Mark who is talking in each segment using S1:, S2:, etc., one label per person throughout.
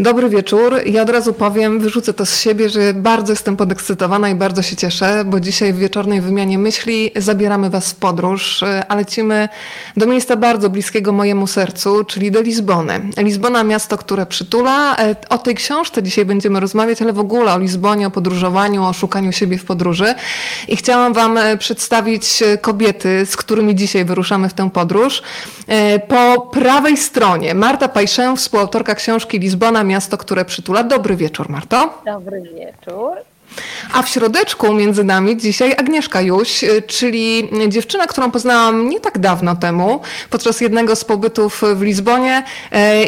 S1: Dobry wieczór. Ja od razu powiem, wyrzucę to z siebie, że bardzo jestem podekscytowana i bardzo się cieszę, bo dzisiaj w wieczornej wymianie myśli zabieramy Was w podróż, a lecimy do miejsca bardzo bliskiego mojemu sercu, czyli do Lizbony. Lizbona, miasto, które przytula. O tej książce dzisiaj będziemy rozmawiać, ale w ogóle o Lizbonie, o podróżowaniu, o szukaniu siebie w podróży. I chciałam Wam przedstawić kobiety, z którymi dzisiaj wyruszamy w tę podróż. Po prawej stronie Marta Pajszę, współautorka książki Lizbona, miasto, które przytula. Dobry wieczór, Marto.
S2: Dobry wieczór.
S1: A w środeczku między nami dzisiaj Agnieszka Juś, czyli dziewczyna, którą poznałam nie tak dawno temu, podczas jednego z pobytów w Lizbonie.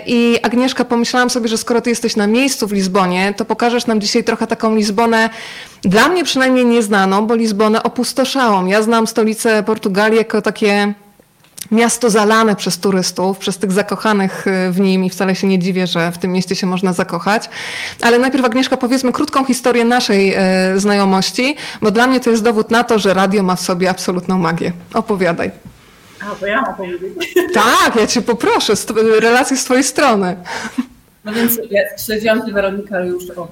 S1: I Agnieszka, pomyślałam sobie, że skoro ty jesteś na miejscu w Lizbonie, to pokażesz nam dzisiaj trochę taką Lizbonę, dla mnie przynajmniej nieznaną, bo Lizbonę opustoszałą. Ja znam stolicę Portugalii jako takie miasto zalane przez turystów, przez tych zakochanych y, w nim i wcale się nie dziwię, że w tym mieście się można zakochać. Ale najpierw Agnieszka powiedzmy krótką historię naszej y, znajomości, bo dla mnie to jest dowód na to, że radio ma w sobie absolutną magię. Opowiadaj.
S2: A, to ja mam powiedzieć.
S1: Tak, ja cię poproszę, relacje z twojej strony.
S2: No więc ja śledziłam tę Weronikę już od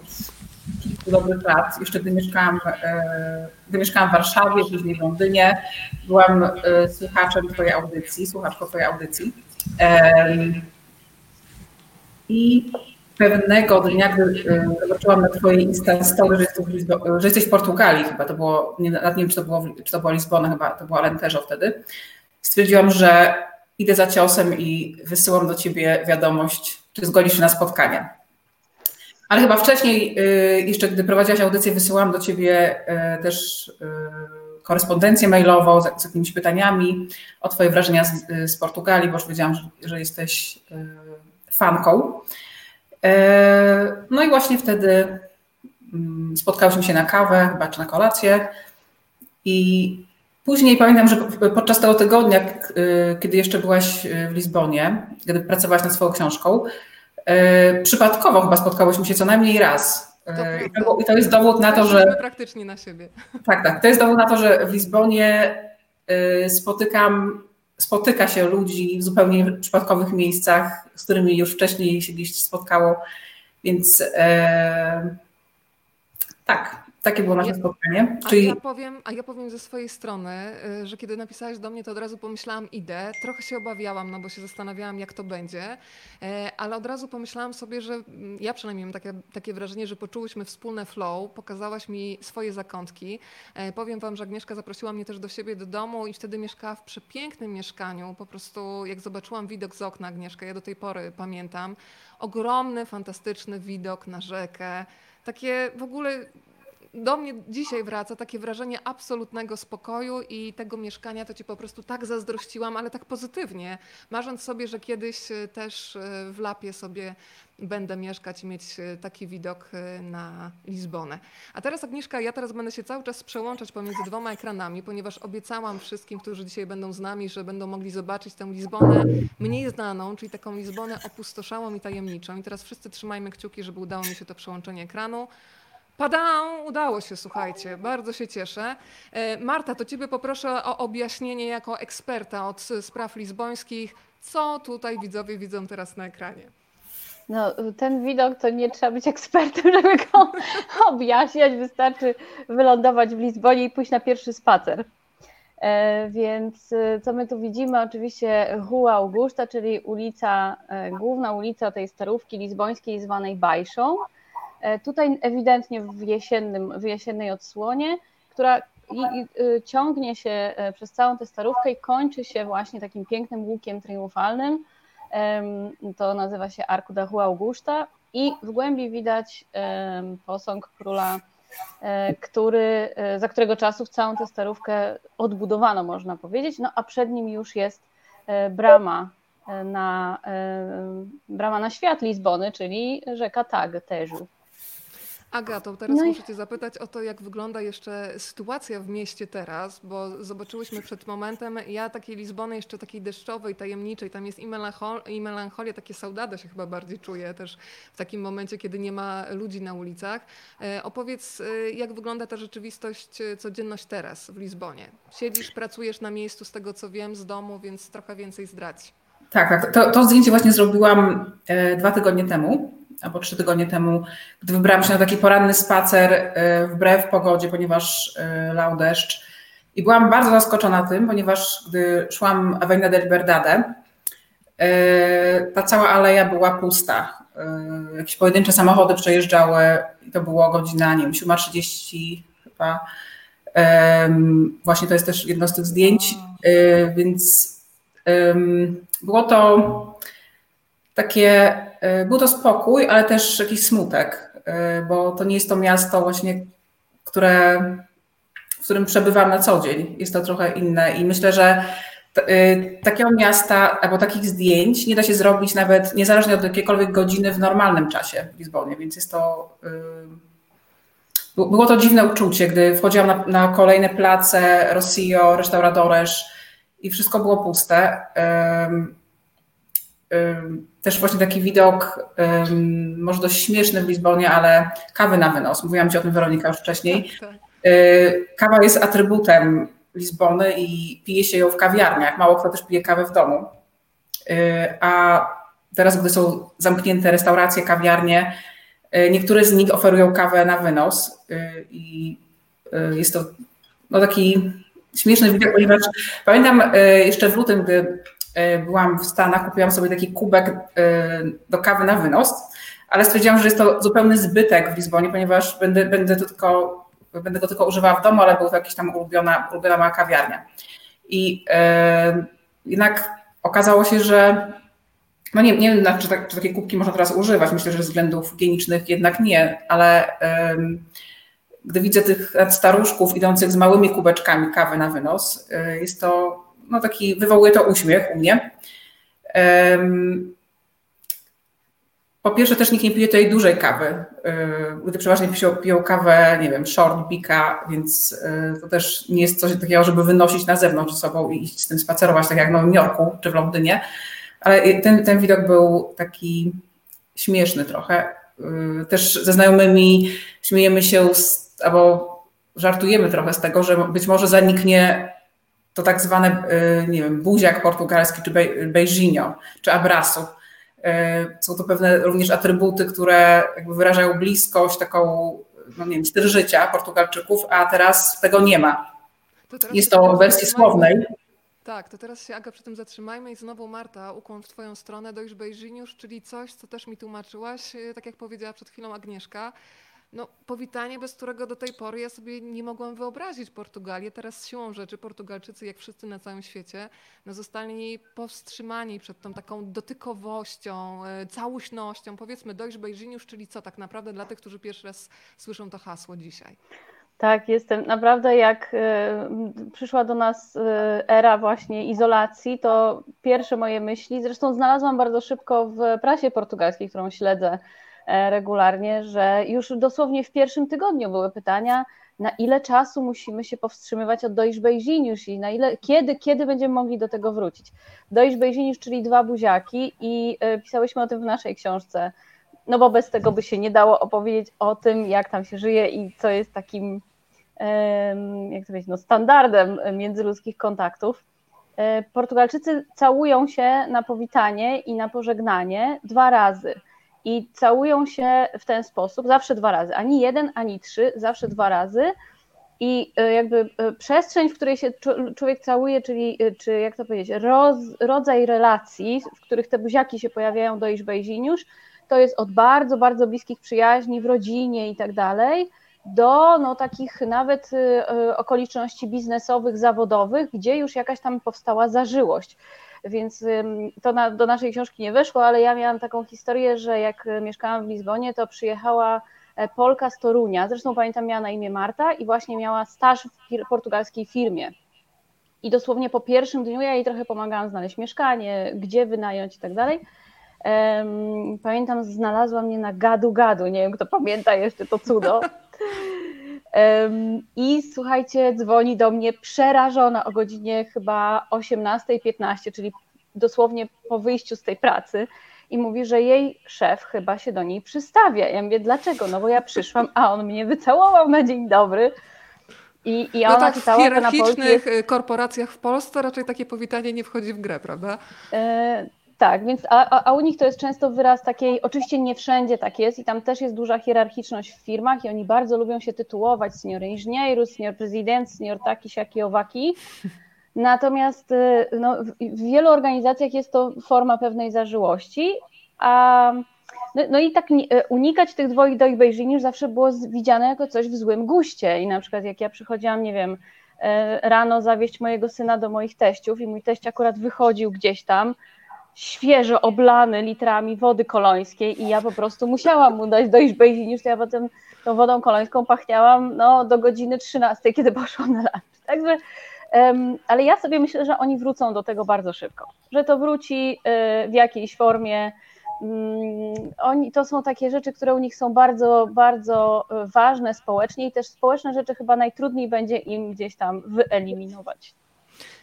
S2: dobrych lat, jeszcze gdy mieszkałam, e, gdy mieszkałam w Warszawie, później w Londynie. Byłam e, słuchaczem Twojej audycji, słuchaczką Twojej audycji. I pewnego dnia, gdy e, zobaczyłam na Twojej Insta story, że że jesteś w Portugalii chyba, to było, nie, nie wiem, czy to, było, czy to była Lizbona, chyba to było Alentejo wtedy, stwierdziłam, że idę za ciosem i wysyłam do Ciebie wiadomość, czy zgodzisz się na spotkanie. Ale chyba wcześniej, y, jeszcze gdy prowadziłaś audycję, wysyłałam do ciebie y, też y, korespondencję mailową z, jakimiś pytaniami o twoje wrażenia z, z Portugalii, bo już wiedziałam, że, że jesteś fanką. No i właśnie wtedy mm, spotkałyśmy się na kawę, chyba czy na kolację i później pamiętam, że podczas tego tygodnia, kiedy jeszcze byłaś w Lizbonie, kiedy pracowałaś nad swoją książką, przypadkowo chyba spotkałyśmy się co najmniej raz.
S1: E,
S2: to I to jest dowód na to, że.
S1: praktycznie na siebie.
S2: Tak, tak. To jest dowód na to, że w Lizbonie e, spotykam, spotyka się ludzi w zupełnie przypadkowych miejscach, z którymi już wcześniej się gdzieś spotkało. Więc e, tak, takie było nasze spotkanie.
S1: Czyli... A, ja powiem, a ja powiem ze swojej strony, y, że kiedy napisałeś do mnie, to od razu pomyślałam, idę. Trochę się obawiałam, no bo się zastanawiałam, jak to będzie, e, ale od razu pomyślałam sobie, że mm, ja przynajmniej mam takie, takie wrażenie, że poczułyśmy wspólne flow, pokazałaś mi swoje zakątki. E, powiem wam, że Agnieszka zaprosiła mnie też do siebie do domu i wtedy mieszkała w przepięknym mieszkaniu. Po prostu jak zobaczyłam widok z okna Agnieszka, ja do tej pory pamiętam, ogromny, fantastyczny widok na rzekę. Takie w ogóle do mnie dzisiaj wraca takie wrażenie absolutnego spokoju i tego mieszkania, to ci po prostu tak zazdrościłam, ale tak pozytywnie, marząc sobie, że kiedyś e, też e, w Lapie sobie będę mieszkać i mieć e, taki widok na Lizbonę. A teraz Agnieszka, ja teraz będę się cały czas przełączać pomiędzy dwoma ekranami, ponieważ obiecałam wszystkim, którzy dzisiaj będą z nami, że będą mogli zobaczyć tę Lizbonę mniej znaną, czyli taką Lizbonę opustoszałą i tajemniczą. I teraz wszyscy trzymajmy kciuki, żeby udało mi się to przełączenie ekranu. Padą, udało się, słuchajcie, bardzo się cieszę. E, Marta, to Ciebie poproszę o objaśnienie jako eksperta od spraw lizbońskich, co tutaj widzowie widzą teraz na ekranie.
S3: No, ten widok to nie trzeba być ekspertem, żeby go objaśniać. Wystarczy wylądować w Lizbonie i pójść na pierwszy spacer. E, więc e, co my tu widzimy? Oczywiście Rua Augusta, czyli ulica, główna ulica tej starówki lizbońskiej zwanej Bajszą. E, tutaj ewidentnie w, jesiennym, w jesiennej odsłonie, która i, i, y, ciągnie się e, przez całą tę starówkę i kończy się właśnie takim pięknym łukiem triumfalnym. To nazywa się Arco da Rua Augusta i w głębi widać posąg króla, e, który, za którego czasów całą tę starówkę odbudowano, można powiedzieć, no a przed nim już jest brama na, brama na świat Lizbony, czyli rzeka Tag Teżu.
S1: Agato, teraz no i... muszę Cię zapytać o to, jak wygląda jeszcze sytuacja w mieście teraz, bo zobaczyłyśmy przed momentem, ja takiej Lizbony jeszcze takiej deszczowej, tajemniczej, tam jest i, melanchol, i melancholia, takie saudado się chyba bardziej czuję też w takim momencie, kiedy nie ma ludzi na ulicach. E, opowiedz, e, jak wygląda ta rzeczywistość, e, codzienność teraz w Lizbonie? Siedzisz, pracujesz na miejscu, z tego co wiem, z domu, więc trochę więcej zdradź.
S2: Tak, tak. To, to zdjęcie właśnie zrobiłam dwa tygodnie temu albo trzy tygodnie temu, gdy wybrałam się na taki poranny spacer wbrew pogodzie, ponieważ lał deszcz. I byłam bardzo zaskoczona tym, ponieważ gdy szłam Avenida del Verdade, ta cała aleja była pusta. Jakieś pojedyncze samochody przejeżdżały i to było godzina, nie wiem, 7.30 chyba. Właśnie to jest też jedno z tych zdjęć, więc było to takie, e, był to spokój, ale też jakiś smutek, e, bo to nie jest to miasto właśnie, które, w którym przebywam na co dzień. Jest to trochę inne i myślę, że e, takiego miasta albo takich zdjęć nie da się zrobić nawet niezależnie od jakiejkolwiek godziny w normalnym czasie w Lizbonie, więc jest to. Było to dziwne uczucie, gdy wchodziłam na, na kolejne place, Rossio, Restauradores i wszystko było puste też właśnie taki widok, może dość śmieszny w Lizbonie, ale kawy na wynos. Mówiłam Ci o tym Weronika już wcześniej. Tak, tak. Y, kawa jest atrybutem Lizbony i pije się ją w kawiarniach. Mało kto też pije kawę w domu. Y, a teraz, gdy są zamknięte restauracje, kawiarnie, y, niektóre z nich oferują kawę na wynos i jest to no, taki śmieszny widok, ponieważ pamiętam jeszcze w lutym, gdy byłam w Stanach, kupiłam sobie taki kubek e, do kawy na wynos, ale stwierdziłam, że jest to zupełny zbytek w Lizbonie, ponieważ będę, będę, to tylko, będę go tylko używała w domu, ale był to jakaś tam ulubiona, ulubiona mała kawiarnia. I e, jednak okazało się, że no nie, nie wiem, czy, tak, czy, takie kubki można teraz używać. Myślę, że ze względów higienicznych jednak nie, ale gdy widzę tych staruszków idących z małymi kubeczkami kawy na wynos, jest to no taki, wywołuje to uśmiech u mnie. Po pierwsze też nikt nie pije tej dużej kawy, gdy przeważnie piją, piją kawę, nie wiem, short, pika, więc y, to też nie jest coś takiego, żeby wynosić na zewnątrz ze sobą i iść z tym spacerować, tak jak w Nowym Jorku czy w Londynie, ale ten, ten widok był taki śmieszny trochę. Y, też ze znajomymi śmiejemy się z, albo żartujemy trochę z tego, że być może zaniknie to tak zwane, y, nie wiem, buziak portugalski, czy beijinho, czy abraço. Y, są to pewne również atrybuty, które jakby wyrażają bliskość, taką, no nie wiem, styl życia Portugalczyków, a teraz tego nie ma. To Jest to w wersji słownej.
S1: Tak, to teraz się Aga przy tym zatrzymajmy i znowu Marta, ukłon w Twoją stronę, dojść Bejżiniusz, czyli coś, co też mi tłumaczyłaś, y, tak jak powiedziała przed chwilą Agnieszka, no, powitanie, bez którego do tej pory ja sobie nie mogłam wyobrazić Portugalii. Teraz siłą rzeczy Portugalczycy, jak wszyscy na całym świecie, no, zostali powstrzymani przed tą taką dotykowością, e, całośnością. Powiedzmy dojść Bejżiniusz, czyli co tak naprawdę dla tych, którzy pierwszy raz słyszą to hasło dzisiaj.
S3: Tak, jestem naprawdę jak y, przyszła do nas y, era właśnie izolacji, to pierwsze moje myśli, zresztą znalazłam bardzo szybko w prasie portugalskiej, którą śledzę E, regularnie, że już dosłownie w pierwszym tygodniu były pytania, na ile czasu musimy się powstrzymywać od dojść Bejziniusz i na ile, kiedy, kiedy będziemy mogli do tego wrócić. Dojść Bejziniusz, czyli dwa buziaki i e, pisałyśmy o tym w naszej książce, no bo bez tego by się nie dało opowiedzieć o tym, jak tam się żyje i co jest takim, jak to powiedzieć, no standardem międzyludzkich kontaktów. E, Portugalczycy całują się na powitanie i na pożegnanie dwa razy i całują się w ten sposób zawsze dwa razy. Ani jeden, ani trzy, zawsze dwa razy. I e, jakby e, przestrzeń, w której się człowiek całuje, czyli e, czy jak to powiedzieć, roz, rodzaj relacji, w których te buziaki się pojawiają do Iżbejziniusz, to jest od bardzo, bardzo bliskich przyjaźni w rodzinie i tak dalej, do no, takich nawet okoliczności biznesowych, zawodowych, gdzie już jakaś tam powstała zażyłość więc to na, do naszej książki nie weszło, ale ja miałam taką historię, że jak mieszkałam w Lizbonie, to przyjechała e, Polka z Torunia, zresztą pamiętam miała na imię Marta i właśnie miała staż w portugalskiej firmie. I dosłownie po pierwszym dniu ja jej trochę pomagałam znaleźć mieszkanie, gdzie wynająć i tak dalej. Pamiętam, znalazła mnie na gadu gadu, nie wiem kto pamięta jeszcze to cudo. I słuchajcie, dzwoni do mnie przerażona o godzinie chyba 18.15, czyli dosłownie po wyjściu z tej pracy i mówi, że jej szef chyba się do niej przystawia. Ja mówię, dlaczego? No bo ja przyszłam, a on mnie wycałował na dzień dobry.
S1: I, i no tak, w hierarchicznych jest... korporacjach w Polsce raczej takie powitanie nie wchodzi w grę, prawda?
S3: Tak, więc a, a u nich to jest często wyraz takiej, oczywiście nie wszędzie tak jest i tam też jest duża hierarchiczność w firmach i oni bardzo lubią się tytułować senior inżynieru, senior prezydent, senior taki, siaki, owaki. Natomiast y, no, w wielu organizacjach jest to forma pewnej zażyłości, a no, no i tak y, unikać tych dwoich do Beijing już zawsze było widziane jako coś w złym guście i na przykład jak ja przychodziłam, nie wiem, y, rano zawieźć mojego syna do moich teściów i mój teść akurat wychodził gdzieś tam, świeżo oblany litrami wody kolońskiej i ja po prostu musiałam mu dać dojść Beijing, to ja potem tą wodą kolońską pachniałam no, do godziny 13, kiedy poszłam na lunch. Także ale ja sobie myślę, że oni wrócą do tego bardzo szybko, że to wróci y, w jakiejś formie. Mm, oni, to są takie rzeczy, które u nich są bardzo, bardzo y, ważne społecznie i też społeczne rzeczy chyba najtrudniej będzie im gdzieś tam wyeliminować.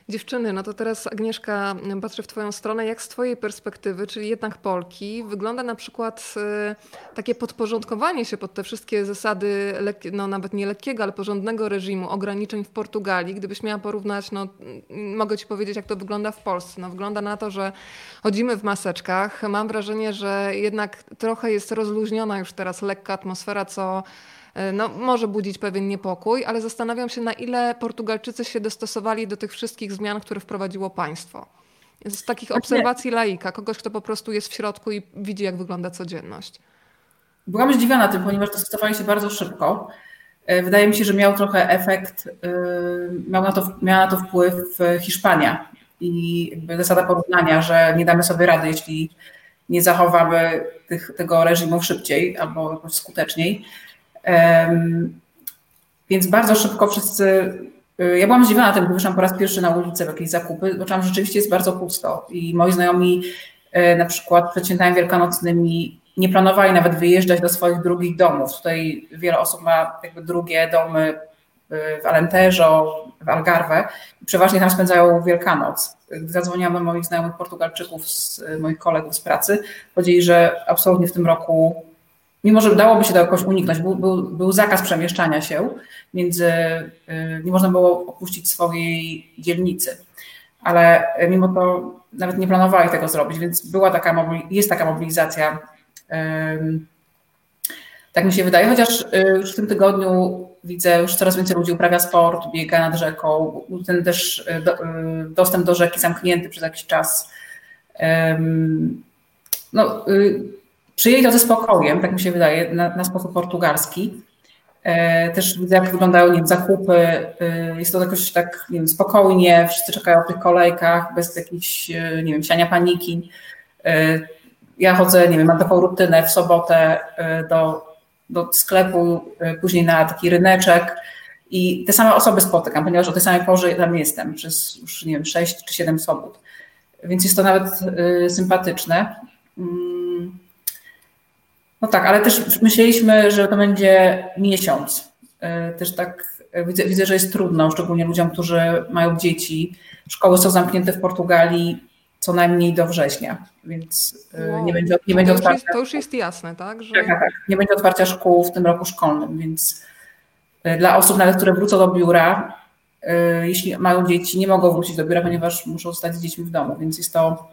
S1: Dziewczyny, no to teraz Agnieszka, patrzę w Twoją stronę. Jak z Twojej perspektywy, czyli jednak Polki, wygląda na przykład y, takie podporządkowanie się pod te wszystkie zasady, no nawet nie lekkiego, ale porządnego reżimu, ograniczeń w Portugalii? Gdybyś miała porównać, no mogę Ci powiedzieć, jak to wygląda w Polsce. No wygląda na to, że chodzimy w maseczkach. Mam wrażenie, że jednak trochę jest rozluźniona już teraz lekka atmosfera, co no, może budzić pewien niepokój, ale zastanawiam się, na ile Portugalczycy się dostosowali do tych wszystkich zmian, które wprowadziło państwo. Z takich obserwacji laika, kogoś, kto po prostu jest w środku i widzi, jak wygląda codzienność.
S2: Byłam zdziwiona tym, ponieważ dostosowali się bardzo szybko. E, wydaje mi się, że miał trochę efekt, e, miał na to, miała na to wpływ Hiszpania i zasada porównania, że nie damy sobie rady, jeśli nie zachowamy tych, tego reżimu szybciej albo skuteczniej. Więc bardzo szybko wszyscy. Y, ja byłam zdziwiona tym, wyszłam po raz pierwszy na ulicę w jakieś zakupy, bo tam rzeczywiście jest bardzo pusto. I moi znajomi, y, na przykład przed świętami wielkanocnymi, nie planowali nawet wyjeżdżać do swoich drugich domów. Tutaj wiele osób ma jakby drugie domy y, w Alentejo, w Algarve przeważnie tam spędzają Wielkanoc. Zadzwoniłam do moich znajomych Portugalczyków, z moich kolegów z pracy, powiedzieli, że absolutnie w tym roku mimo że dałoby się to jakoś uniknąć, był, był, był zakaz przemieszczania się między, y, nie można było opuścić swojej dzielnicy, ale mimo to nawet nie planowali tego zrobić, więc była taka, jest taka mobilizacja. Tak mi się wydaje, chociaż y, już w tym tygodniu widzę, już coraz więcej ludzi uprawia sport, biega nad rzeką, ten też y, do, dostęp do rzeki zamknięty przez jakiś czas. No, Przyjęli to ze spokojem, tak mi się wydaje, na, na sposób portugalski. E, też widzę, jak wyglądają nie wiem, zakupy. E, jest to jakoś tak nie wiem, spokojnie, wszyscy czekają w tych kolejkach, bez jakichś, e, nie wiem, siania paniki. Ja chodzę, nie wiem, mam taką rutynę w sobotę do, do sklepu, później na taki ryneczek i te same osoby spotykam, ponieważ o tej samej porze tam jestem przez już, nie wiem, 6 czy 7 sobot. Więc jest to nawet sympatyczne. No tak, ale też myśleliśmy, że to będzie miesiąc. E, też tak e, widzę, widzę, że jest trudno, szczególnie ludziom, którzy mają dzieci. Szkoły są zamknięte w Portugalii co najmniej do września, więc e, wow. nie będzie, nie będzie
S1: to
S2: otwarcia.
S1: Jest, to już jest jasne, tak?
S2: Że... Tak, tak, tak. Nie będzie otwarcia szkół w tym roku szkolnym, więc dla osób nawet, które wrócą do biura, jeśli mają dzieci, nie mogą wrócić do biura, ponieważ muszą zostać z dziećmi w domu, więc jest to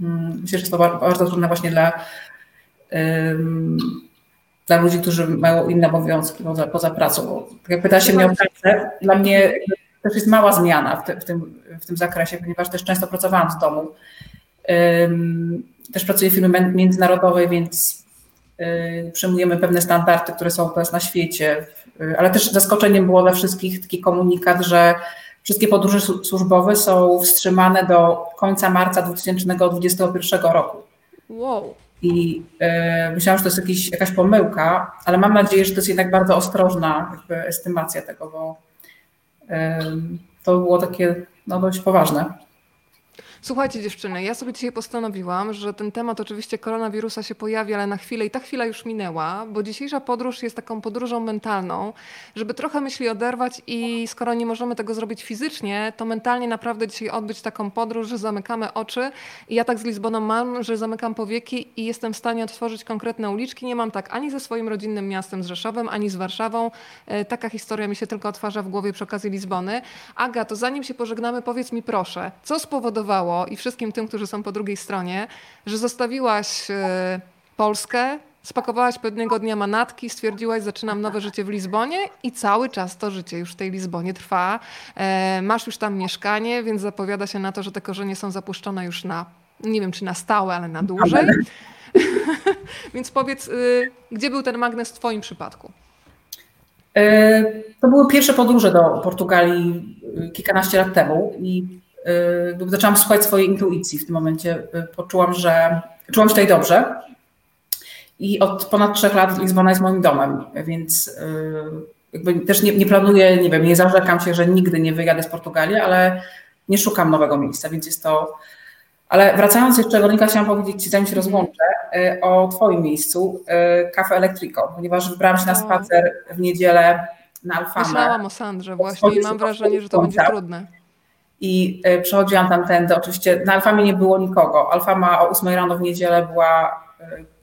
S2: mm, myślę, że jest to bardzo trudne właśnie dla dla ludzi, którzy mają inne obowiązki poza, poza pracą. Bo jak pyta się mnie o pracę, dla mnie też jest mała zmiana w, te, w, tym, w tym zakresie, ponieważ też często pracowałam z domu. Też pracuję w firmie międzynarodowej, więc y, przyjmujemy pewne standardy, które są teraz na świecie, ale też zaskoczeniem było dla wszystkich taki komunikat, że wszystkie podróże służbowe są wstrzymane do końca marca 2021 roku.
S1: Wow.
S2: I y, myślałam, że to jest jakiś, jakaś pomyłka, ale mam nadzieję, że to jest jednak bardzo ostrożna estymacja tego, bo y, to było takie no, dość poważne.
S1: Słuchajcie dziewczyny, ja sobie dzisiaj postanowiłam, że ten temat oczywiście koronawirusa się pojawi, ale na chwilę i ta chwila już minęła, bo dzisiejsza podróż jest taką podróżą mentalną, żeby trochę myśli oderwać i skoro nie możemy tego zrobić fizycznie, to mentalnie naprawdę dzisiaj odbyć taką podróż, że zamykamy oczy i ja tak z Lizboną mam, że zamykam powieki i jestem w stanie otworzyć konkretne uliczki. Nie mam tak ani ze swoim rodzinnym miastem z Rzeszowem, ani z Warszawą. E, taka historia mi się tylko otwarza w głowie przy okazji Lizbony. Aga, to zanim się pożegnamy, powiedz mi proszę, co spowodowało, i wszystkim tym, którzy są po drugiej stronie, że zostawiłaś e, Polskę, spakowałaś pewnego dnia manatki, stwierdziłaś, zaczynam nowe życie w Lizbonie i cały czas to życie już w tej Lizbonie trwa. E, masz już tam mieszkanie, więc zapowiada się na to, że te korzenie są zapuszczone już na, nie wiem czy na stałe, ale na dłużej. więc powiedz, y, gdzie był ten magnes w Twoim przypadku?
S2: E, to były pierwsze podróże do Portugalii y, kilkanaście lat temu i y, zaczęłam słuchać swojej intuicji. W tym momencie poczułam, że czułam się tutaj dobrze i od ponad trzech lat Lizbona jest moim domem, więc y, jakby też nie, nie planuję, nie wiem, nie zarzekam się, że nigdy nie wyjadę z Portugalii, ale nie szukam nowego miejsca, więc jest to. Ale wracając jeszcze, Weronika, chciałam powiedzieć Ci, zanim się rozłączę, y, o Twoim miejscu, y, Cafe Electrico, ponieważ wybrałam się na spacer w niedzielę na Alfamę.
S1: Myślałam o Sandrze właśnie i mam wrażenie, że to będzie trudne.
S2: I przechodziłam tamtędy, oczywiście na Alfamie nie było nikogo. Alfama o 8 rano w niedzielę była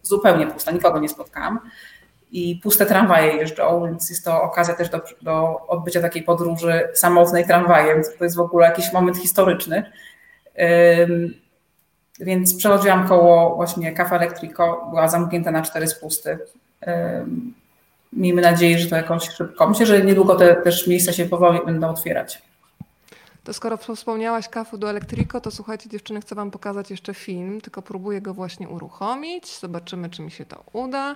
S2: zupełnie pusta, nikogo nie spotkałam. I puste tramwaje jeżdżą, więc jest to okazja też do, do odbycia takiej podróży samotnej tramwajem. To jest w ogóle jakiś moment historyczny. Więc przechodziłam koło właśnie Cafe Electrico, była zamknięta na cztery spusty. Miejmy nadzieję, że to jakoś szybko. Myślę, że niedługo te też miejsca się powoli będą otwierać.
S1: To skoro wspomniałaś kafu do Elektriko, to słuchajcie dziewczyny, chcę wam pokazać jeszcze film, tylko próbuję go właśnie uruchomić. Zobaczymy, czy mi się to uda.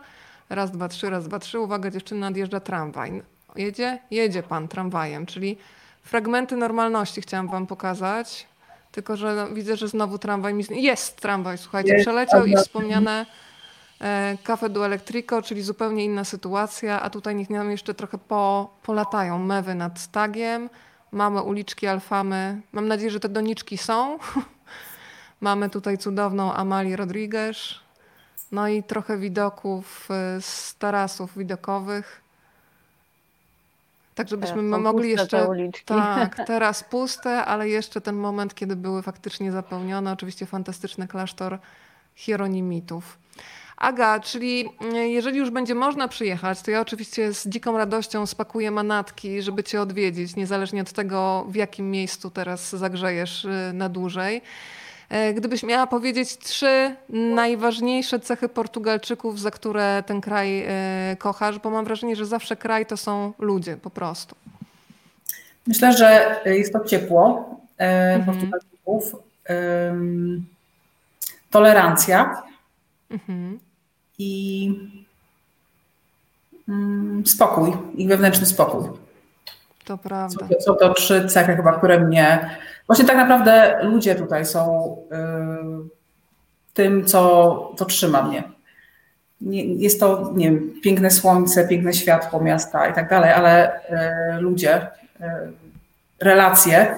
S1: Raz, dwa, trzy, raz, dwa, trzy. Uwaga, dziewczyny, nadjeżdża tramwaj. Jedzie? Jedzie pan tramwajem, czyli fragmenty normalności chciałam wam pokazać. Tylko, że no, widzę, że znowu tramwaj mi... Jest tramwaj, słuchajcie, przeleciał i wspomniane e, Cafe do Electrico, czyli zupełnie inna sytuacja, a tutaj niech nam jeszcze trochę po, polatają mewy nad tagiem. Mamy uliczki Alfamy. Mam nadzieję, że te doniczki są. Mamy tutaj cudowną Amalię Rodriguez. No i trochę widoków y, z tarasów widokowych. Tak, żebyśmy mogli jeszcze. Tak, teraz puste, ale jeszcze ten moment, kiedy były faktycznie zapełnione. Oczywiście fantastyczny klasztor Hieronimitów. Aga, czyli mm, jeżeli już będzie można przyjechać, to ja oczywiście z dziką radością spakuję manatki, żeby cię odwiedzić, niezależnie od tego, w jakim miejscu teraz zagrzejesz y, na dłużej. E, gdybyś miała powiedzieć trzy najważniejsze cechy Portugalczyków, za które ten kraj e, kochasz, bo mam wrażenie, że zawsze kraj to są ludzie po prostu.
S2: Myślę, że jest to ciepło e, mhm. Portugalczyków, tolerancja mhm. i mm, spokój, ich wewnętrzny spokój.
S1: To prawda.
S2: Są to, są to trzy cechy chyba, które mnie... Właśnie tak naprawdę ludzie tutaj są y, tym, co, co trzyma mnie. Nie, jest to, nie wiem, piękne słońce, piękne światło miasta i tak dalej, ale y, ludzie, y, relacje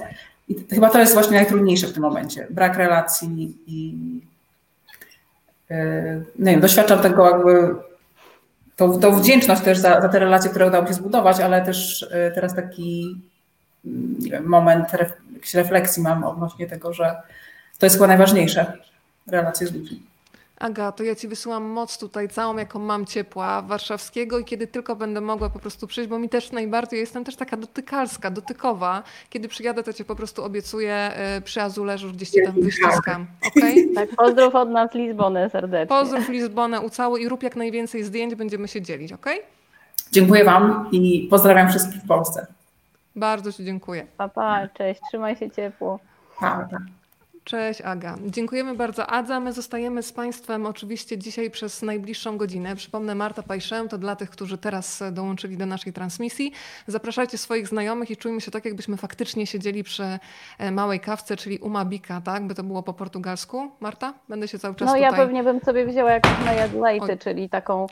S2: i chyba to jest właśnie najtrudniejsze w tym momencie. Brak relacji i nie wiem, doświadczam tego jakby tą, tą wdzięczność też za, za te relacje, które udało mi się zbudować, ale też e, teraz taki wiem, moment ref, refleksji mam odnośnie tego, że to jest chyba najważniejsze, relacje z ludźmi.
S1: Aga, to ja Ci wysyłam moc tutaj całą, jaką mam ciepła warszawskiego i kiedy tylko będę mogła po prostu przyjść, bo mi też najbardziej, jestem też taka dotykalska, dotykowa. Kiedy przyjadę, to Cię po prostu obiecuję y, przy Azuleżu, gdzieś Cię tam wyściskam. Okay?
S3: Tak, pozdrów od nas Lizbonę serdecznie.
S1: Pozdrów Lizbonę, ucałuj i rób jak najwięcej zdjęć, będziemy się dzielić, ok?
S2: Dziękuję Wam i pozdrawiam wszystkich w Polsce.
S1: Bardzo Ci dziękuję.
S3: Pa, pa, cześć, trzymaj się ciepło.
S2: Pa, pa.
S1: Cześć Aga. Dziękujemy bardzo Adza. My zostajemy z Państwem oczywiście dzisiaj przez najbliższą godzinę. Przypomnę Marta Pajszę, to dla tych, którzy teraz dołączyli do naszej transmisji. Zapraszajcie swoich znajomych i czujmy się tak, jakbyśmy faktycznie siedzieli przy e, małej kawce, czyli umabika, tak? By to było po portugalsku. Marta? Będę się cały czas
S3: No
S1: tutaj...
S3: ja pewnie bym sobie wzięła jakąś najadlejty, czyli taką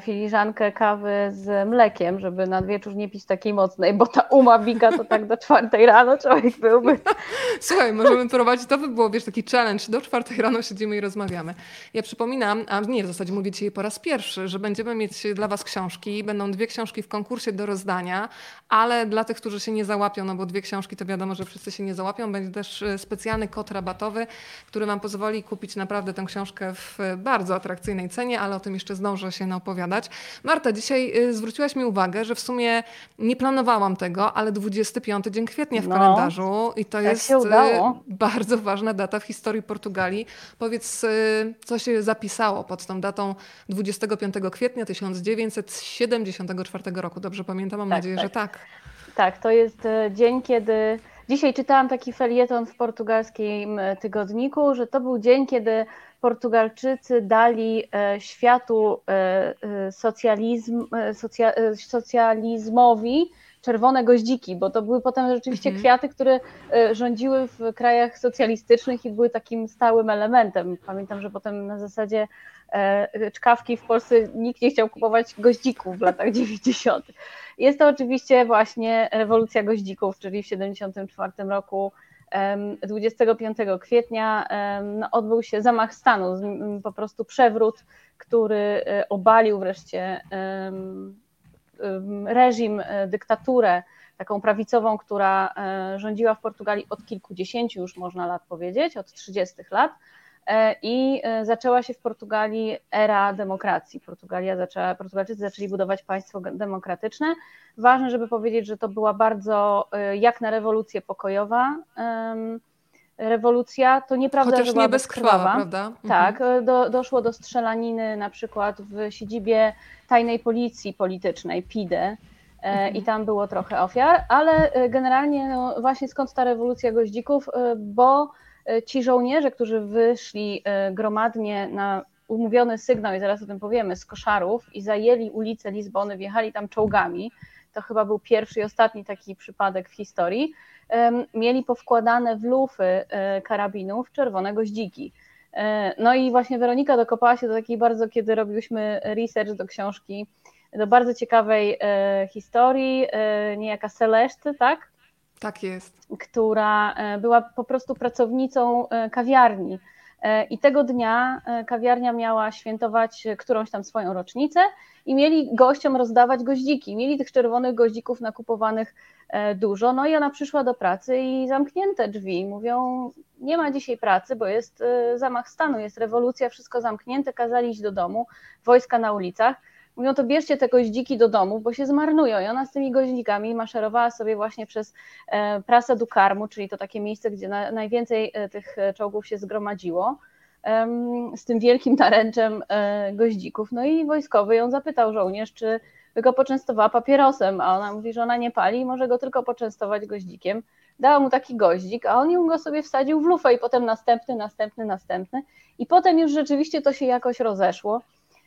S3: filiżankę kawy z mlekiem, żeby na wieczór nie pić takiej mocnej, bo ta umabika to tak do czwartej rano człowiek byłby.
S1: Słuchaj, możemy prowadzić, to by było, wiesz, taki challenge, do czwartej rano siedzimy i rozmawiamy. Ja przypominam, a nie, w zasadzie mówię dzisiaj po raz pierwszy, że będziemy mieć dla Was książki, będą dwie książki w konkursie do rozdania, ale dla tych, którzy się nie załapią, no bo dwie książki to wiadomo, że wszyscy się nie załapią, będzie też e, specjalny kod rabatowy, który Wam pozwoli kupić naprawdę tę książkę w bardzo atrakcyjnej cenie, ale o tym jeszcze zdążę się na opowiadać. Marta, dzisiaj y, zwróciłaś mi uwagę, że w sumie nie planowałam tego, ale 25 dzień kwietnia w
S3: No,
S1: kalendarzu i to
S3: tak
S1: jest y, bardzo ważna data w historii Portugalii. Powiedz, y, co się zapisało pod tą datą 25 kwietnia 1974 roku. Dobrze pamiętam? Mam
S3: Tak,
S1: nadzieję,
S3: tak.
S1: że tak.
S3: Tak, to jest dzień, kiedy. Dzisiaj czytałam taki felieton w portugalskim tygodniku, że to był dzień, kiedy Portugalczycy dali e, światu e, e, socjalizm, socja, socjalizmowi czerwone goździki, bo to były potem rzeczywiście
S1: Mhm.
S3: kwiaty, które rządziły w krajach socjalistycznych i były takim stałym elementem. Pamiętam, że potem na zasadzie czkawki w Polsce nikt nie chciał kupować goździków w latach 90. Jest to oczywiście właśnie rewolucja goździków, czyli w 1974 roku, 25 kwietnia, no, odbył się zamach stanu, z- m, po prostu przewrót, który e, obalił wreszcie reżim, e, dyktaturę taką prawicową, która e, rządziła w Portugalii od kilkudziesięciu już można lat powiedzieć, od 30 lat. E, I e, zaczęła się w Portugalii era demokracji. Portugalia zaczęła, Portugalczycy zaczęli budować państwo demokratyczne. Ważne, żeby powiedzieć, że to była bardzo e, jak na rewolucję pokojowa rewolucja. To nieprawda,
S1: Chociaż
S3: że była
S1: nie bezkrwawa, prawda? Mhm.
S3: Tak, do, doszło do strzelaniny na przykład w siedzibie tajnej policji politycznej, PIDE,
S1: Mhm.
S3: i tam było trochę ofiar, ale generalnie no, właśnie skąd ta rewolucja goździków, bo ci żołnierze, którzy wyszli e, gromadnie na umówiony sygnał, i zaraz o tym powiemy, z koszarów i zajęli ulicę Lizbony, wjechali tam czołgami, to chyba był pierwszy i ostatni taki przypadek w historii, mieli powkładane w lufy e, karabinów czerwone goździki. E, No i właśnie Weronika dokopała się do takiej bardzo, kiedy robiłyśmy research do książki, do bardzo ciekawej e, historii, e, niejaka Celeste, tak?
S1: Tak jest.
S3: która e, była po prostu pracownicą e, kawiarni. E, I tego dnia kawiarnia miała świętować którąś tam swoją rocznicę i mieli gościom rozdawać goździki. Mieli tych czerwonych goździków nakupowanych dużo. No i ona przyszła do pracy i zamknięte drzwi. Mówią, nie ma dzisiaj pracy, bo jest zamach stanu, jest rewolucja, wszystko zamknięte, kazali iść do domu, wojska na ulicach. Mówią, to bierzcie te goździki do domu, bo się zmarnują. I ona z tymi goździkami maszerowała sobie właśnie przez e, Prasa do Carmu, czyli to takie miejsce, gdzie na, najwięcej e, tych e, czołgów się zgromadziło, z tym wielkim naręczem goździków. No i wojskowy ją zapytał żołnierz, czy by go poczęstowała papierosem, a ona mówi, że ona nie pali i może go tylko poczęstować goździkiem. Dała mu taki goździk, a on ją go sobie wsadził w lufę i potem następny, następny, następny. I potem już rzeczywiście to się jakoś rozeszło.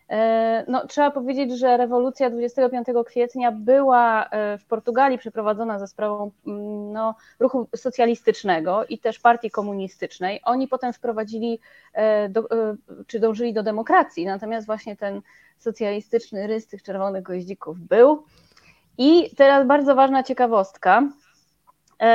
S3: E, No, trzeba powiedzieć, że rewolucja 25 kwietnia była e, w Portugalii przeprowadzona za sprawą mm, no, ruchu socjalistycznego i też partii komunistycznej. Oni potem wprowadzili, e, do, czy dążyli do demokracji, natomiast właśnie ten socjalistyczny rys tych czerwonych goździków był. I teraz bardzo ważna ciekawostka,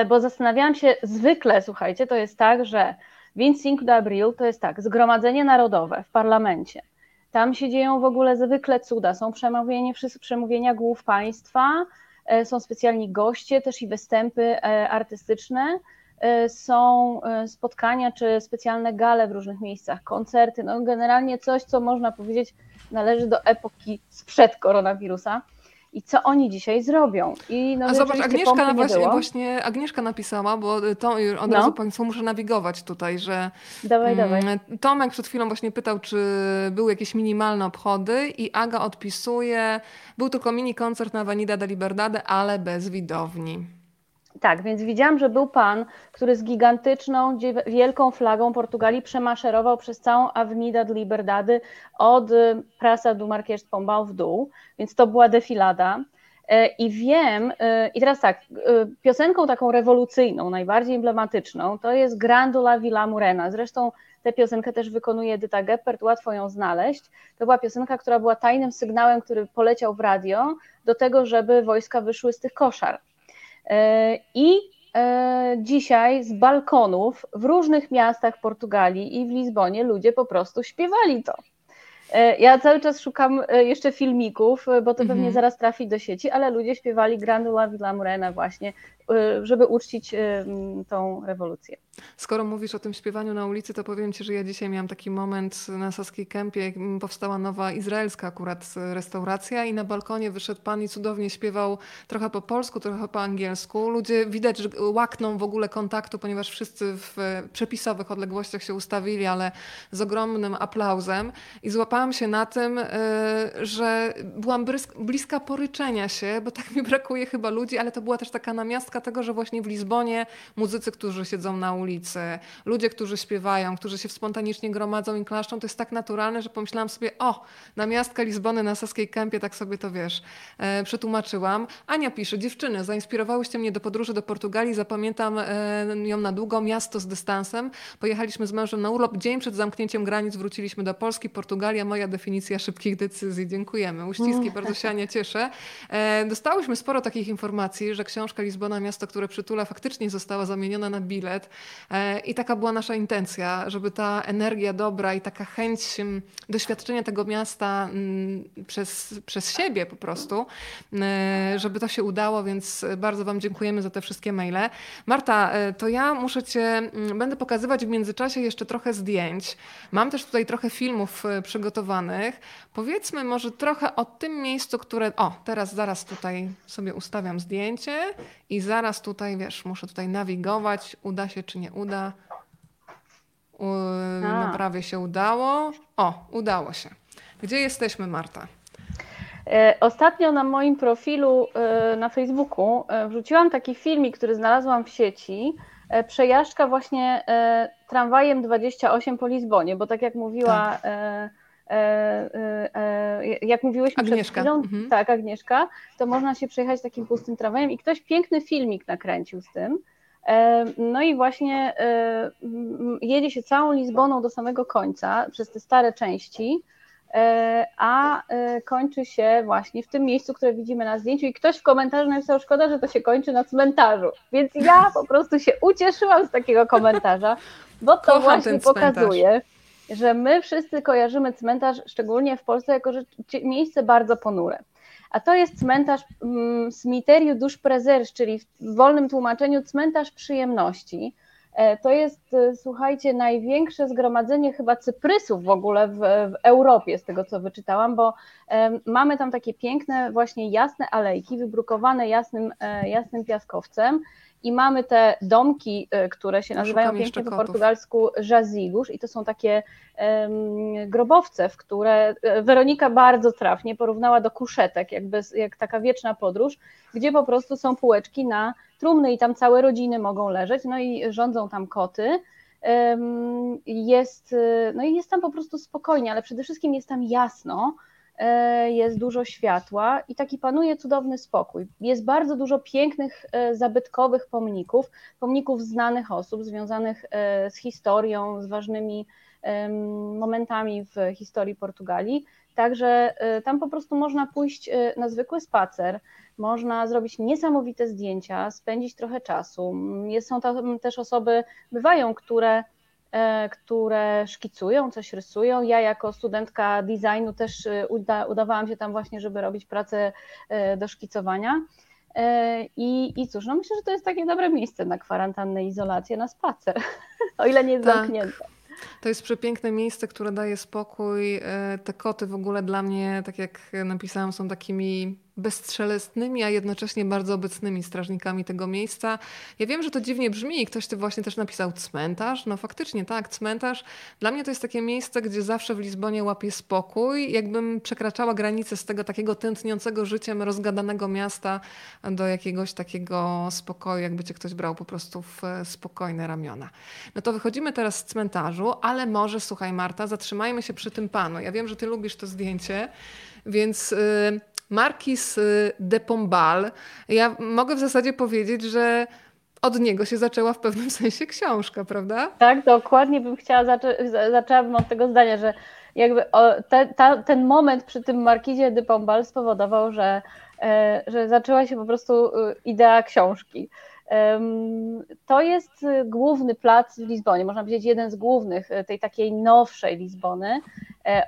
S3: bo zastanawiałam się, zwykle, słuchajcie, to jest tak, że 25 de Abril to jest tak, zgromadzenie narodowe w parlamencie. Tam się dzieją w ogóle zwykle cuda. Są przemówienia, przemówienia głów państwa, e, są specjalni goście, też i występy e, artystyczne, e, są spotkania czy specjalne gale w różnych miejscach, koncerty. No generalnie coś, co można powiedzieć należy do epoki sprzed koronawirusa. I co oni dzisiaj zrobią? I no
S1: A zobacz, Agnieszka, właśnie, właśnie Agnieszka napisała, bo to od
S3: No.
S1: razu Państwu muszę nawigować tutaj, że
S3: Dawaj, dawaj.
S1: mm, Tomek przed chwilą właśnie pytał, czy były jakieś minimalne obchody i Aga odpisuje, był tylko mini koncert na Avenida de Liberdade, ale bez widowni.
S3: Tak, więc widziałam, że był pan, który z gigantyczną, wielką flagą Portugalii przemaszerował przez całą Avenida de Liberdade od y, Praça do Marquês de Pombal w dół, więc to była defilada. E, I wiem, e, i teraz tak, e, piosenką taką rewolucyjną, najbardziej emblematyczną, to jest Grandula Villa Morena. Zresztą tę piosenkę też wykonuje Edyta Geppert, łatwo ją znaleźć. To była piosenka, która była tajnym sygnałem, który poleciał w radio do tego, żeby wojska wyszły z tych koszar. E, I e, dzisiaj z balkonów w różnych miastach Portugalii i w Lizbonie ludzie po prostu śpiewali to. E, Ja cały czas szukam jeszcze filmików, bo to
S1: Mhm.
S3: pewnie zaraz trafi do sieci, ale ludzie śpiewali Grandula Villa Morena właśnie. Żeby uczcić tą rewolucję.
S1: Skoro mówisz o tym śpiewaniu na ulicy, to powiem Ci, że ja dzisiaj miałam taki moment na Saskiej Kępie, powstała nowa izraelska akurat restauracja i na balkonie wyszedł pan i cudownie śpiewał trochę po polsku, trochę po angielsku. Ludzie widać, że łakną w ogóle kontaktu, ponieważ wszyscy w przepisowych odległościach się ustawili, ale z ogromnym aplauzem i złapałam się na tym, e, że byłam bliska poryczenia się, bo tak mi brakuje chyba ludzi, ale to była też taka namiastka tego, że właśnie w Lizbonie muzycy, którzy siedzą na ulicy, ludzie, którzy śpiewają, którzy się spontanicznie gromadzą i klaszczą, to jest tak naturalne, że pomyślałam sobie, o, namiastka Lizbony na Saskiej Kępie, tak sobie to wiesz, e, przetłumaczyłam. Ania pisze, dziewczyny, zainspirowałyście mnie do podróży do Portugalii, zapamiętam e, ją na długo, miasto z dystansem. Pojechaliśmy z mężem na urlop, dzień przed zamknięciem granic wróciliśmy do Polski, Portugalia, moja definicja szybkich decyzji. Dziękujemy. Uściski, bardzo się Ania cieszę. E, dostałyśmy sporo takich informacji, że książka Lizbona, miasto, które przytula, faktycznie została zamieniona na bilet. E, I taka była nasza intencja, żeby ta energia dobra i taka chęć doświadczenia tego miasta mm, przez, przez siebie po prostu, e, żeby to się udało, więc bardzo Wam dziękujemy za te wszystkie maile. Marta, e, to ja muszę Cię, mm, będę pokazywać w międzyczasie jeszcze trochę zdjęć. Mam też tutaj trochę filmów przygotowanych. Powiedzmy może trochę o tym miejscu, które. O, teraz zaraz tutaj sobie ustawiam zdjęcie i zaraz tutaj, wiesz, muszę tutaj nawigować, uda się czy nie uda. Na prawie się udało. O, udało się. Gdzie jesteśmy, Marta?
S3: E, ostatnio na moim profilu e, na Facebooku e, wrzuciłam taki filmik, który znalazłam w sieci. Przejażdżka właśnie tramwajem 28 po Lizbonie, bo tak jak mówiła tak. Jak mówiłyśmy
S1: Agnieszka.
S3: przed chwilą, mhm. tak, Agnieszka, to można się przejechać takim pustym tramwajem i ktoś piękny filmik nakręcił z tym. No i właśnie jedzie się całą Lizboną do samego końca, przez te stare części, e, a e, kończy się właśnie w tym miejscu, które widzimy na zdjęciu i ktoś w komentarzu napisał, szkoda, że to się kończy na cmentarzu, więc ja po prostu się ucieszyłam z takiego komentarza, bo to Kocham właśnie pokazuje, że my wszyscy kojarzymy cmentarz, szczególnie w Polsce, jako miejsce bardzo ponure. A to jest cmentarz mm, Cimiteriu Dusz Prezers, czyli w wolnym tłumaczeniu cmentarz przyjemności. E, to jest, e, słuchajcie, największe zgromadzenie chyba cyprysów w ogóle w, w Europie, z tego co wyczytałam, bo mamy tam takie piękne, właśnie jasne alejki, wybrukowane jasnym, e, jasnym piaskowcem i mamy te domki, e, które się nazywają pięknie po portugalsku jazigos i to są takie um, grobowce, w które e, Weronika bardzo trafnie porównała do kuszetek, jakby, jak taka wieczna podróż, gdzie po prostu są półeczki na trumny i tam całe rodziny mogą leżeć, no i rządzą tam koty. Jest, e, no i jest tam po prostu spokojnie, ale przede wszystkim jest tam jasno, jest dużo światła i taki panuje cudowny spokój. Jest bardzo dużo pięknych, e, zabytkowych pomników, pomników znanych osób, związanych e, z historią, z ważnymi momentami w historii Portugalii. Także tam po prostu można pójść na zwykły spacer, można zrobić niesamowite zdjęcia, spędzić trochę czasu. Są tam też osoby, bywają, które E, które szkicują, coś rysują. Ja jako studentka designu też e, uda, udawałam się tam właśnie, żeby robić pracę e, do szkicowania. I, I cóż, no myślę, że to jest takie dobre miejsce na kwarantannę, izolację, na spacer, o ile nie jest tak. zamknięte.
S1: To jest przepiękne miejsce, które daje spokój. Te koty w ogóle dla mnie, tak jak napisałam, są takimi bezstrzelestnymi, a jednocześnie bardzo obecnymi strażnikami tego miejsca. Ja wiem, że to dziwnie brzmi i ktoś tu właśnie też napisał cmentarz. No faktycznie tak, cmentarz. Dla mnie to jest takie miejsce, gdzie zawsze w Lizbonie łapię spokój. Jakbym przekraczała granicę z tego takiego tętniącego życiem rozgadanego miasta do jakiegoś takiego spokoju, jakby cię ktoś brał po prostu w spokojne ramiona. No to wychodzimy teraz z cmentarzu, ale może słuchaj Marta, zatrzymajmy się przy tym panu. Ja wiem, że ty lubisz to zdjęcie, więc... Yy, Marquis y, de Pombal. Ja mogę w zasadzie powiedzieć, że od niego się zaczęła w pewnym sensie książka, prawda?
S3: Tak, dokładnie bym chciała, zaczę- zaczęłabym od tego zdania, że jakby te, ta, ten moment przy tym Markizie de Pombal spowodował, że, e, że zaczęła się po prostu y, idea książki. To jest główny plac w Lizbonie, można powiedzieć jeden z głównych e, tej takiej nowszej Lizbony.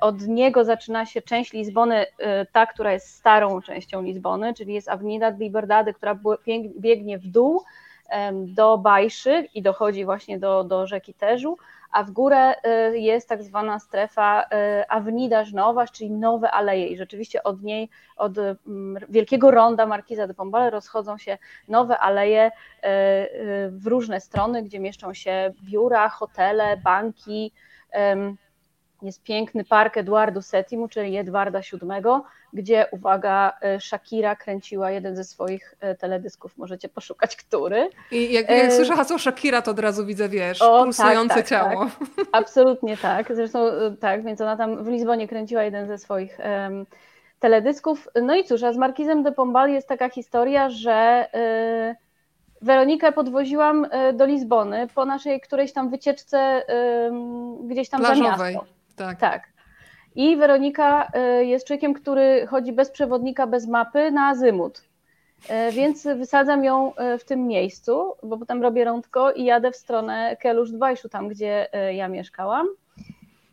S3: Od niego zaczyna się część Lizbony, ta, która jest starą częścią Lizbony, czyli jest Avenida de Liberdade, która biegnie w dół do Bajszy i dochodzi właśnie do, do rzeki Teżu, a w górę y, jest tak zwana strefa y, Avenida Nowa, czyli nowe aleje. I rzeczywiście od niej, od mm, wielkiego ronda Markiza de Pombal rozchodzą się nowe aleje y, w różne strony, gdzie mieszczą się biura, hotele, banki, jest piękny park Eduardo VII, czyli Edwarda VII, gdzie, uwaga, e, Shakira kręciła jeden ze swoich e, teledysków. Możecie poszukać, który.
S1: I jak, jak e... słyszę hasło Shakira, to od razu widzę, wiesz, o, pulsujące tak, tak, ciało.
S3: Tak. Absolutnie tak. Zresztą tak, więc ona tam w Lizbonie kręciła jeden ze swoich um, teledysków. No i cóż, a z Markizem de Pombal jest taka historia, że... Weronikę podwoziłam do Lizbony po naszej którejś tam wycieczce gdzieś tam
S1: Plażowej.
S3: za miasto.
S1: Tak.
S3: tak. I Weronika y, jest człowiekiem, który chodzi bez przewodnika, bez mapy na azymut. Y, więc wysadzam ją y, w tym miejscu, bo potem robię rądko i jadę w stronę Kelusz-Dwajszu, tam gdzie ja mieszkałam.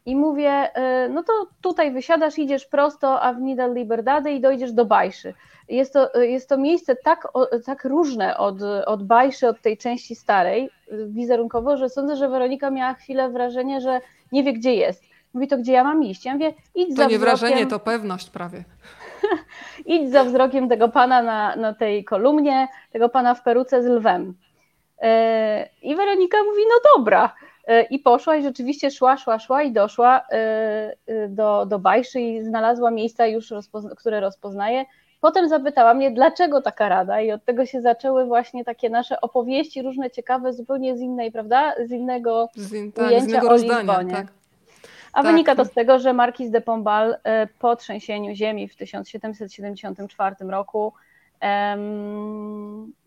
S3: I mówię, no to tutaj wysiadasz, idziesz prosto Avenida Liberdade i dojdziesz do Bajszy. Jest to, jest to miejsce tak, tak różne od, od Bajszy, od tej części starej, wizerunkowo, że sądzę, że Weronika miała chwilę wrażenie, że nie wie, gdzie jest. Mówi to, gdzie ja mam iść? Ja mówię, idź
S1: to
S3: za
S1: nie
S3: wzrokiem...
S1: wrażenie, to pewność prawie.
S3: idź za wzrokiem tego pana na, na tej kolumnie, tego pana w peruce z lwem. E, I Weronika mówi, no dobra. E, I poszła i rzeczywiście szła, szła, szła i doszła e, do, do Bajszy i znalazła miejsca już, rozpozna które rozpoznaje. Potem zapytała mnie, dlaczego taka rada, i od tego się zaczęły właśnie takie nasze opowieści, różne ciekawe, zupełnie z innej, prawda? Z innego
S1: z in, tak, ujęcia z innego Lizbonie. Tak.
S3: A tak. wynika to z tego, że Marquis de Pombal e, po trzęsieniu ziemi w 1774 roku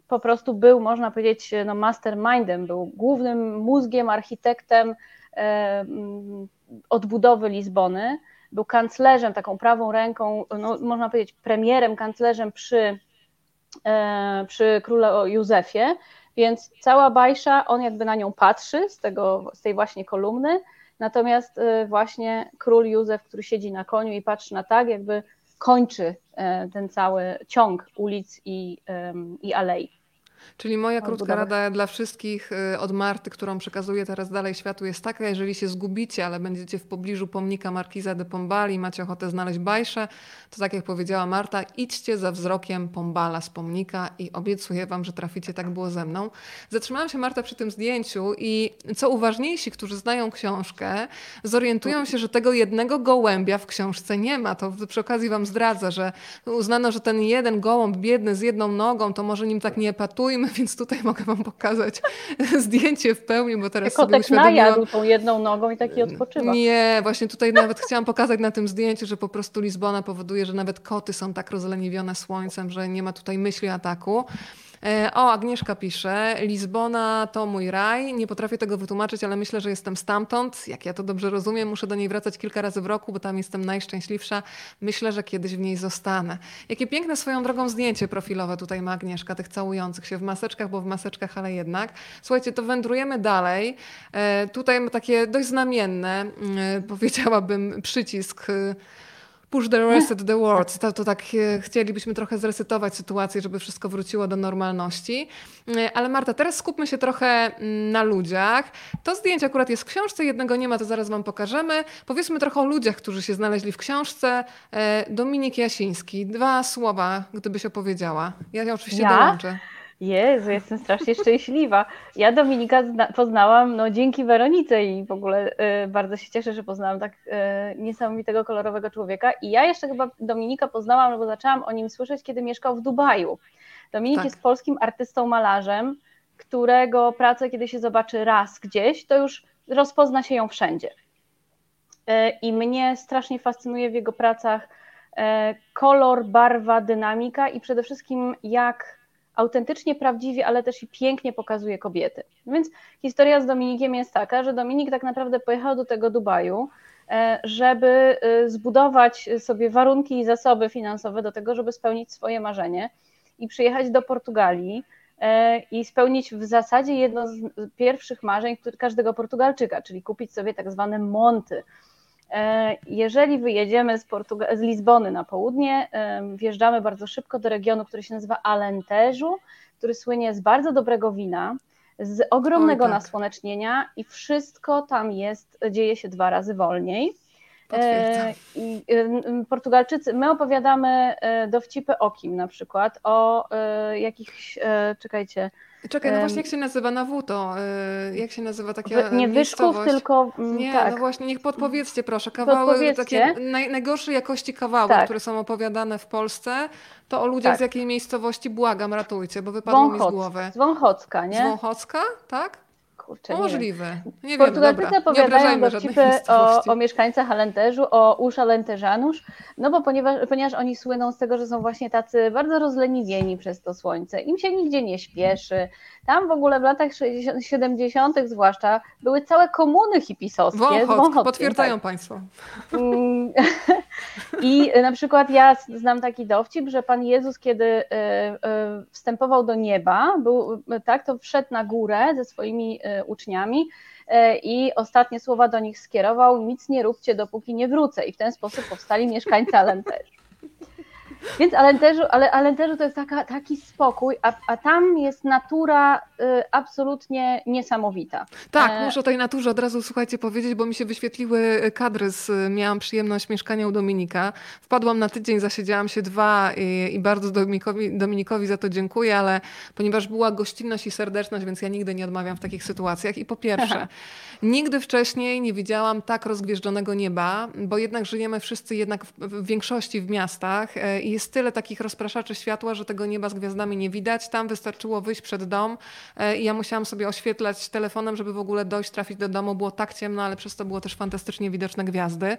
S3: po prostu był, można powiedzieć, no mastermindem, był głównym mózgiem, architektem um, odbudowy Lizbony. Był kanclerzem, taką prawą ręką, no, można powiedzieć, premierem, kanclerzem przy, e, przy królu Józefie, więc cała bajsza, on jakby na nią patrzy z, tego, z tej właśnie kolumny, Natomiast y, właśnie król Józef, który siedzi na koniu i patrzy na tak, jakby kończy e, ten cały ciąg ulic i, i alei.
S1: Czyli moja krótka rada dla wszystkich y, od Marty, którą przekazuję teraz dalej światu jest taka, jeżeli się zgubicie, ale będziecie w pobliżu pomnika Markiza de Pombali, macie ochotę znaleźć bajszę, to tak jak powiedziała Marta, idźcie za wzrokiem Pombala z pomnika i obiecuję wam, że traficie, tak było ze mną. Zatrzymałam się Marta przy tym zdjęciu i co uważniejsi, którzy znają książkę, zorientują się, że tego jednego gołębia w książce nie ma. To przy okazji wam zdradzę, że uznano, że ten jeden gołąb biedny z jedną nogą, to może nim tak nie epatuje, więc tutaj mogę wam pokazać zdjęcie w pełni, bo teraz
S3: Kotek
S1: sobie uświadomiłam...
S3: najadł tą jedną nogą i taki odpoczywa.
S1: Nie, właśnie tutaj nawet chciałam pokazać na tym zdjęciu, że po prostu Lizbona powoduje, że nawet koty są tak rozleniwione słońcem, że nie ma tutaj myśli ataku. E, o, Agnieszka pisze, Lizbona to mój raj. Nie potrafię tego wytłumaczyć, ale myślę, że jestem stamtąd. Jak ja to dobrze rozumiem, muszę do niej wracać kilka razy w roku, bo tam jestem najszczęśliwsza. Myślę, że kiedyś w niej zostanę. Jakie piękne swoją drogą zdjęcie profilowe tutaj ma Agnieszka, tych całujących się w maseczkach, bo w maseczkach, ale jednak. Słuchajcie, to wędrujemy dalej. E, tutaj takie dość znamienne, e, powiedziałabym, przycisk push the reset the world. To, to tak e, chcielibyśmy trochę zresetować sytuację, żeby wszystko wróciło do normalności. E, ale Marta, teraz skupmy się trochę mm, na ludziach. To zdjęcie akurat jest w książce, jednego nie ma, to zaraz wam pokażemy. Powiedzmy trochę o ludziach, którzy się znaleźli w książce. E, Dominik Jasiński. Dwa słowa, gdybyś opowiedziała. Ja oczywiście ja? dołączę.
S3: Jezu, jestem strasznie szczęśliwa. Ja Dominika poznałam no, dzięki Weronice i w ogóle y, bardzo się cieszę, że poznałam tak y, niesamowitego, kolorowego człowieka. I ja jeszcze chyba Dominika poznałam, no bo zaczęłam o nim słyszeć, kiedy mieszkał w Dubaju. Dominik tak. jest polskim artystą, malarzem, którego pracę, kiedy się zobaczy raz gdzieś, to już rozpozna się ją wszędzie. Y, I mnie strasznie fascynuje w jego pracach kolor, barwa, dynamika i przede wszystkim jak autentycznie prawdziwie, ale też i pięknie pokazuje kobiety. Więc historia z Dominikiem jest taka, że Dominik tak naprawdę pojechał do tego Dubaju, e, żeby e, zbudować sobie warunki i zasoby finansowe do tego, żeby spełnić swoje marzenie i przyjechać do Portugalii e, i spełnić w zasadzie jedno z pierwszych marzeń każdego Portugalczyka, czyli kupić sobie tak zwane monty, Jeżeli wyjedziemy z, z Lizbony na południe, wjeżdżamy bardzo szybko do regionu, który się nazywa Alentejo, który słynie z bardzo dobrego wina, z ogromnego Oj, tak. nasłonecznienia i wszystko tam jest, dzieje się dwa razy wolniej. E, I Portugalczycy, my opowiadamy e, dowcipy o kim na przykład, o e, jakichś, czekajcie,
S1: Czekaj, no właśnie jak się nazywa na W to? Jak się nazywa taka Nie
S3: Wyszków, tylko
S1: mm, Nie,
S3: tak.
S1: no właśnie, niech podpowiedzcie proszę. Kawały, takie naj, najgorszej jakości kawały, tak. które są opowiadane w Polsce, to o ludziach tak. z jakiej miejscowości błagam, ratujcie, bo wypadło mi z głowy.
S3: Z Wąchocka, nie? Z
S1: Wąchocka, tak?
S3: Kurczę,
S1: Możliwe. Nie,
S3: nie Portugalczycy wiem, opowiadają dowcipy o, o mieszkańcach Alenteżu, o Usza Alenteżanusz, no bo ponieważ, ponieważ oni słyną z tego, że są właśnie tacy bardzo rozleniwieni przez to słońce, im się nigdzie nie śpieszy. Tam w ogóle w latach 60, 70. zwłaszcza były całe komuny hipisowskie.
S1: Wąchot, potwierdzają tak. Państwo.
S3: Mm, I na przykład ja znam taki dowcip, że Pan Jezus, kiedy e, e, wstępował do nieba, był, tak, to wszedł na górę ze swoimi e, uczniami i ostatnie słowa do nich skierował: Nic nie róbcie, dopóki nie wrócę. I w ten sposób powstali mieszkańcy Alenteżu. Więc Alenteżu, ale Alenteżu to jest taka, taki spokój, a, a tam jest natura y, absolutnie niesamowita.
S1: Tak, e... muszę o tej naturze od razu, słuchajcie, powiedzieć, bo mi się wyświetliły kadry, z, miałam przyjemność mieszkania u Dominika. Wpadłam na tydzień, zasiedziałam się dwa i, i bardzo Dominikowi, Dominikowi za to dziękuję, ale ponieważ była gościnność i serdeczność, więc ja nigdy nie odmawiam w takich sytuacjach. I po pierwsze, nigdy wcześniej nie widziałam tak rozgwieżdżonego nieba, bo jednak żyjemy wszyscy jednak w, w większości w miastach e, i jest tyle takich rozpraszaczy światła, że tego nieba z gwiazdami nie widać. Tam wystarczyło wyjść przed dom e, i ja musiałam sobie oświetlać telefonem, żeby w ogóle dojść, trafić do domu. Było tak ciemno, ale przez to było też fantastycznie widoczne gwiazdy.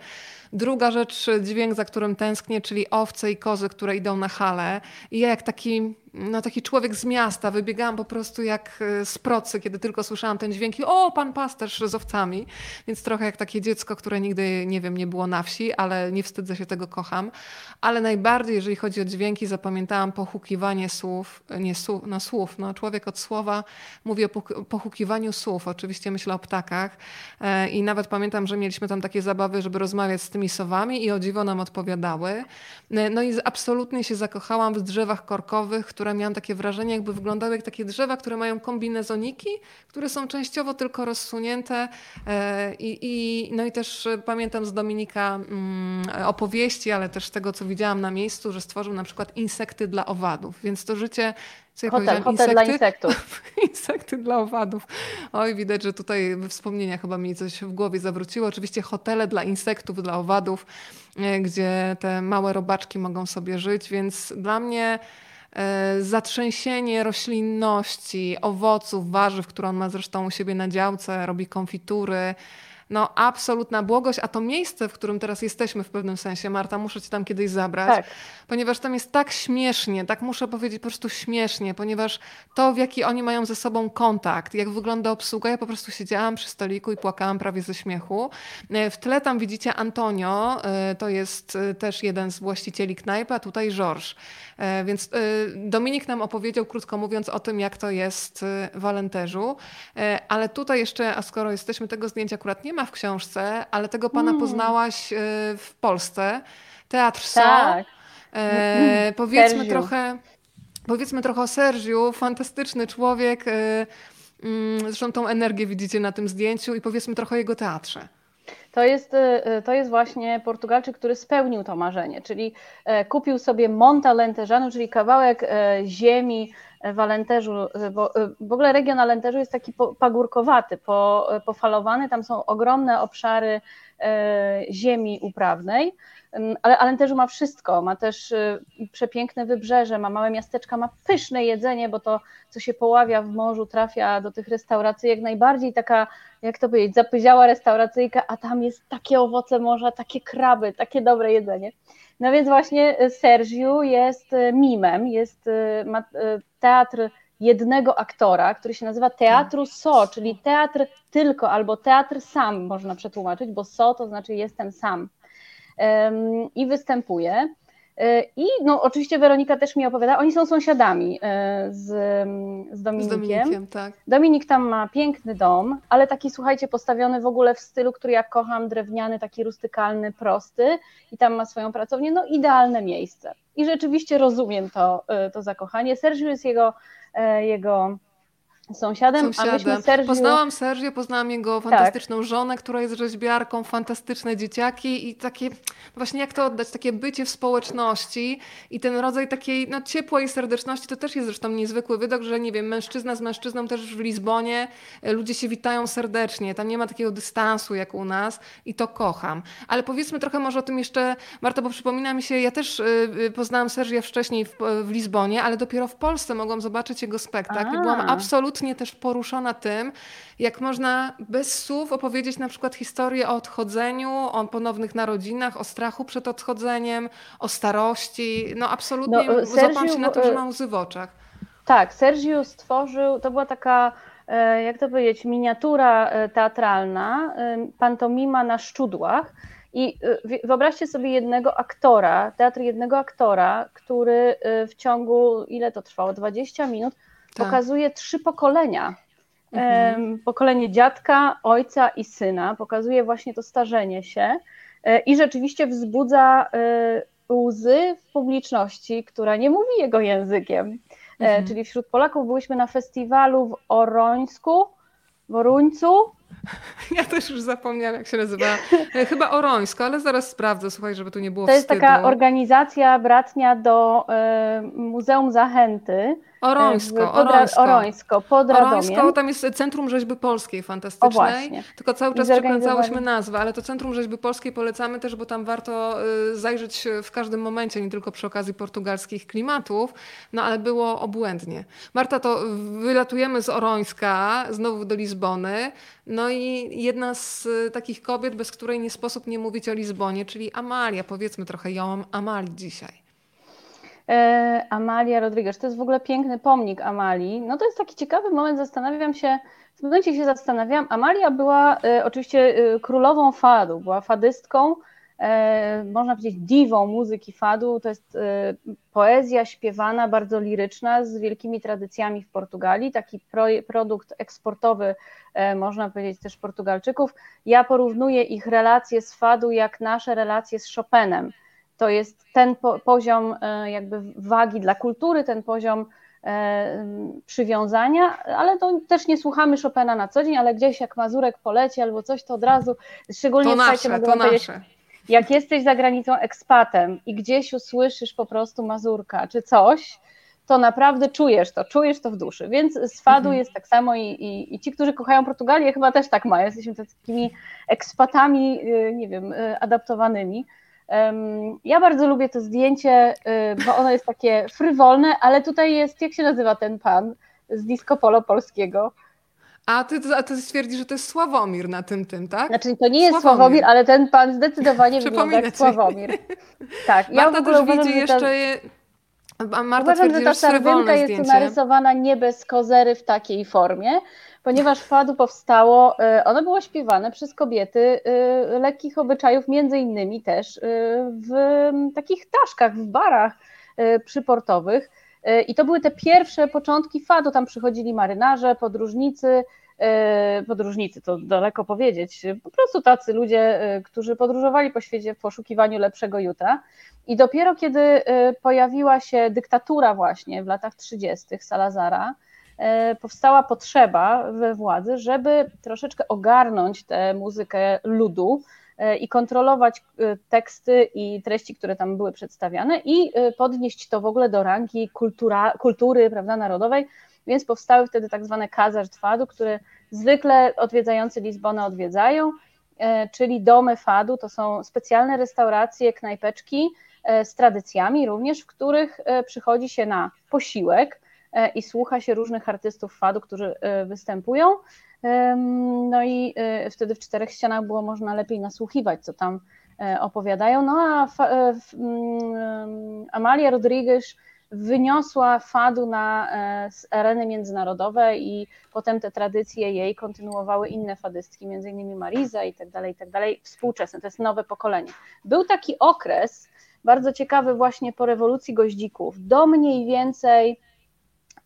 S1: Druga rzecz, dźwięk, za którym tęsknię, czyli owce i kozy, które idą na hale. I ja jak taki no, taki człowiek z miasta. Wybiegałam po prostu jak e, z procy, kiedy tylko słyszałam ten dźwięk i o, pan pasterz z owcami. Więc trochę jak takie dziecko, które nigdy, nie wiem, nie było na wsi, ale nie wstydzę się tego, kocham. Ale najbardziej, jeżeli chodzi o dźwięki, zapamiętałam pochukiwanie słów, nie słów, no słów, no człowiek od słowa mówi o pochukiwaniu słów. Oczywiście myślę o ptakach e, i nawet pamiętam, że mieliśmy tam takie zabawy, żeby rozmawiać z tymi sowami i o dziwo nam odpowiadały. E, no i absolutnie się zakochałam w drzewach korkowych, które które miałam takie wrażenie, jakby wyglądały jak takie drzewa, które mają kombinezoniki, które są częściowo tylko rozsunięte. E, I, i, no i też pamiętam z Dominika mm, opowieści, ale też tego, co widziałam na miejscu, że stworzył na przykład insekty dla owadów. Więc to życie
S3: co ja hotel, hotel insekty? dla insektów.
S1: insekty dla owadów. Oj, widać, że tutaj wspomnienia chyba mi coś w głowie zawróciło. Oczywiście hotele dla insektów, dla owadów, e, gdzie te małe robaczki mogą sobie żyć, więc dla mnie E, zatrzęsienie roślinności, owoców, warzyw, które on ma zresztą u siebie na działce, robi konfitury, no absolutna błogość, a to miejsce, w którym teraz jesteśmy w pewnym sensie, Marta, muszę cię tam kiedyś zabrać, tak. ponieważ tam jest tak śmiesznie, tak muszę powiedzieć po prostu śmiesznie, ponieważ to, w jaki oni mają ze sobą kontakt, jak wygląda obsługa, ja po prostu siedziałam przy stoliku i płakałam prawie ze śmiechu. E, w tle tam widzicie Antonio, e, to jest e, też jeden z właścicieli knajpy, a tutaj Georges. Więc Dominik nam opowiedział, krótko mówiąc, o tym, jak to jest w Alenteżu, ale tutaj jeszcze, a skoro jesteśmy tego zdjęcia akurat nie ma w książce, ale tego pana mm. poznałaś e, w Polsce. Teatr So. Tak. E, powiedzmy Sergiu. trochę. Powiedzmy trochę o Sergiu, fantastyczny człowiek. E, mm, zresztą tą energię widzicie na tym zdjęciu i powiedzmy trochę o jego teatrze.
S3: To jest, e, to jest właśnie Portugalczyk, który spełnił to marzenie, czyli kupił sobie Monta Lentejano, czyli kawałek ziemi w Alenteżu, bo y, w ogóle region Alenteżu jest taki pagórkowaty, pofalowany, tam są ogromne obszary ziemi uprawnej, ale Alenteżu ma wszystko, ma też y, przepiękne wybrzeże, ma małe miasteczka, ma pyszne jedzenie, bo to, co się poławia w morzu, trafia do tych restauracji, jak najbardziej. Taka, jak to powiedzieć, zapyziała restauracyjka, a tam jest takie owoce morza, takie kraby, takie dobre jedzenie. No więc właśnie Sergiu jest mimem, jest ma teatr jednego aktora, który się nazywa Teatru So, czyli teatr tylko albo teatr sam można przetłumaczyć, bo So to znaczy jestem sam. I występuje. I no, oczywiście Weronika też mi opowiada, oni są sąsiadami z, z Dominikiem. Z Dominikiem tak. Dominik tam ma piękny dom, ale taki, słuchajcie, postawiony w ogóle w stylu, który ja kocham, drewniany, taki rustykalny, prosty i tam ma swoją pracownię, no idealne miejsce. I rzeczywiście rozumiem to, to zakochanie. Sergio jest jego, jego sąsiadem,
S1: sąsiadem. a myśmy Sergio... Poznałam Sergio, poznałam jego tak. fantastyczną tak. żonę, która jest rzeźbiarką, fantastyczne dzieciaki i takie, właśnie jak to oddać, takie bycie w społeczności i ten rodzaj takiej no, ciepłej serdeczności, to też jest zresztą niezwykły wydok, że nie wiem, mężczyzna z mężczyzną też w Lizbonie, e, ludzie się witają serdecznie, tam nie ma takiego dystansu jak u nas i to kocham. Ale powiedzmy trochę może o tym jeszcze, Marta, bo przypomina mi się, ja też y, poznałam Sergio wcześniej w, w Lizbonie, ale dopiero w Polsce mogłam zobaczyć jego spektakl. Byłam absolutnie absolutnie też poruszona tym, jak można bez słów opowiedzieć na przykład historię o odchodzeniu, o ponownych narodzinach, o strachu przed odchodzeniem, o starości. No absolutnie no, Sergiu, się na to, że e, mam łzy w oczach.
S3: Tak, Sergio stworzył, to była taka e, jak to powiedzieć, miniatura e, teatralna, pantomima na szczudłach. I wyobraźcie sobie jednego aktora, teatr jednego aktora, który w ciągu, ile to trwało, 20 minut, tak. pokazuje trzy pokolenia. Mhm. Pokolenie dziadka, ojca i syna, pokazuje właśnie to starzenie się e, i rzeczywiście wzbudza e, łzy w publiczności, która nie mówi jego językiem. E, mhm. Czyli wśród Polaków byliśmy na festiwalu w Orońsku, w Oruńcu,
S1: Ja też już zapomniałam, jak się nazywa. Chyba Orońsko, ale zaraz sprawdzę, słuchaj, żeby tu nie było
S3: To jest
S1: wstydu.
S3: taka organizacja bratnia do y, Muzeum Zachęty.
S1: Orońsko, pod, Orońsko.
S3: Orońsko, pod. Orońsko,
S1: tam jest Centrum Rzeźby Polskiej fantastycznej. Tylko cały czas przekręcałyśmy nazwę, ale to Centrum Rzeźby Polskiej polecamy też, bo tam warto y, zajrzeć w każdym momencie, nie tylko przy okazji portugalskich klimatów, no ale było obłędnie. Marta, to wylatujemy z Orońska znowu do Lizbony, no i jedna z y, takich kobiet, bez której nie sposób nie mówić o Lizbonie, czyli Amalia. Powiedzmy trochę ją Amalii dzisiaj.
S3: E, Amalia Rodriguez. To jest w ogóle piękny pomnik Amalii. No to jest taki ciekawy moment, zastanawiam się, w momencie się zastanawiam. Amalia była e, oczywiście e, królową fadu, była fadystką, można powiedzieć diwą muzyki fadu. To jest e, poezja śpiewana, bardzo liryczna, z wielkimi tradycjami w Portugalii, taki pro, produkt eksportowy, e, można powiedzieć też Portugalczyków. Ja porównuję ich relacje z fadu jak nasze relacje z Chopinem to jest ten po, poziom e, jakby wagi dla kultury, ten poziom e, przywiązania, ale to też nie słuchamy Chopina na co dzień, ale gdzieś jak Mazurek poleci albo coś, to od razu, szczególnie
S1: to nasze, to nasze.
S3: Jak jesteś za granicą ekspatem i gdzieś usłyszysz po prostu Mazurka czy coś, to naprawdę czujesz to, czujesz to w duszy. Więc z fadu mhm. jest tak samo i, i, i, ci, którzy kochają Portugalię, chyba też tak mają. Jesteśmy takimi ekspatami, y, nie wiem, y, adaptowanymi. Ja bardzo lubię to zdjęcie, y, bo ono jest takie frywolne, ale tutaj jest, jak się nazywa ten pan z disco polo polskiego?
S1: A ty, a ty stwierdzisz, że to jest Sławomir na tym tym, tak?
S3: Znaczy to nie jest Sławomir, Sławomir ale ten pan zdecydowanie wygląda jak Sławomir. Tak,
S1: ja Marta też uważam, widzi jeszcze...
S3: Ta... Marta uważam, że ta sardynka jest narysowana nie bez kozery w takiej formie, ponieważ fadu powstało, y, ono było śpiewane przez kobiety y, lekkich obyczajów, między innymi też y, w takich taszkach, w barach przyportowych. I to były te pierwsze początki fadu. Tam przychodzili marynarze, podróżnicy, podróżnicy, to daleko powiedzieć, po prostu tacy ludzie, którzy podróżowali po świecie w poszukiwaniu lepszego jutra. I dopiero kiedy pojawiła się dyktatura właśnie w latach 30. Salazara, E, powstała potrzeba we władzy, żeby troszeczkę ogarnąć tę muzykę ludu e, i kontrolować e, teksty i treści, które tam były przedstawiane i podnieść to w ogóle do rangi kultura, kultury prawda, narodowej, więc powstały wtedy tak zwane Casas Fadu, które zwykle odwiedzający Lizbonę odwiedzają, czyli domy fadu, to są specjalne restauracje, knajpeczki z tradycjami również, w których przychodzi się na posiłek, E, i słucha się różnych artystów fadu, którzy e, występują. No i e, wtedy w czterech ścianach było można lepiej nasłuchiwać, co tam opowiadają. No a mm, Amalia Rodriguez wyniosła fadu na areny międzynarodowe i potem te tradycje jej kontynuowały inne fadystki, między innymi Mariza i tak dalej, i tak dalej, współczesne, to jest nowe pokolenie. Był taki okres, bardzo ciekawy właśnie po rewolucji goździków, do mniej więcej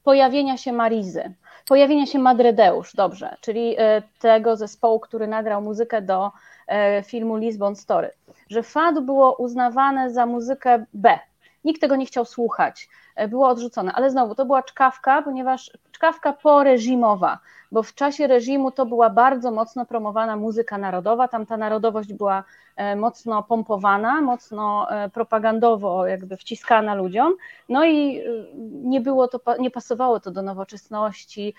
S3: pojawienia się Marizy, pojawienia się Madredeusz, dobrze, czyli e, tego zespołu, który nagrał muzykę do e, filmu Lisbon Story, że fado było uznawane za muzykę B. Nikt tego nie chciał słuchać, e, było odrzucone, ale znowu to była czkawka, ponieważ czkawka poreżimowa, bo w czasie reżimu to była bardzo mocno promowana muzyka narodowa, tam ta narodowość była e, mocno pompowana, mocno e, propagandowo jakby wciskana ludziom, no i nie było to, nie pasowało to do nowoczesności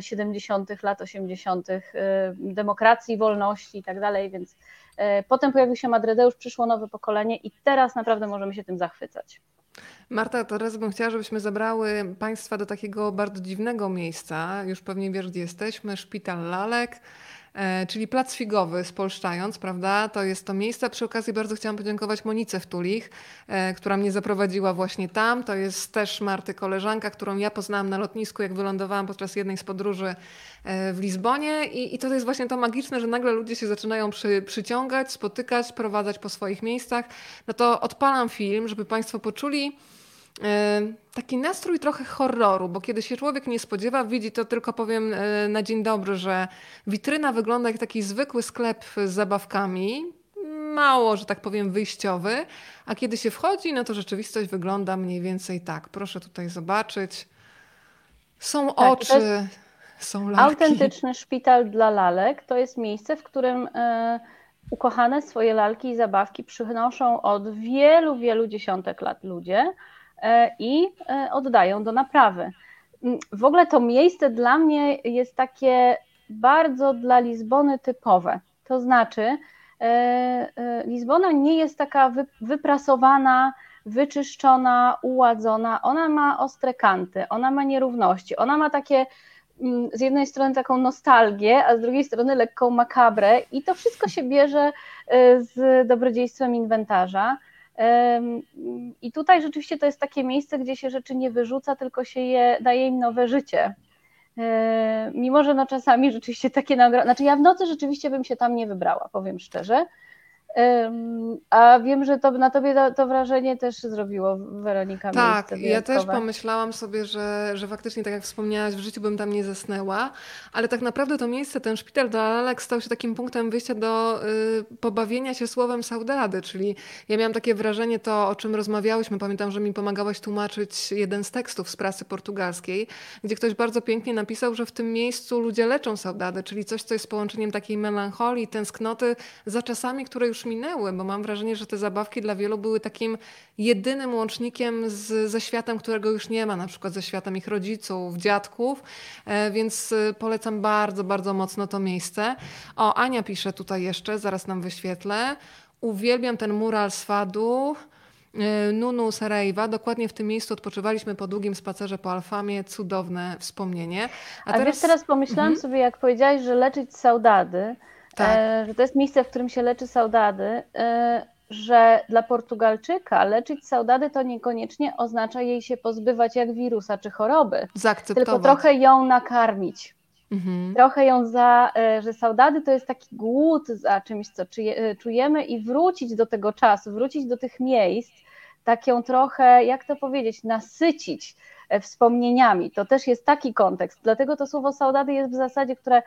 S3: 70. lat 80. demokracji, wolności i tak dalej, więc potem pojawił się Madredeusz, przyszło nowe pokolenie i teraz naprawdę możemy się tym zachwycać.
S1: Marta, teraz bym chciała, żebyśmy zabrały Państwa do takiego bardzo dziwnego miejsca. Już pewnie wiesz, gdzie jesteśmy. Szpital Lalek, e, czyli Plac Figowy, spolszczając, prawda? To jest to miejsce. Przy okazji bardzo chciałam podziękować Monice Wtulich, e, która mnie zaprowadziła właśnie tam. To jest też Marty koleżanka, którą ja poznałam na lotnisku, jak wylądowałam podczas jednej z podróży e, w Lizbonie. I, i to jest właśnie to magiczne, że nagle ludzie się zaczynają przy, przyciągać, spotykać, sprowadzać po swoich miejscach. No to odpalam film, żeby Państwo poczuli, taki nastrój trochę horroru, bo kiedy się człowiek nie spodziewa, widzi to tylko powiem e, na dzień dobry, że witryna wygląda jak taki zwykły sklep z zabawkami, mało, że tak powiem, wyjściowy, a kiedy się wchodzi, no to rzeczywistość wygląda mniej więcej tak. Proszę tutaj zobaczyć. Są tak, oczy, są lalki.
S3: Autentyczny szpital dla lalek to jest miejsce, w którym e, ukochane swoje lalki i zabawki przynoszą od wielu, wielu dziesiątek lat ludzie E, i e, oddają do naprawy. Mm, w ogóle to miejsce dla mnie jest takie bardzo dla Lizbony typowe. To znaczy, e, Lizbona nie jest taka wyprasowana, wyczyszczona, uładzona. Ona ma ostre kanty, ona ma nierówności, ona ma takie mm, z jednej strony taką nostalgię, a z drugiej strony lekką makabrę i to wszystko się bierze z dobrodziejstwem inwentarza. I tutaj rzeczywiście to jest takie miejsce, gdzie się rzeczy nie wyrzuca, tylko się je daje im nowe życie. Mimo, że no czasami rzeczywiście takie nagrody, znaczy ja w nocy rzeczywiście bym się tam nie wybrała, powiem szczerze, a wiem, że to na tobie to, to wrażenie też zrobiło Weronika.
S1: Tak, ja też pomyślałam sobie, że, że faktycznie, tak jak wspomniałaś, w życiu bym tam nie zasnęła, ale tak naprawdę to miejsce, ten szpital do Lalek stał się takim punktem wyjścia do y, pobawienia się słowem saudady, czyli ja miałam takie wrażenie, to o czym rozmawiałyśmy, pamiętam, że mi pomagałaś tłumaczyć jeden z tekstów z prasy portugalskiej, gdzie ktoś bardzo pięknie napisał, że w tym miejscu ludzie leczą saudadę, czyli coś, co jest połączeniem takiej melancholii, tęsknoty za czasami, które już minęły, bo mam wrażenie, że te zabawki dla wielu były takim jedynym łącznikiem z, ze światem, którego już nie ma, na przykład ze światem ich rodziców, dziadków, e, więc e, polecam bardzo, bardzo mocno to miejsce. O, Ania pisze tutaj jeszcze, zaraz nam wyświetlę. Uwielbiam ten mural z Fadu. E, Nunu Sarajwa. Dokładnie w tym miejscu odpoczywaliśmy po długim spacerze po Alfamie. Cudowne wspomnienie.
S3: A, A teraz... wiesz, teraz pomyślałam mhm. sobie, jak powiedziałaś, że leczyć saudady, tak. E, że to jest miejsce, w którym się leczy saudady, e, że dla Portugalczyka leczyć saudady to niekoniecznie oznacza jej się pozbywać jak wirusa czy choroby, tylko trochę ją nakarmić. Mhm. Trochę ją za, e, że saudady to jest taki głód za czymś, co czujemy i wrócić do tego czasu, wrócić do tych miejsc, tak ją trochę, jak to powiedzieć, nasycić wspomnieniami. To też jest taki kontekst. Dlatego to słowo saudady jest w zasadzie, które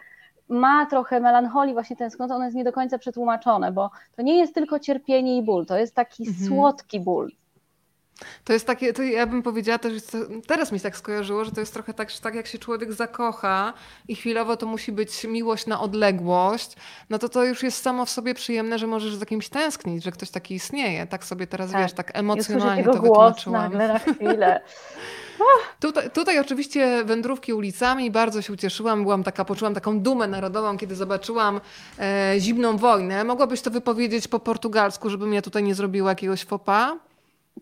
S3: ma trochę melancholii, właśnie tęsknoty, ono jest nie do końca przetłumaczone, bo to nie jest tylko cierpienie i ból, to jest taki mhm. słodki ból.
S1: To jest takie, to ja bym powiedziała też, teraz mi się tak skojarzyło, że to jest trochę tak, że tak jak się człowiek zakocha i chwilowo to musi być miłość na odległość, no to to już jest samo w sobie przyjemne, że możesz za kimś tęsknić, że ktoś taki istnieje. Tak sobie teraz, tak. wiesz, tak emocjonalnie to wytłumaczyłam.
S3: nagle na chwilę.
S1: Tutaj, tutaj, oczywiście wędrówki ulicami, bardzo się ucieszyłam, byłam taka, poczułam taką dumę narodową, kiedy zobaczyłam e, zimną wojnę. Mogłabyś to wypowiedzieć po portugalsku, żebym ja tutaj nie zrobiła jakiegoś fopa?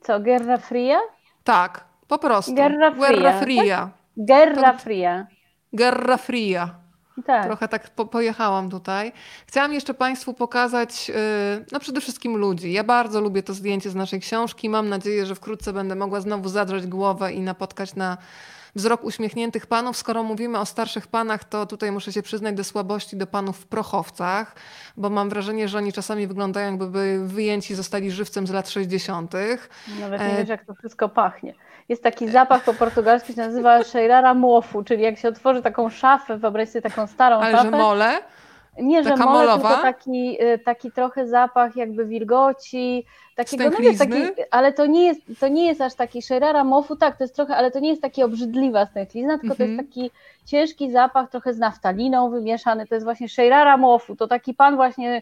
S3: Co, Guerra Fria?
S1: Tak, po prostu.
S3: Guerra Fria.
S1: Guerra Fria.
S3: Guerra Fria.
S1: Guerra Fria. Tak. Trochę tak po, pojechałam tutaj. Chciałam jeszcze Państwu pokazać, yy, no przede wszystkim ludzi. Ja bardzo lubię to zdjęcie z naszej książki. Mam nadzieję, że wkrótce będę mogła znowu zadrzeć głowę i napotkać na wzrok uśmiechniętych panów. Skoro mówimy o starszych panach, to tutaj muszę się przyznać do słabości do panów w prochowcach, bo mam wrażenie, że oni czasami wyglądają jakby wyjęci zostali żywcem z lat 60.
S3: Nawet nie e... wiesz, jak to wszystko pachnie. Jest taki zapach po portugalsku, się nazywa Sheirara Mofu, czyli jak się otworzy taką szafę, wyobraź sobie taką starą
S1: Ale
S3: szafę.
S1: że mole?
S3: Nie, że mole, tylko taki, y, taki trochę zapach jakby wilgoci, takiego, no wiesz, taki, ale to nie, jest, to nie jest aż taki szerara mofu, tak, to jest trochę, ale to nie jest taki obrzydliwa stęchlizna, tylko to jest mhm. taki ciężki zapach, trochę z naftaliną wymieszany, to jest właśnie szerara mofu, to taki pan właśnie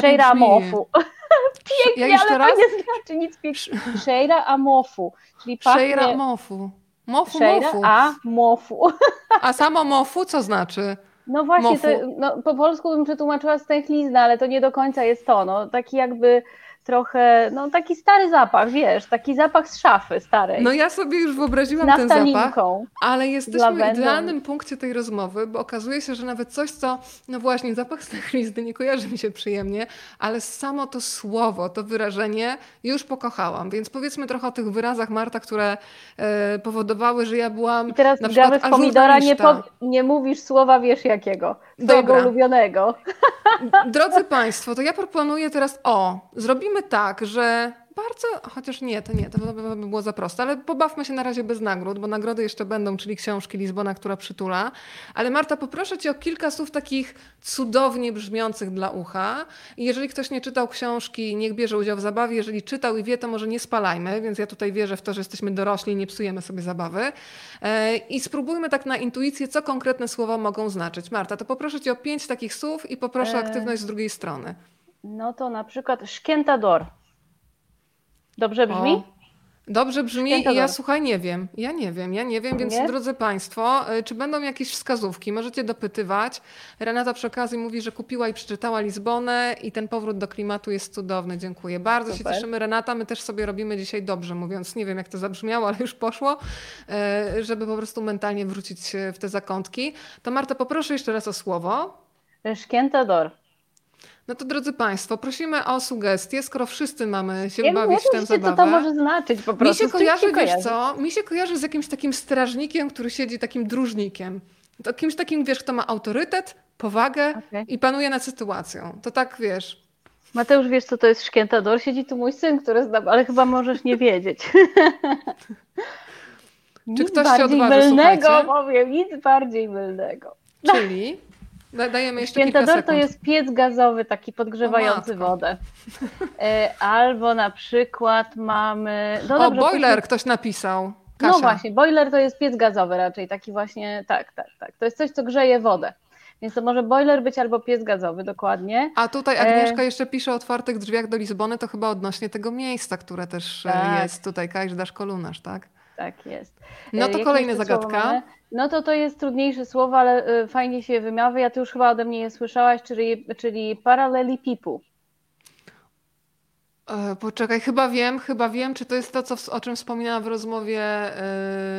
S3: Sheira mofu. Pięknie, ja ale raz? to nie znaczy nic pięknego. Sheira amofu, czyli pachnie...
S1: Sheira mofu. Mofu,
S3: Sheira
S1: mofu.
S3: a mofu.
S1: A samo mofu co znaczy?
S3: No właśnie, to, no, po polsku bym przetłumaczyła stęchlizna, ale to nie do końca jest to. No, taki jakby trochę, no taki stary zapach, wiesz, taki zapach z szafy starej.
S1: No ja sobie już wyobraziłam ten zapach, ale jesteśmy w idealnym punkcie tej rozmowy, bo okazuje się, że nawet coś, co, no właśnie, zapach stęchlizny nie kojarzy mi się przyjemnie, ale samo to słowo, to wyrażenie już pokochałam, więc powiedzmy trochę o tych wyrazach, Marta, które e, powodowały, że ja byłam
S3: I teraz
S1: na przykład
S3: w pomidora, nie, po, nie mówisz słowa wiesz jakiego, twojego ulubionego.
S1: Drodzy Państwo, to ja proponuję teraz, o, zrobimy tak, że bardzo, chociaż nie, to nie, to by było za proste, ale pobawmy się na razie bez nagród, bo nagrody jeszcze będą, czyli książki Lizbona, która przytula. Ale Marta, poproszę Cię o kilka słów takich cudownie brzmiących dla ucha. I jeżeli ktoś nie czytał książki, niech bierze udział w zabawie. Jeżeli czytał i wie, to może nie spalajmy, więc ja tutaj wierzę w to, że jesteśmy dorośli i nie psujemy sobie zabawy. E, I spróbujmy tak na intuicję, co konkretne słowa mogą znaczyć. Marta, to poproszę Cię o pięć takich słów i poproszę o e, aktywność z drugiej strony.
S3: No to na przykład szkiętador. Dobrze brzmi? O.
S1: Dobrze brzmi i ja słuchaj, nie wiem. Ja nie wiem, ja nie wiem, więc nie? drodzy Państwo, y, czy będą jakieś wskazówki? Możecie dopytywać. Renata przy okazji mówi, że kupiła i przeczytała Lizbonę i ten powrót do klimatu jest cudowny. Dziękuję. Bardzo Super. się cieszymy, Renata. My też sobie robimy dzisiaj dobrze, mówiąc, nie wiem jak to zabrzmiało, ale już poszło, y, żeby po prostu mentalnie wrócić w te zakątki. To Marta, poproszę jeszcze raz o słowo.
S3: Szkiętador.
S1: No to drodzy Państwo, prosimy o sugestie, skoro wszyscy mamy się ja bawić w tę zabawę.
S3: co to może znaczyć po prostu.
S1: Mi się kojarzy, się wiesz co, mi się kojarzy z jakimś takim strażnikiem, który siedzi takim dróżnikiem. To kimś takim, wiesz, kto ma autorytet, powagę okay. i panuje nad sytuacją. To tak, wiesz...
S3: Mateusz, wiesz co to jest szkiętador? Siedzi tu mój syn, który zna, ale chyba możesz nie wiedzieć.
S1: Czy ktoś się odważy, mylnego, słuchajcie?
S3: powiem, nic bardziej mylnego.
S1: Czyli? Dajemy jeszcze
S3: Świętodor to jest piec gazowy, taki podgrzewający wodę. E, albo na przykład mamy.
S1: No o, dobrze, boiler później... ktoś napisał. No
S3: Kasia. No właśnie, boiler to jest piec gazowy raczej, taki właśnie, tak, tak, tak. To jest coś, co grzeje wodę. Więc to może boiler być albo piec gazowy, dokładnie.
S1: A tutaj Agnieszka e... jeszcze pisze o otwartych drzwiach do Lizbony, to chyba odnośnie tego miejsca, które też e, tak. jest tutaj, Kajdasz Kolunarz, tak?
S3: Tak jest.
S1: No to kolejna zagadka.
S3: No to to jest trudniejsze słowo, ale y, fajnie się wymawia. Ja to już chyba ode mnie je słyszałaś, czyli, czyli paralelipipu.
S1: E, poczekaj, chyba wiem, chyba wiem, czy to jest to, co, o czym wspominała w rozmowie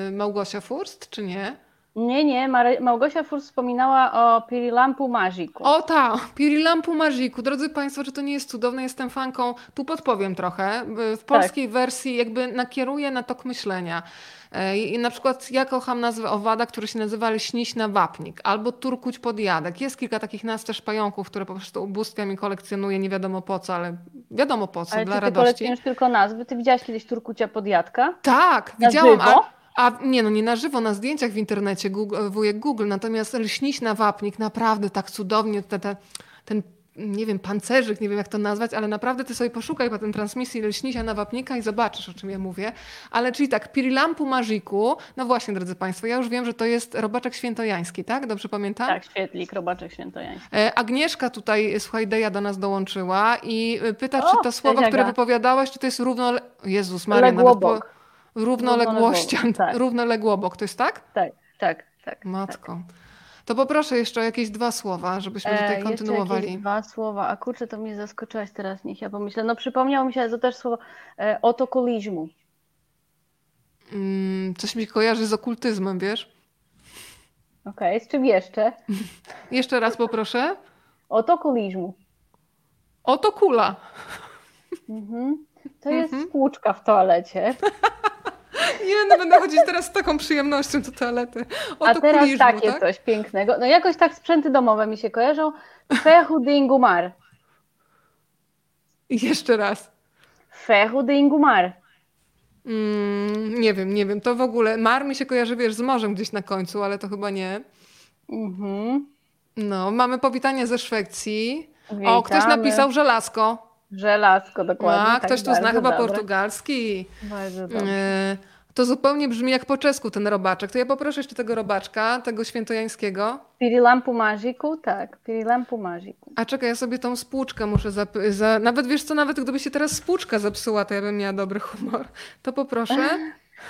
S1: yy, Małgosia Furst, czy nie?
S3: Nie, nie, Małgosia Furst wspominała o Pirilampu Magiku.
S1: O tak, Pirilampu Magiku. Drodzy Państwo, czy to nie jest cudowne? Jestem fanką, tu podpowiem trochę. W polskiej tak. wersji jakby nakieruję na tok myślenia. E, I na przykład ja kocham nazwę owada, który się nazywa leśniś wapnik albo turkuć podjadek. Jest kilka takich nazw też pająków, które po prostu ubóstwiam i kolekcjonuję nie wiadomo po co, ale wiadomo po co,
S3: ale
S1: dla
S3: ty
S1: radości.
S3: kolekcjonujesz tylko nazwy. Ty widziałaś kiedyś turkucia podjadka?
S1: Tak, na widziałam. Żywo? A, nie, no nie na żywo, na zdjęciach w internecie, Google, wujek Google, natomiast leśniś wapnik naprawdę tak cudownie, te, te, ten nie wiem, pancerzyk, nie wiem jak to nazwać, ale naprawdę ty sobie poszukaj po tym transmisji leśnisia na wapnika i zobaczysz, o czym ja mówię. Ale czyli tak, Pirilampu Magiku, no właśnie, drodzy Państwo, ja już wiem, że to jest robaczek świętojański, tak? Dobrze pamiętam?
S3: Tak, świetlik, robaczek świętojański.
S1: E, Agnieszka tutaj, słuchaj, Deja do nas dołączyła i pyta, o, czy to słowo, które wypowiadałaś, czy to jest równo... Jezus Maria, nawet po... Równoległością, tak. równoległobok, to jest tak?
S3: Tak, tak, tak.
S1: Matko. Tak. To poproszę jeszcze o jakieś dwa słowa, żebyśmy tutaj e, kontynuowali.
S3: Jakieś dwa słowa. A kurczę, to mnie zaskoczyłaś teraz, niech ja pomyślę. No przypomniało mi się, to też słowo e, otokulizmu.
S1: Mm, coś mi kojarzy z okultyzmem, wiesz?
S3: Okej, okay, z czym jeszcze?
S1: jeszcze raz poproszę.
S3: Otokulizmu.
S1: Otokula.
S3: Mhm. To jest mhm. w toalecie.
S1: Nie, no będę chodzić teraz z taką przyjemnością do toalety.
S3: A teraz takie tak? coś pięknego. No jakoś tak sprzęty domowe mi się kojarzą. Ferro de Ingumar.
S1: I jeszcze raz.
S3: Ferro de Ingumar.
S1: Mm, nie wiem, nie wiem. To w ogóle. Mar mi się kojarzy, wiesz, z morzem gdzieś na końcu, ale to chyba nie. Mhm. No, mamy powitanie ze Szwecji. Witamy. O, ktoś napisał żelazko.
S3: Żelazko, dokładnie. A,
S1: tak, ktoś tu zna chyba dobre. portugalski.
S3: Bardzo dobrze.
S1: To zupełnie brzmi jak po czesku ten robaczek. To ja poproszę jeszcze tego robaczka, tego świętojańskiego.
S3: Pirilampu magiku, tak. Pirilampu magiku.
S1: A czekaj, ja sobie tą spłuczkę muszę zap- za... Nawet wiesz co, nawet gdyby się teraz spłuczka zepsuła, to ja bym miała dobry humor. To poproszę.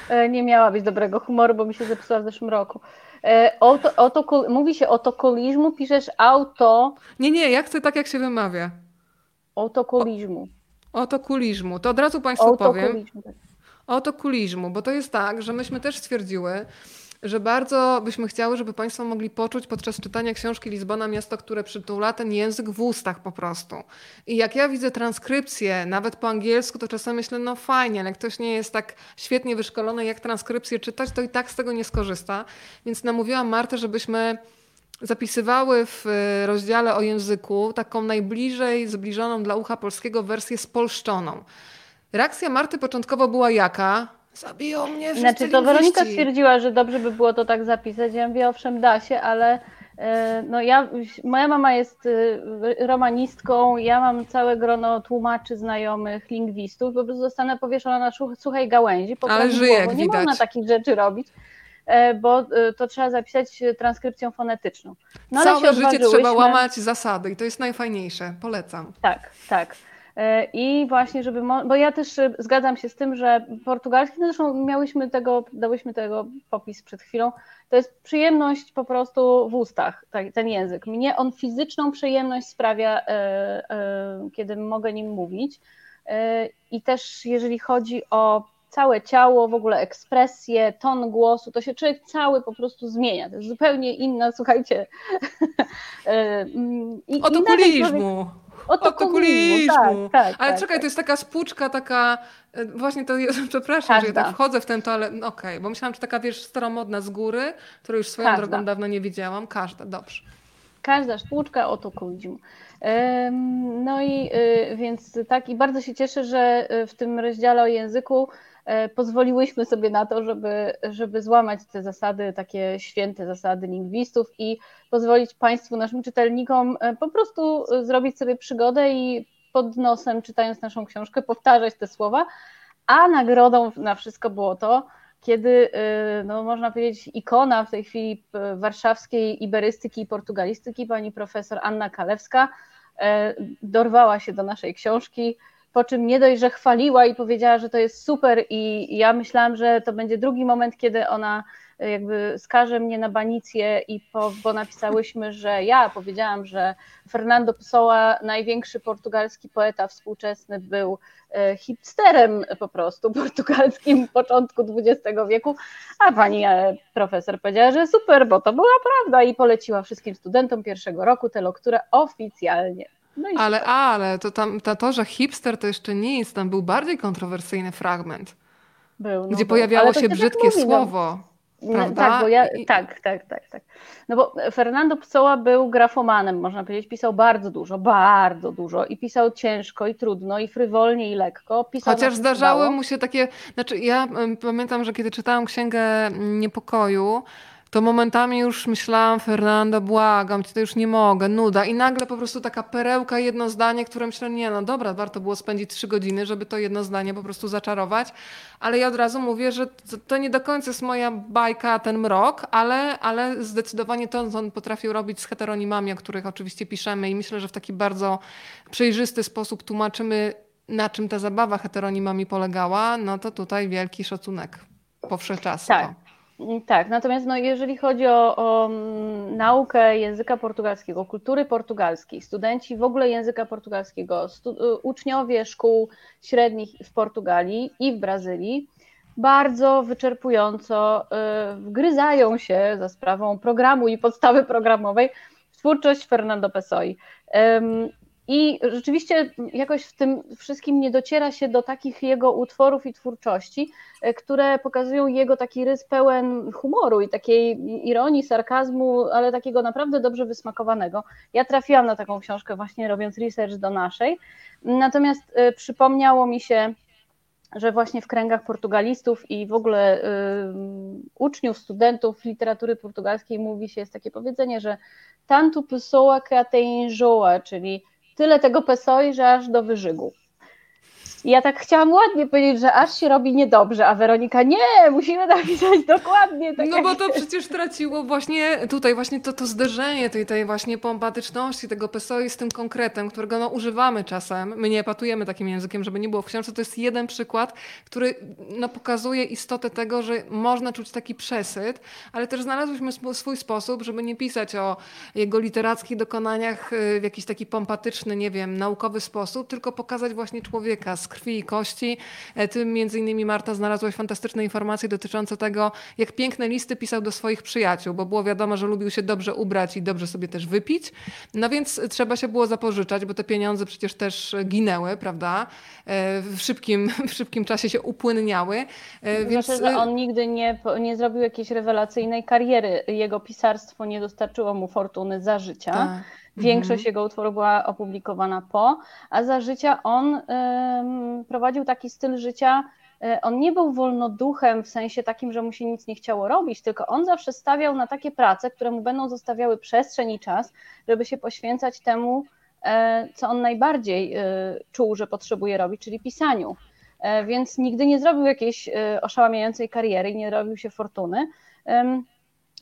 S3: E, nie miałabyś dobrego humoru, bo mi się zepsuła w zeszłym roku. E, auto, mówi się otokolizmu, piszesz auto.
S1: Nie, nie, ja chcę tak, jak się wymawia.
S3: Otokolizmu.
S1: Otokulizmu. To od razu Państwu powiem. Tak. Otokulizmu, bo to jest tak, że myśmy też stwierdziły, że bardzo byśmy chciały, żeby Państwo mogli poczuć podczas czytania książki Lizbona miasto, które przytula ten język w ustach po prostu. I jak ja widzę transkrypcję, nawet po angielsku, to czasem myślę, no fajnie, ale ktoś nie jest tak świetnie wyszkolony, jak transkrypcję czytać, to i tak z tego nie skorzysta. Więc namówiłam Martę, żebyśmy zapisywały w e, rozdziale o języku taką najbliżej zbliżoną dla ucha polskiego wersję spolszczoną. Reakcja Marty początkowo była jaka? Zabiją mnie
S3: Znaczy to Weronika stwierdziła, że dobrze by było to tak zapisać. Ja mówię, owszem, da się, ale e, no ja, moja mama jest e, romanistką, ja mam całe grono tłumaczy, znajomych, lingwistów, po prostu zostanę powieszona na suchej gałęzi.
S1: Ale żyje, jak
S3: Nie
S1: widać.
S3: można takich rzeczy robić. E, bo to trzeba zapisać transkrypcją fonetyczną.
S1: No, Całe życie trzeba łamać zasady i to jest najfajniejsze. Polecam.
S3: Tak, tak. E, I właśnie, żeby, bo ja też zgadzam się z tym, że portugalski, no zresztą miałyśmy tego, dałyśmy tego popis przed chwilą, to jest przyjemność po prostu w ustach, ten język. Mnie on fizyczną przyjemność sprawia, kiedy mogę nim mówić. I też jeżeli chodzi o całe ciało, w ogóle ekspresję, ton głosu, to się człowiek cały po prostu zmienia. To jest zupełnie inna, słuchajcie.
S1: E, I, Otokulizmu. Otokulizmu. Tak, tak, Ale tak, czekaj, to jest taka spłuczka, taka, e, właśnie to jest, przepraszam, Każda. że ja tak wchodzę w ten to, ale okej, okay, bo myślałam, że taka, wiesz, staromodna z góry, której już swoją Każda. drogą dawno nie widziałam. Każda, dobrze.
S3: Każda szpłuczka otokulizmu. No i y, więc tak, i bardzo się cieszę, że y, w tym rozdziale o języku pozwoliłyśmy sobie na to, żeby, żeby złamać te zasady, takie święte zasady lingwistów i pozwolić Państwu, naszym czytelnikom e, po prostu zrobić sobie przygodę i pod nosem, czytając naszą książkę, powtarzać te słowa, a nagrodą na wszystko było to, kiedy, e, no, można powiedzieć, ikona w tej chwili warszawskiej iberystyki i portugalistyki, pani profesor Anna Kalewska, dorwała się do naszej książki, po czym nie dość, że chwaliła i powiedziała, że to jest super i ja myślałam, że to będzie drugi moment, kiedy ona e, jakby skaże mnie na banicję i po, bo napisałyśmy, że ja powiedziałam, że Fernando Pessoa, największy portugalski poeta współczesny, był e, hipsterem po prostu portugalskim początku XX wieku, a pani e, profesor powiedziała, że super, bo to była prawda i poleciła wszystkim studentom pierwszego roku tę lekturę oficjalnie.
S1: No ale, ale, to tam, to, to, że hipster to jeszcze nic, tam był bardziej kontrowersyjny fragment. Był, no gdzie był. pojawiało się tak brzydkie tak słowo. No, prawda?
S3: Tak, bo ja, I... tak, tak, tak, tak. No bo Fernando Pessoa był grafomanem, można powiedzieć, pisał bardzo dużo, bardzo dużo i pisał ciężko i trudno i frywolnie i lekko. Pisał
S1: Chociaż zdarzały mu się takie, znaczy ja pamiętam, że kiedy czytałam Księgę Niepokoju, to momentami już myślałam, Fernando, błagam cię, to już nie mogę, nuda. I nagle po prostu taka perełka, jedno zdanie, które myślę, nie no dobra, warto było spędzić trzy godziny, żeby to jedno zdanie po prostu zaczarować. Ale ja od razu mówię, że to nie do końca jest moja bajka, ten mrok, ale, ale zdecydowanie to, co on potrafił robić z heteronimami, o których oczywiście piszemy i myślę, że w taki bardzo przejrzysty sposób tłumaczymy, na czym ta zabawa heteronimami polegała, no to tutaj wielki szacunek powszechczasny.
S3: Tak. Tak, natomiast no, jeżeli chodzi o, o, mm, naukę języka portugalskiego, kultury portugalskiej, studenci w ogóle języka portugalskiego, y, uczniowie szkół średnich w Portugalii i w Brazylii, bardzo wyczerpująco y, wgryzają się za sprawą programu i podstawy programowej w twórczość Fernando Pessoa. I rzeczywiście jakoś w tym wszystkim nie dociera się do takich jego utworów i twórczości, e, które pokazują jego taki rys pełen humoru i takiej ironii, sarkazmu, ale takiego naprawdę dobrze wysmakowanego. Ja trafiłam na taką książkę właśnie robiąc research do naszej. Natomiast e, przypomniało mi się, że właśnie w kręgach portugalistów i w ogóle y, uczniów, studentów literatury portugalskiej mówi się, jest takie powiedzenie, że tanto pessoa que até enjoa, czyli tyle tego pesoi, że aż do wyżygu. I ja tak chciałam ładnie powiedzieć, że aż się robi niedobrze, a Weronika nie, musimy napisać dokładnie tak.
S1: No bo to przecież traciło właśnie tutaj właśnie to, to zderzenie tej, tej właśnie pompatyczności, tego PSOI z tym konkretem, którego no używamy czasem. My nie patujemy takim językiem, żeby nie było w książce. To jest jeden przykład, który no, pokazuje istotę tego, że można czuć taki przesyt, ale też znalazłyśmy swój sposób, żeby nie pisać o jego literackich dokonaniach y, w jakiś taki pompatyczny, nie wiem, naukowy sposób, tylko pokazać właśnie człowieka z krwi i kości. E, ty między innymi Marta znalazłaś fantastyczne informacje dotyczące tego, jak piękne listy pisał do swoich przyjaciół, bo było wiadomo, że lubił się dobrze ubrać i dobrze sobie też wypić. No więc trzeba się było zapożyczać, bo te pieniądze przecież też ginęły, prawda? E, w szybkim, w szybkim czasie się upłynniały.
S3: E, więc... Znaczy, że on nigdy nie, nie zrobił jakiejś rewelacyjnej kariery. Jego pisarstwo nie dostarczyło mu fortuny za życia. Tak. Większość mhm. jego utworów była opublikowana po, a za życia on prowadził taki styl życia. E, on nie był wolnoduchem w sensie takim, że mu się nic nie chciało robić, tylko on zawsze stawiał na takie prace, które mu będą zostawiały przestrzeń i czas, żeby się poświęcać temu, e, co on najbardziej e, czuł, że potrzebuje robić, czyli pisaniu. Więc nigdy nie zrobił jakiejś oszałamiającej kariery i nie robił się fortuny.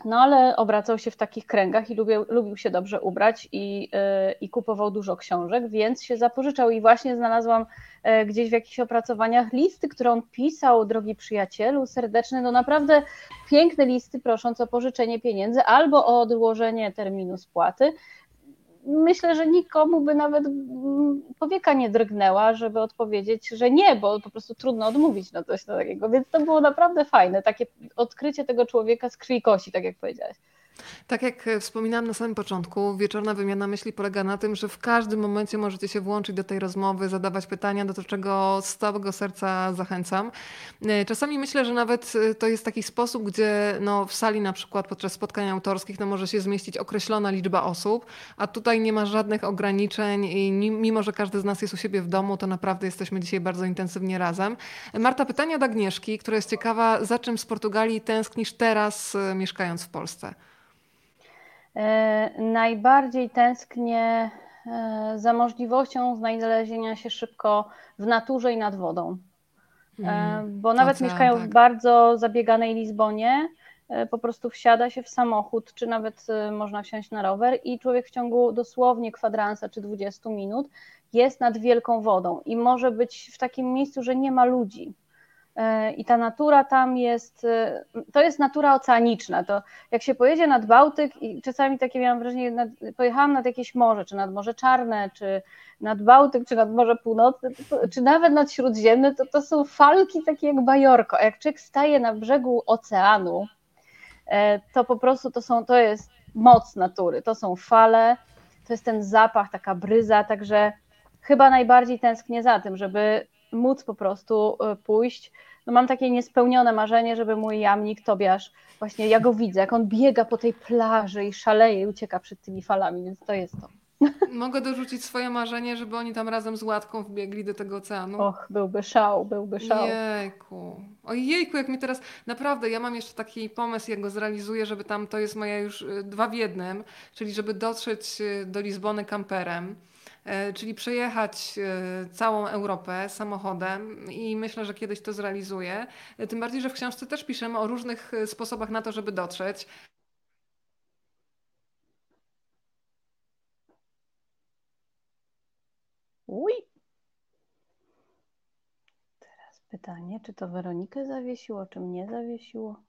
S3: No ale obracał się w takich kręgach i lubił, lubił się dobrze ubrać i, yy, i kupował dużo książek, więc się zapożyczał. I właśnie znalazłam yy, gdzieś w jakichś opracowaniach listy, które on pisał, drogi przyjacielu, serdeczny, no naprawdę piękne listy prosząc o pożyczenie pieniędzy albo o odłożenie terminu spłaty myślę, że nikomu by nawet powieka nie drgnęła, żeby odpowiedzieć, że nie, bo po prostu trudno odmówić na coś takiego. Więc to było naprawdę fajne, takie odkrycie tego człowieka z krwi kości, tak jak powiedziałaś.
S1: Tak jak e, wspominałam na samym początku, wieczorna wymiana myśli polega na tym, że w każdym momencie możecie się włączyć do tej rozmowy, zadawać pytania, do czego z całego serca zachęcam. E, czasami myślę, że nawet e, to jest taki sposób, gdzie no, w sali na przykład podczas spotkań autorskich no, może się zmieścić określona liczba osób, a tutaj nie ma żadnych ograniczeń i mimo, że każdy z nas jest u siebie w domu, to naprawdę jesteśmy dzisiaj bardzo intensywnie razem. Marta, pytania do Agnieszki, która jest ciekawa, za czym z Portugalii tęsknisz teraz mieszkając w Polsce?
S3: E, najbardziej tęsknię e, za możliwością znalezienia się szybko w naturze i nad wodą. E, mm, bo nawet mieszkając tak. w bardzo zabieganej Lizbonie, po prostu wsiada się w samochód, czy nawet można wsiąść na rower i człowiek w ciągu dosłownie kwadransa czy 20 minut jest nad wielką wodą i może być w takim miejscu, że nie ma ludzi. E, i ta natura tam jest, e, to jest natura oceaniczna. To jak się pojedzie nad Bałtyk i czasami takie miałam wrażenie, nad, pojechałam nad jakieś morze, czy nad Morze Czarne, czy nad Bałtyk, czy nad Morze Północne, czy nawet nad Śródziemne, to, to są falki takie jak bajorko. A jak człowiek staje na brzegu oceanu, e, to po prostu to, są, to jest moc natury, to są fale, to jest ten zapach, taka bryza, także chyba najbardziej tęsknię za tym, żeby móc po prostu pójść no mam takie niespełnione marzenie, żeby mój jamnik Tobiasz, właśnie ja go widzę, jak on biega po tej plaży i szaleje i ucieka przed tymi falami, więc to jest to.
S1: Mogę dorzucić swoje marzenie, żeby oni tam razem z Łatką wbiegli do tego oceanu.
S3: Och, byłby szał, byłby szał.
S1: Jejku. Ojejku, jak mi teraz... Naprawdę, ja mam jeszcze taki pomysł, jak go zrealizuję, żeby tam, to jest moja już y, dwa w jednym, czyli żeby dotrzeć y, do Lizbony kamperem czyli przejechać e, całą Europę samochodem i myślę, że kiedyś to zrealizuję. E, tym bardziej, że w książce też piszemy o różnych sposobach na to, żeby dotrzeć.
S3: Uj. Teraz pytanie, czy to Weronikę zawiesiło, czy mnie zawiesiło?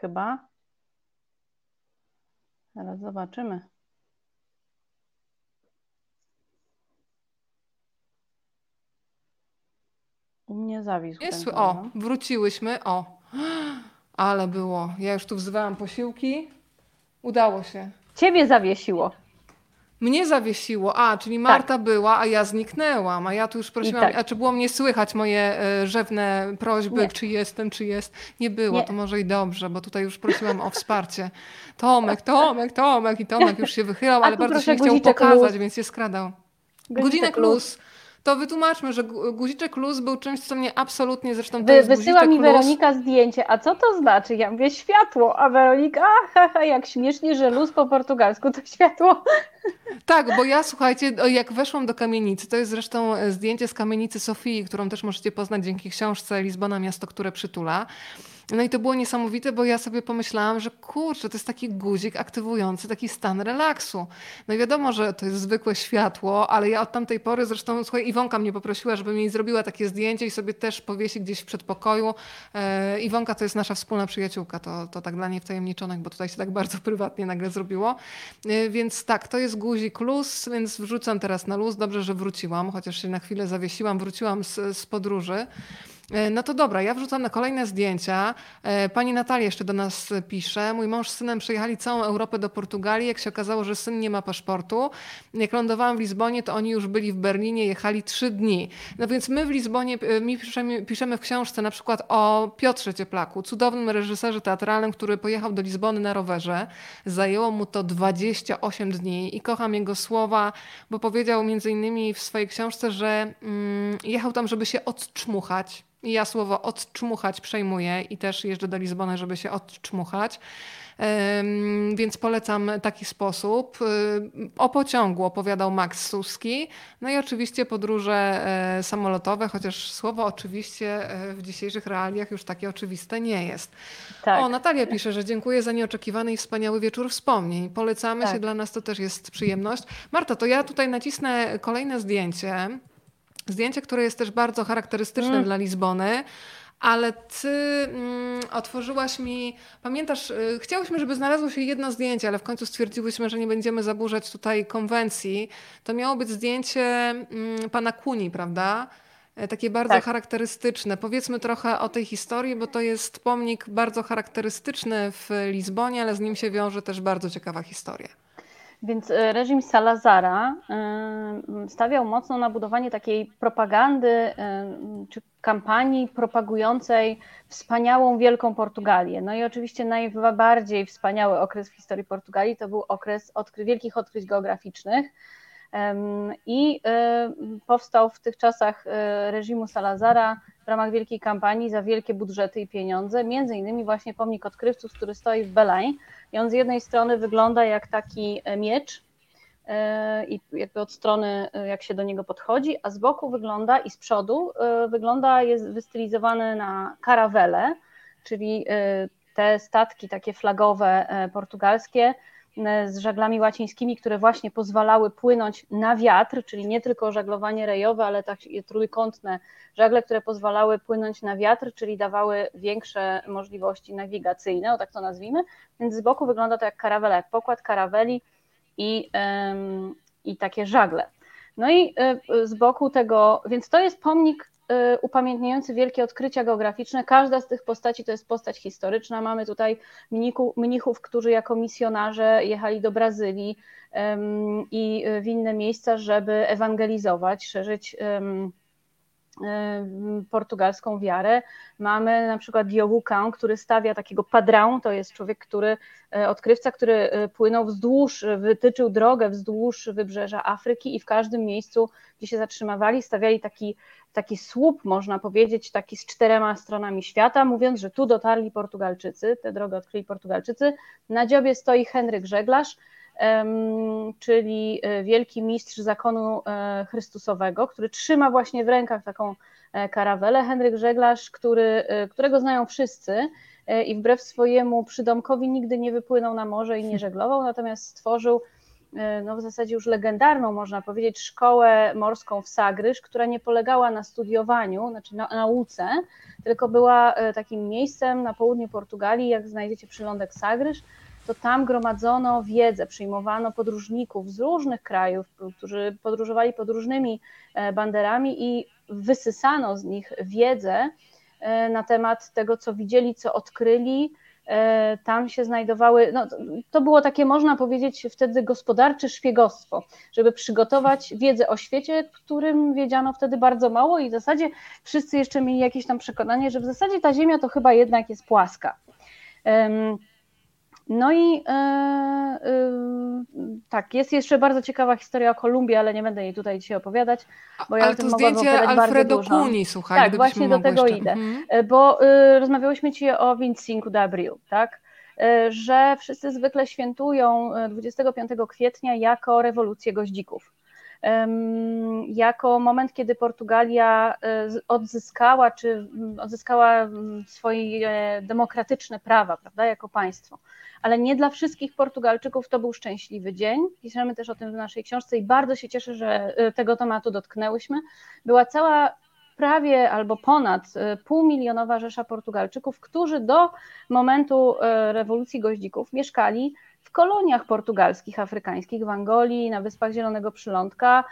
S3: Chyba. Zaraz zobaczymy. U mnie zawisł.
S1: Jest, o, wróciłyśmy. O. Ale było. Ja już tu wzywałam posiłki. Udało się.
S3: Ciebie zawiesiło.
S1: Mnie zawiesiło. A, czyli Marta była, a ja zniknęłam. A ja tu już prosiłam,
S3: Tak.
S1: a czy było mnie słychać moje e, rzewne prośby,
S3: Nie.
S1: czy jestem, czy jest. Nie było,
S3: Nie.
S1: to może i dobrze, bo tutaj już prosiłam o wsparcie. Tomek, Tomek, Tomek i Tomek już się wychylał, ale bardzo się chciał pokazać,
S3: luz.
S1: więc się skradał.
S3: Guziczek
S1: Guzinek luz. To wytłumaczmy, że gu- guziczek luz był czymś, co mnie absolutnie, zresztą
S3: Wy, wysyła mi
S1: luz.
S3: Weronika zdjęcie, a co to znaczy? Ja mówię światło, a Weronika, a, ha, ha, jak śmiesznie, że luz po portugalsku to światło.
S1: Tak, bo ja słuchajcie, jak weszłam do kamienicy, to jest zresztą e, zdjęcie z kamienicy Sofii, którą też możecie poznać dzięki książce Lizbona Miasto, które przytula. No i to było niesamowite, bo ja sobie pomyślałam, że kurczę, to jest taki guzik aktywujący taki stan relaksu. No i wiadomo, że to jest zwykłe światło, ale ja od tamtej pory, zresztą słuchaj, Iwonka mnie poprosiła, żebym jej zrobiła takie zdjęcie i sobie też powiesi gdzieś w przedpokoju. E, Iwonka to jest nasza wspólna przyjaciółka, to, to tak dla niej wtajemniczonek, bo tutaj się tak bardzo prywatnie nagle zrobiło. E, Więc tak, to jest guzik luz, więc wrzucam teraz na luz. Dobrze, że wróciłam, chociaż się na chwilę zawiesiłam, wróciłam z, z podróży. E, No to dobra, ja wrzucam na kolejne zdjęcia. E, Pani Natalia jeszcze do nas pisze. Mój mąż z synem przejechali całą Europę do Portugalii. Jak się okazało, że syn nie ma paszportu. Jak lądowałam w Lizbonie, to oni już byli w Berlinie, jechali trzy dni. No więc my w Lizbonie, e, mi piszemy, piszemy w książce na przykład o Piotrze Cieplaku, cudownym reżyserze teatralnym, który pojechał do Lizbony na rowerze. Zajęło mu to 28 dni i kocham jego słowa, bo powiedział między innymi w swojej książce, że mm, jechał tam, żeby się odczmuchać. I ja słowo odczmuchać przejmuję i też jeżdżę do Lizbony, żeby się odczmuchać. Więc polecam taki sposób. O pociągu opowiadał Max Suski. No i oczywiście podróże e, samolotowe, chociaż słowo oczywiście e, w dzisiejszych realiach już takie oczywiste nie jest.
S3: Tak.
S1: O, Natalia pisze, że dziękuję za nieoczekiwany i wspaniały wieczór wspomnień. Polecamy
S3: Tak.
S1: się, dla nas to też jest przyjemność. Marta, to ja tutaj nacisnę kolejne zdjęcie. Zdjęcie, które jest też bardzo charakterystyczne
S3: Mm.
S1: dla Lizbony. Ale ty mm, otworzyłaś mi, pamiętasz, y, chciałyśmy, żeby znalazło się jedno zdjęcie, ale w końcu stwierdziłyśmy, że nie będziemy zaburzać tutaj konwencji. To miało być zdjęcie mm, pana Kuni, prawda? E, Takie bardzo
S3: Tak.
S1: charakterystyczne. Powiedzmy trochę o tej historii, bo to jest pomnik bardzo charakterystyczny w Lizbonie, ale z nim się wiąże też bardzo ciekawa historia.
S3: Więc e, reżim Salazara e, stawiał mocno na budowanie takiej propagandy e, czy kampanii propagującej wspaniałą Wielką Portugalię. No i oczywiście najbardziej wspaniały okres w historii Portugalii to był okres odkry, wielkich odkryć geograficznych. I powstał w tych czasach reżimu Salazara w ramach wielkiej kampanii za wielkie budżety i pieniądze, między innymi właśnie pomnik odkrywców, który stoi w Belém. I on z jednej strony wygląda jak taki e, miecz e, i jakby od strony e, jak się do niego podchodzi, a z boku wygląda i z przodu wygląda, jest wystylizowany na karawele, czyli te statki takie flagowe portugalskie z żaglami łacińskimi, które właśnie pozwalały płynąć na wiatr, czyli nie tylko żaglowanie rejowe, ale takie trójkątne żagle, które pozwalały płynąć na wiatr, czyli dawały większe możliwości nawigacyjne, o tak to nazwijmy, więc z boku wygląda to jak karawela, jak pokład karaweli i, i takie żagle. No i e, z boku tego, więc to jest pomnik e, upamiętniający wielkie odkrycia geograficzne. Każda z tych postaci to jest postać historyczna. Mamy tutaj mnichu, mnichów, którzy jako misjonarze jechali do Brazylii i w inne miejsca, żeby ewangelizować, szerzyć portugalską wiarę. Mamy na przykład Diogo Cão, który stawia takiego padrão, to jest człowiek, który, e, odkrywca, który e, płynął wzdłuż, wytyczył drogę wzdłuż wybrzeża Afryki i w każdym miejscu, gdzie się zatrzymywali, stawiali taki, taki słup, można powiedzieć, taki z czterema stronami świata, mówiąc, że tu dotarli Portugalczycy, tę drogę odkryli Portugalczycy. Na dziobie stoi Henryk Żeglarz, czyli e, wielki mistrz zakonu e, Chrystusowego, który trzyma właśnie w rękach taką e, karawelę. Henryk Żeglarz, który, którego znają wszyscy i wbrew swojemu przydomkowi nigdy nie wypłynął na morze i nie żeglował, natomiast stworzył no w zasadzie już legendarną, można powiedzieć, szkołę morską w Sagrysz, która nie polegała na studiowaniu, znaczy na nauce, tylko była takim miejscem na południu Portugalii, jak znajdziecie przylądek Sagrysz, to tam gromadzono wiedzę, przyjmowano podróżników z różnych krajów, którzy podróżowali pod różnymi e, banderami i wysysano z nich wiedzę na temat tego, co widzieli, co odkryli. Tam się znajdowały, no, to było takie, można powiedzieć, wtedy gospodarcze szpiegostwo, żeby przygotować wiedzę o świecie, którym wiedziano wtedy bardzo mało i w zasadzie wszyscy jeszcze mieli jakieś tam przekonanie, że w zasadzie ta Ziemia to chyba jednak jest płaska. No i e, e, tak, jest jeszcze bardzo ciekawa historia o Kolumbii, ale nie będę jej tutaj dzisiaj opowiadać, bo ja
S1: ale
S3: o tym
S1: zdjęcie
S3: opowiadać
S1: Alfredo
S3: bardzo dużo.
S1: Kuni, słuchaj.
S3: Tak, właśnie do tego
S1: jeszcze...
S3: idę,
S1: Mhm.
S3: E, bo e, rozmawiałyśmy ci o 25 de Abril, tak? Że wszyscy zwykle świętują e, 25 kwietnia jako rewolucję goździków. Jako moment, kiedy Portugalia e, odzyskała, czy mm, odzyskała mm, swoje demokratyczne prawa, prawda, jako państwo. Ale nie dla wszystkich Portugalczyków to był szczęśliwy dzień. Piszemy też o tym w naszej książce i bardzo się cieszę, że e, tego tematu dotknęłyśmy. Była cała prawie albo ponad e, półmilionowa rzesza Portugalczyków, którzy do momentu e, rewolucji goździków mieszkali w koloniach portugalskich, afrykańskich, w Angolii, na Wyspach Zielonego Przylądka,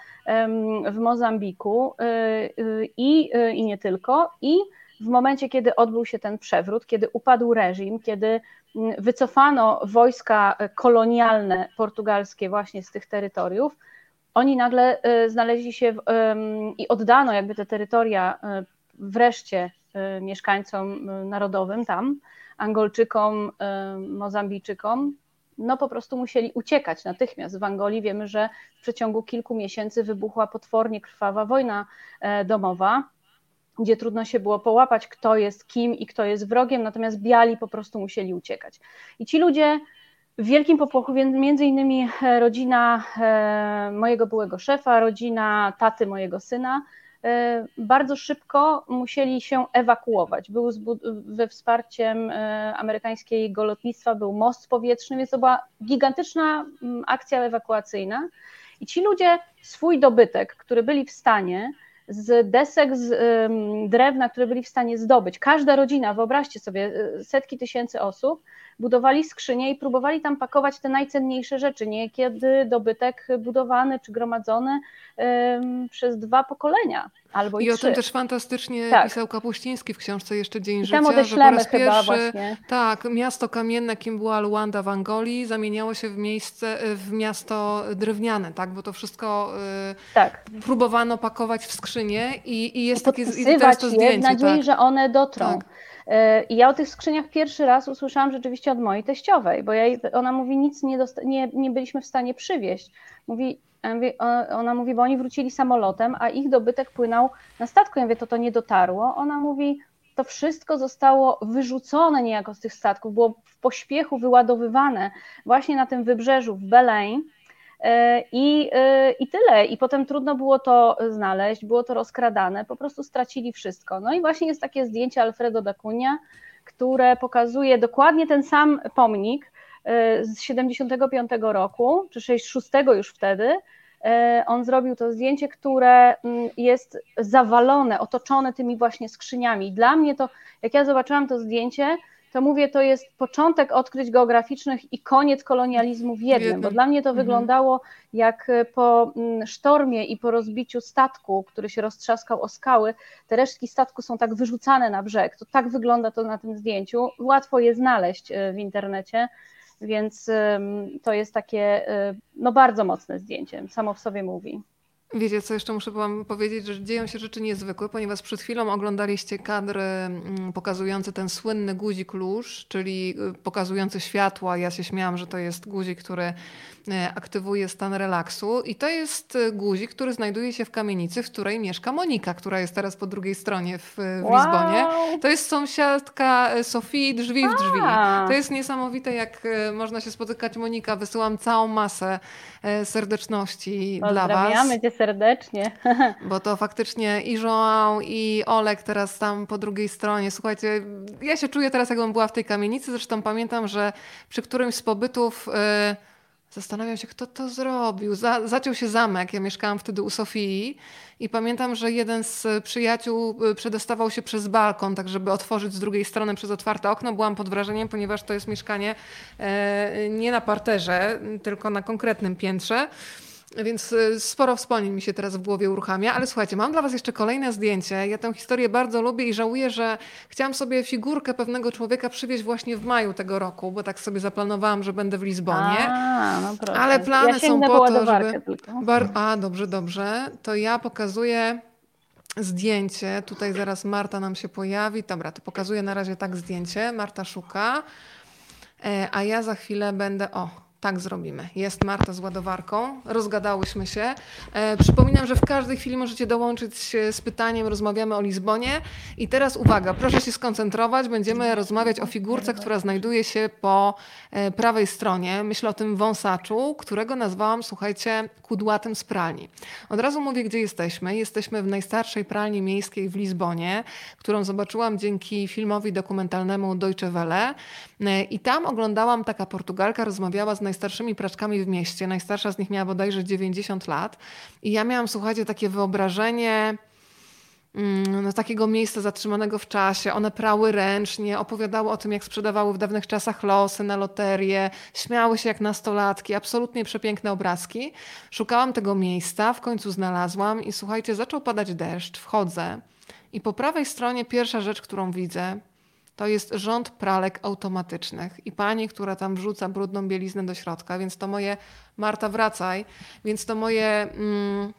S3: w Mozambiku e, e, i, e, i nie tylko. I w momencie, kiedy odbył się ten przewrót, kiedy upadł reżim, kiedy mm, wycofano wojska kolonialne portugalskie właśnie z tych terytoriów, oni nagle znaleźli się w, i oddano jakby te terytoria wreszcie mieszkańcom narodowym tam, Angolczykom, Mozambijczykom, no po prostu musieli uciekać natychmiast. W Angolii wiemy, że w przeciągu kilku miesięcy wybuchła potwornie krwawa wojna e, domowa, gdzie trudno się było połapać, kto jest kim i kto jest wrogiem, natomiast biali po prostu musieli uciekać. I ci ludzie w wielkim popłochu, między innymi e, rodzina e, mojego byłego szefa, rodzina taty mojego syna, bardzo szybko musieli się ewakuować. Był we wsparciem e, amerykańskiego lotnictwa, był most powietrzny, więc to była gigantyczna akcja ewakuacyjna. I ci ludzie swój dobytek, który byli w stanie z desek, z drewna, które byli w stanie zdobyć. Każda rodzina, wyobraźcie sobie, y, setki tysięcy osób, budowali skrzynie i próbowali tam pakować te najcenniejsze rzeczy. Niekiedy dobytek budowany czy gromadzony przez dwa pokolenia albo i,
S1: I o
S3: trzy.
S1: tym też fantastycznie
S3: Tak.
S1: pisał Kapuściński w książce Jeszcze Dzień
S3: I
S1: Życia, że po raz pierwszy
S3: właśnie.
S1: tak, miasto kamienne, jakim była Luanda w Angolii, zamieniało się w miejsce, w miasto drewniane, tak? Bo to wszystko
S3: Tak.
S1: y, próbowano pakować w skrzynie i, i jest
S3: I
S1: takie i jest to zdjęcie,
S3: nadziei,
S1: tak.
S3: że one dotrą.
S1: Tak.
S3: E, I ja o tych skrzyniach pierwszy raz usłyszałam rzeczywiście od mojej teściowej, bo ja, ona mówi, nic nie, nie, nie byliśmy w stanie przywieźć. Mówi, ja mówię, ona mówi, bo oni wrócili samolotem, a ich dobytek płynął na statku. Ja mówię, to to nie dotarło. Ona mówi, to wszystko zostało wyrzucone niejako z tych statków, było w pośpiechu wyładowywane właśnie na tym wybrzeżu w Belém. E, I, e, I tyle. I potem trudno było to znaleźć, było to rozkradane, po prostu stracili wszystko. No i właśnie jest takie zdjęcie Alfredo da Cunha, które pokazuje dokładnie ten sam pomnik e, z 75 roku, czy 66 już wtedy. On zrobił to zdjęcie, które mm, jest zawalone, otoczone tymi właśnie skrzyniami. Dla mnie to, jak ja zobaczyłam to zdjęcie, to mówię, to jest początek odkryć geograficznych i koniec kolonializmu w jednym, bo dla mnie to
S1: Mhm.
S3: wyglądało jak e, po mm, sztormie i po rozbiciu statku, który się roztrzaskał o skały, te resztki statku są tak wyrzucane na brzeg. To tak wygląda to na tym zdjęciu. Łatwo je znaleźć e, w internecie, więc to jest takie e, no bardzo mocne zdjęcie, samo w sobie mówi.
S1: Wiecie, co jeszcze muszę wam powiedzieć, że dzieją się rzeczy niezwykłe, ponieważ przed chwilą oglądaliście kadry mm, pokazujące ten słynny guzik lóż, czyli y, pokazujący światła. Ja się śmiałam, że to jest guzik, który aktywuje stan relaksu i to jest y, guzik, który znajduje się w kamienicy, w której mieszka Monika, która jest teraz po drugiej stronie w, w Lizbonie. To jest sąsiadka e, Sofii drzwi w drzwi. To jest niesamowite, jak e, można się spotykać. Monika, wysyłam całą masę e, serdeczności dla Was.
S3: Pozdrawiamy cię serdecznie.
S1: Bo to faktycznie i João, i Olek teraz tam po drugiej stronie. Słuchajcie, ja się czuję teraz, jakbym była w tej kamienicy. Zresztą pamiętam, że przy którymś z pobytów e, zastanawiam się, kto to zrobił. Za, zaciął się zamek. Ja mieszkałam wtedy u Sofii i pamiętam, że jeden z przyjaciół e, przedostawał się przez balkon, tak żeby otworzyć z drugiej strony przez otwarte okno. Byłam pod wrażeniem, ponieważ to jest mieszkanie e, nie na parterze, tylko na konkretnym piętrze. Więc y, sporo wspomnień mi się teraz w głowie uruchamia, ale słuchajcie, mam dla Was jeszcze kolejne zdjęcie. Ja tę historię bardzo lubię i żałuję, że chciałam sobie figurkę pewnego człowieka przywieźć właśnie w maju tego roku, bo tak sobie zaplanowałam, że będę w Lizbonie.
S3: A, no proszę.
S1: ale plany
S3: ja
S1: są
S3: po
S1: to, żeby. Bar... A, dobrze, dobrze. To ja pokazuję zdjęcie. Tutaj zaraz Marta nam się pojawi. Dobra, to pokazuję na razie tak zdjęcie. Marta szuka. E, a ja za chwilę będę. O, tak zrobimy. Jest Marta z ładowarką. Rozgadałyśmy się. E, przypominam, że w każdej chwili możecie dołączyć się z pytaniem. Rozmawiamy o Lizbonie. I teraz uwaga, proszę się skoncentrować. Będziemy rozmawiać o figurce, która znajduje się po e, prawej stronie. Myślę o tym wąsaczu, którego nazwałam, słuchajcie, kudłatym z pralni. Od razu mówię, gdzie jesteśmy. Jesteśmy w najstarszej pralni miejskiej w Lizbonie, którą zobaczyłam dzięki filmowi dokumentalnemu Deutsche Welle. E, I tam oglądałam, taka Portugalka rozmawiała z najstarszymi praczkami w mieście. Najstarsza z nich miała bodajże 90 lat. I ja miałam, słuchajcie, takie wyobrażenie mm, no, takiego miejsca zatrzymanego w czasie. One prały ręcznie, opowiadały o tym, jak sprzedawały w dawnych czasach losy na loterię, śmiały się jak nastolatki, absolutnie przepiękne obrazki. Szukałam tego miejsca, w końcu znalazłam i słuchajcie, zaczął padać deszcz, wchodzę i po prawej stronie pierwsza rzecz, którą widzę, to jest rząd pralek automatycznych i pani, która tam wrzuca brudną bieliznę do środka, więc to moje, Marta wracaj, więc to moje mm,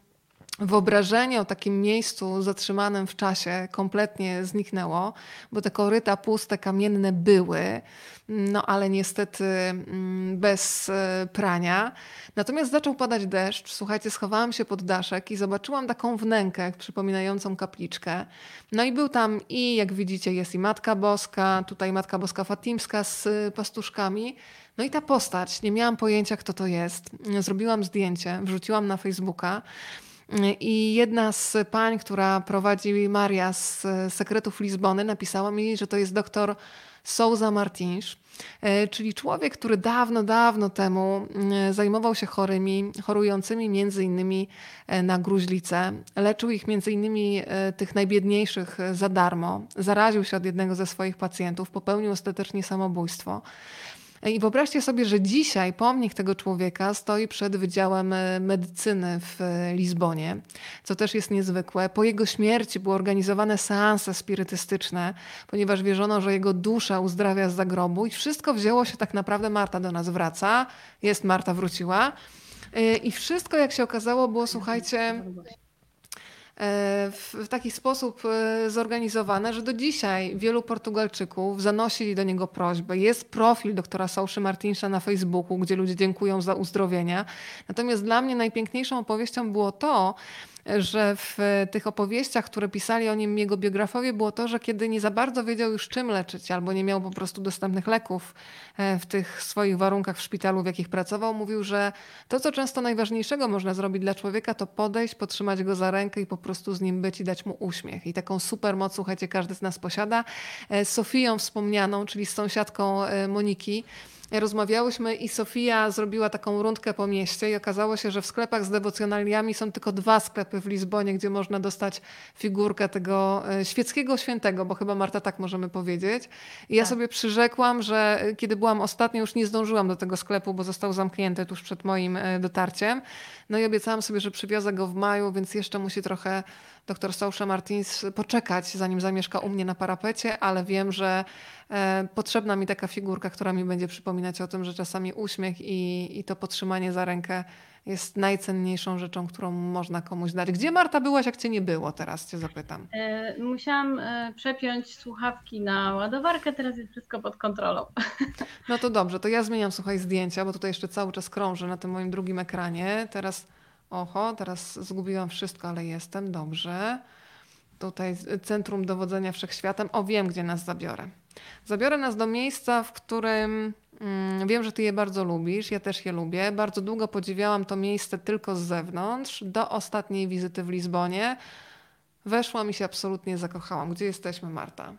S1: wyobrażenie o takim miejscu zatrzymanym w czasie kompletnie zniknęło, bo te koryta puste, kamienne były, no ale niestety mm, bez e, prania. Natomiast zaczął padać deszcz, słuchajcie, schowałam się pod daszek i zobaczyłam taką wnękę przypominającą kapliczkę. No i był tam i jak widzicie jest i Matka Boska, tutaj Matka Boska Fatimska z pastuszkami. No i ta postać, nie miałam pojęcia kto to jest. Zrobiłam zdjęcie, wrzuciłam na Facebooka. I jedna z pań, która prowadzi Maria z Sekretów Lizbony, napisała mi, że to jest doktor Souza Martins, e, czyli człowiek, który dawno, dawno temu e, zajmował się chorymi, chorującymi między innymi e, na gruźlicę. Leczył ich między innymi tych najbiedniejszych za darmo. Zaraził się od jednego ze swoich pacjentów, popełnił ostatecznie samobójstwo. I wyobraźcie sobie, że dzisiaj pomnik tego człowieka stoi przed Wydziałem e, Medycyny w e, Lizbonie, co też jest niezwykłe. Po jego śmierci były organizowane seanse spirytystyczne, ponieważ wierzono, że jego dusza uzdrawia z zagrobu i wszystko wzięło się tak naprawdę, Marta do nas wraca, jest Marta wróciła. E, I wszystko, jak się okazało, było, słuchajcie, E, w taki sposób e, zorganizowane, że do dzisiaj wielu Portugalczyków zanosili do niego prośbę. Jest profil doktora Sauszy Martinsa na Facebooku, gdzie ludzie dziękują za uzdrowienia. Natomiast dla mnie najpiękniejszą opowieścią było to, że w tych opowieściach, które pisali o nim jego biografowie, było to, że kiedy nie za bardzo wiedział już czym leczyć, albo nie miał po prostu dostępnych leków e, w tych swoich warunkach w szpitalu, w jakich pracował, mówił, że to, co często najważniejszego można zrobić dla człowieka, to podejść, potrzymać go za rękę i po prostu z nim być i dać mu uśmiech. I taką super moc, słuchajcie, każdy z nas posiada. E, z Sofią wspomnianą, czyli z sąsiadką e, Moniki, rozmawiałyśmy i Sofia zrobiła taką rundkę po mieście i okazało się, że w sklepach z dewocjonaliami są tylko dwa sklepy w Lizbonie, gdzie można dostać figurkę tego e, świeckiego świętego, bo chyba Marta tak możemy powiedzieć. I ja tak. sobie przyrzekłam, że e, kiedy byłam ostatnio, już nie zdążyłam do tego sklepu, bo został zamknięty tuż przed moim e, dotarciem. No i obiecałam sobie, że przywiozę go w maju, więc jeszcze musi trochę dr Sausza Martins poczekać, zanim zamieszka u mnie na parapecie, ale wiem, że e, potrzebna mi taka figurka, która mi będzie przypominać o tym, że czasami uśmiech i, i to podtrzymanie za rękę jest najcenniejszą rzeczą, którą można komuś dać. Gdzie Marta byłaś, jak cię nie było? Teraz cię zapytam.
S4: E, musiałam e, przepiąć słuchawki na ładowarkę, teraz jest wszystko pod kontrolą.
S1: No to dobrze, to ja zmieniam, słuchaj, zdjęcia, bo tutaj jeszcze cały czas krążę na tym moim drugim ekranie. Teraz Oho, teraz zgubiłam wszystko, ale jestem, dobrze. Tutaj Centrum Dowodzenia Wszechświatem. O, wiem, gdzie nas zabiorę. Zabiorę nas do miejsca, w którym wiem, że ty je bardzo lubisz, ja też je lubię. Bardzo długo podziwiałam to miejsce tylko z zewnątrz, do ostatniej wizyty w Lizbonie. Weszłam i się absolutnie zakochałam. Gdzie jesteśmy, Marta?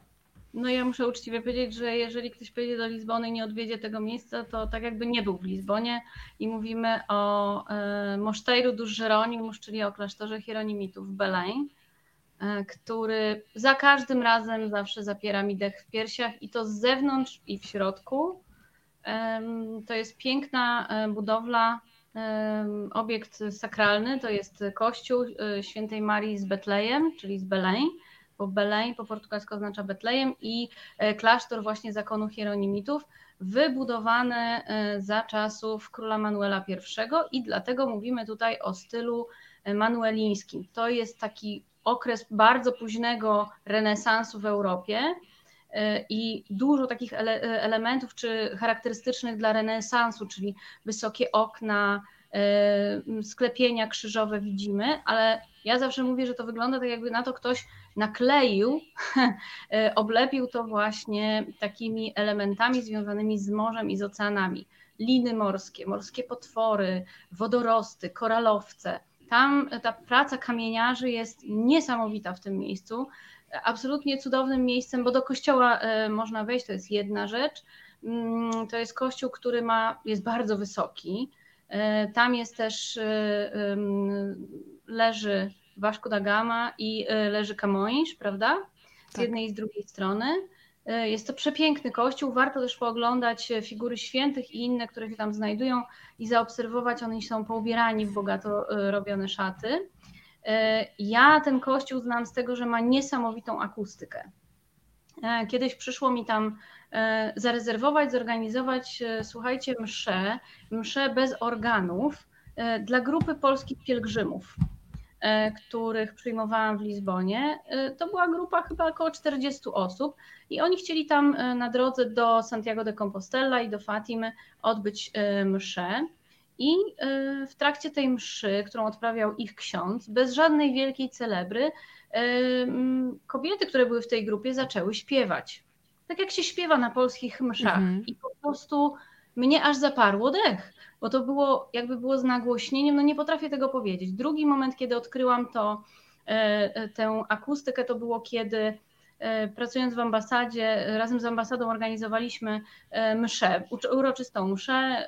S4: No ja muszę uczciwie powiedzieć, że jeżeli ktoś pojedzie do Lizbony i nie odwiedzie tego miejsca, to tak jakby nie był w Lizbonie i mówimy o e, Mosztejru dos Jeronimos, czyli o klasztorze Hieronimitów w Belém, e, który za każdym razem zawsze zapiera mi dech w piersiach i to z zewnątrz i w środku. To jest piękna e, budowla
S3: Obiekt sakralny to jest kościół świętej Marii z Betlejem, czyli z Belém, bo Belém po portugalsku oznacza Betlejem i klasztor właśnie zakonu hieronimitów wybudowany za czasów króla Manuela I i dlatego mówimy tutaj o stylu manuelińskim. To jest taki okres bardzo późnego renesansu w Europie e, i dużo takich ele elementów czy charakterystycznych dla renesansu, czyli wysokie okna, e, sklepienia krzyżowe widzimy, ale ja zawsze mówię, że to wygląda tak jakby na to ktoś nakleił, e, oblepił to właśnie takimi elementami związanymi z morzem i z oceanami. Liny morskie, morskie potwory, wodorosty, koralowce. Tam ta praca kamieniarzy jest niesamowita w tym miejscu. Absolutnie cudownym miejscem, bo do kościoła e, można wejść, to jest jedna rzecz. Mm, to jest kościół, który ma, jest bardzo wysoki. E, tam jest też, e, leży Vasco da Gama i leży Camões, prawda? Z tak. jednej i z drugiej strony. Jest to przepiękny kościół. Warto też pooglądać figury świętych i inne, które się tam znajdują i zaobserwować. Oni są poubierani w bogato robione szaty. Ja ten kościół znam z tego, że ma niesamowitą akustykę. Kiedyś przyszło mi tam zarezerwować, zorganizować, słuchajcie, mszę, mszę bez organów dla grupy polskich pielgrzymów. E, których przyjmowałam w Lizbonie, e, to była grupa chyba około 40 osób i oni chcieli tam e, na drodze do Santiago de Compostela i do Fatimy odbyć mszę. I w trakcie tej mszy, którą odprawiał ich ksiądz, bez żadnej wielkiej celebry, kobiety, które były w tej grupie, zaczęły śpiewać. Tak jak się śpiewa na polskich mszach. Mhm. I po prostu mnie aż zaparło dech bo to było jakby było z nagłośnieniem, no nie potrafię tego powiedzieć. Drugi moment, kiedy odkryłam to, e, tę akustykę, to było kiedy pracując w ambasadzie, razem z ambasadą organizowaliśmy mszę, uroczystą mszę,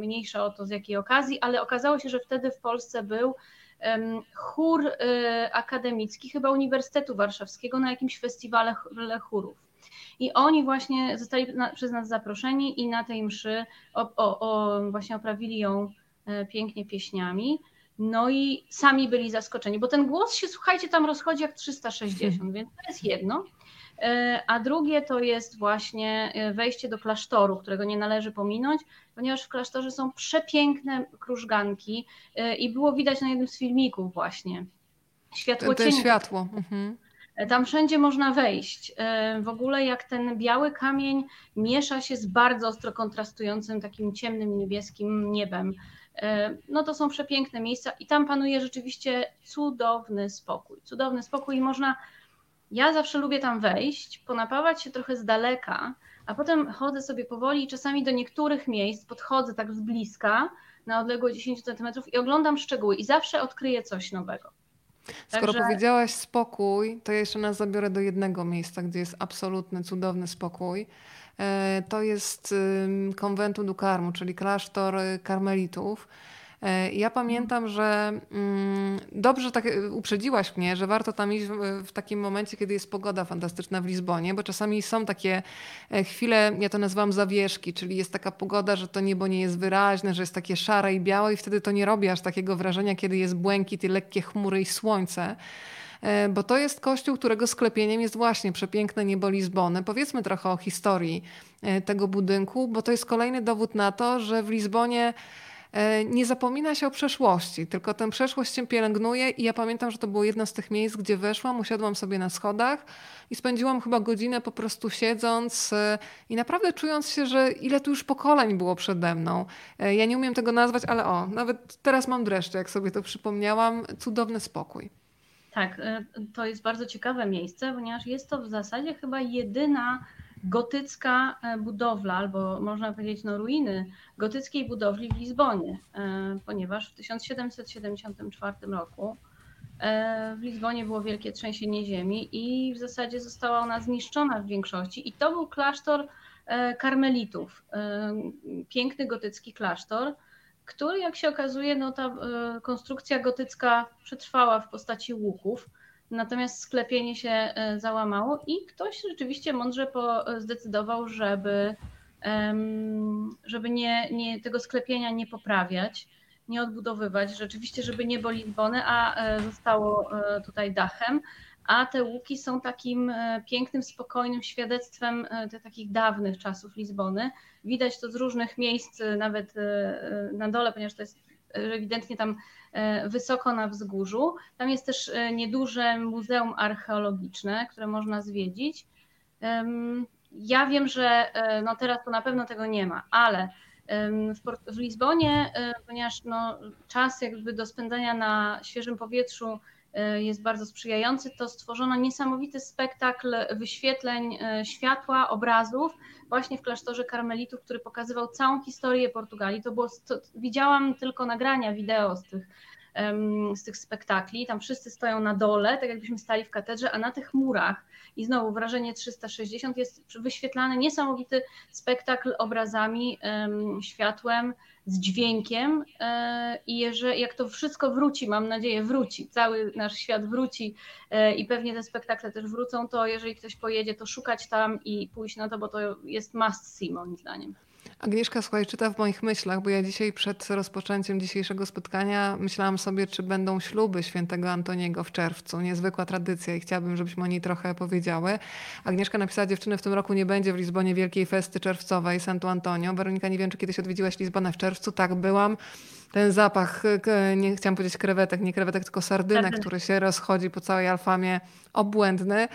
S3: mniejsza o to z jakiej okazji, ale okazało się, że wtedy w Polsce był chór akademicki, chyba Uniwersytetu Warszawskiego na jakimś festiwale chórów. I oni właśnie zostali na, przez nas zaproszeni i na tej mszy o, o, o, właśnie oprawili ją e, pięknie pieśniami. No i sami byli zaskoczeni, bo ten głos się, słuchajcie, tam rozchodzi jak 360, hmm. więc to jest jedno. E, a drugie to jest właśnie e, wejście do klasztoru, którego nie należy pominąć, ponieważ w klasztorze są przepiękne krużganki i było widać na jednym z filmików właśnie.
S1: Światło to, to światło. Mhm.
S3: Tam wszędzie można wejść. E, w ogóle jak ten biały kamień miesza się z bardzo ostro kontrastującym takim ciemnym niebieskim niebem. E, no to są przepiękne miejsca i tam panuje rzeczywiście cudowny spokój. Cudowny spokój i można, ja zawsze lubię tam wejść, ponapawać się trochę z daleka, a potem chodzę sobie powoli i czasami do niektórych miejsc podchodzę tak z bliska, na odległość 10 cm i oglądam szczegóły i zawsze odkryję coś nowego.
S1: Skoro Także... powiedziałaś spokój, to ja jeszcze nas zabiorę do jednego miejsca, gdzie jest absolutny, cudowny spokój. E, to jest konwentu Dukarmu, czyli klasztor karmelitów. E, ja pamiętam, że mm, dobrze tak e, uprzedziłaś mnie, że warto tam iść w takim momencie, kiedy jest pogoda fantastyczna w Lizbonie, bo czasami są takie e, chwile, ja to nazywam zawieszki, czyli jest taka pogoda, że to niebo nie jest wyraźne, że jest takie szare i białe i wtedy to nie robi aż takiego wrażenia, kiedy jest błękit i lekkie chmury i słońce bo to jest kościół, którego sklepieniem jest właśnie przepiękne niebo Lizbony. Powiedzmy trochę o historii tego budynku, bo to jest kolejny dowód na to, że w Lizbonie nie zapomina się o przeszłości, tylko tę przeszłość się pielęgnuje i ja pamiętam, że to było jedno z tych miejsc, gdzie weszłam, usiadłam sobie na schodach i spędziłam chyba godzinę po prostu siedząc e, i naprawdę czując się, że ile tu już pokoleń było przede mną. E, ja nie umiem tego nazwać, ale o, nawet teraz mam dreszcze, jak sobie to przypomniałam. Cudowny spokój.
S3: Tak, to jest bardzo ciekawe miejsce, ponieważ jest to w zasadzie chyba jedyna gotycka e, budowla, albo można powiedzieć no ruiny gotyckiej budowli w Lizbonie, e, ponieważ w 1774 roku e, w Lizbonie było wielkie trzęsienie ziemi i w zasadzie została ona zniszczona w większości. I to był klasztor karmelitów, piękny gotycki klasztor, który jak się okazuje, no ta konstrukcja gotycka przetrwała w postaci łuków, Natomiast sklepienie się e, załamało i ktoś rzeczywiście mądrze zdecydował, żeby żeby nie, nie, tego sklepienia nie poprawiać, nie odbudowywać, rzeczywiście, żeby nie było Lizbony, a zostało tutaj dachem a te łuki są takim e, pięknym, spokojnym świadectwem e, tych takich dawnych czasów Lizbony. Widać to z różnych miejsc, e, nawet na dole, ponieważ to jest ewidentnie tam wysoko na wzgórzu. Tam jest też nieduże muzeum archeologiczne, które można zwiedzić. Ja wiem, że no teraz to na pewno tego nie ma, ale w, Lizbonie, ponieważ no, czas jakby do spędzania na świeżym powietrzu E, jest bardzo sprzyjający, to stworzono niesamowity spektakl wyświetleń e, światła, obrazów właśnie w klasztorze karmelitów, który pokazywał całą historię Portugalii. To było, to, widziałam tylko nagrania wideo z tych, z tych spektakli. Tam wszyscy stoją na dole, tak jakbyśmy stali w katedrze, a na tych murach i znowu wrażenie 360 jest wyświetlany niesamowity spektakl obrazami, światłem, z dźwiękiem e, i jak to wszystko wróci, mam nadzieję wróci, cały nasz świat wróci e, i pewnie te spektakle też wrócą, to jeżeli ktoś pojedzie, to szukać tam i pójść na to, bo to jest must see moim zdaniem.
S1: Agnieszka, słuchaj, czyta w moich myślach, bo ja dzisiaj przed rozpoczęciem dzisiejszego spotkania myślałam sobie, czy będą śluby świętego Antoniego w czerwcu. Niezwykła tradycja i chciałabym, żebyśmy o niej trochę powiedziały. Agnieszka napisała, dziewczyny, w tym roku nie będzie w Lizbonie wielkiej festy czerwcowej Santo Antonio. Weronika, nie wiem, czy kiedyś odwiedziłaś Lizbonę w czerwcu. Tak, byłam ten zapach, nie chciałam powiedzieć krewetek, nie krewetek, tylko sardynek, który się rozchodzi po całej Alfamie, obłędny.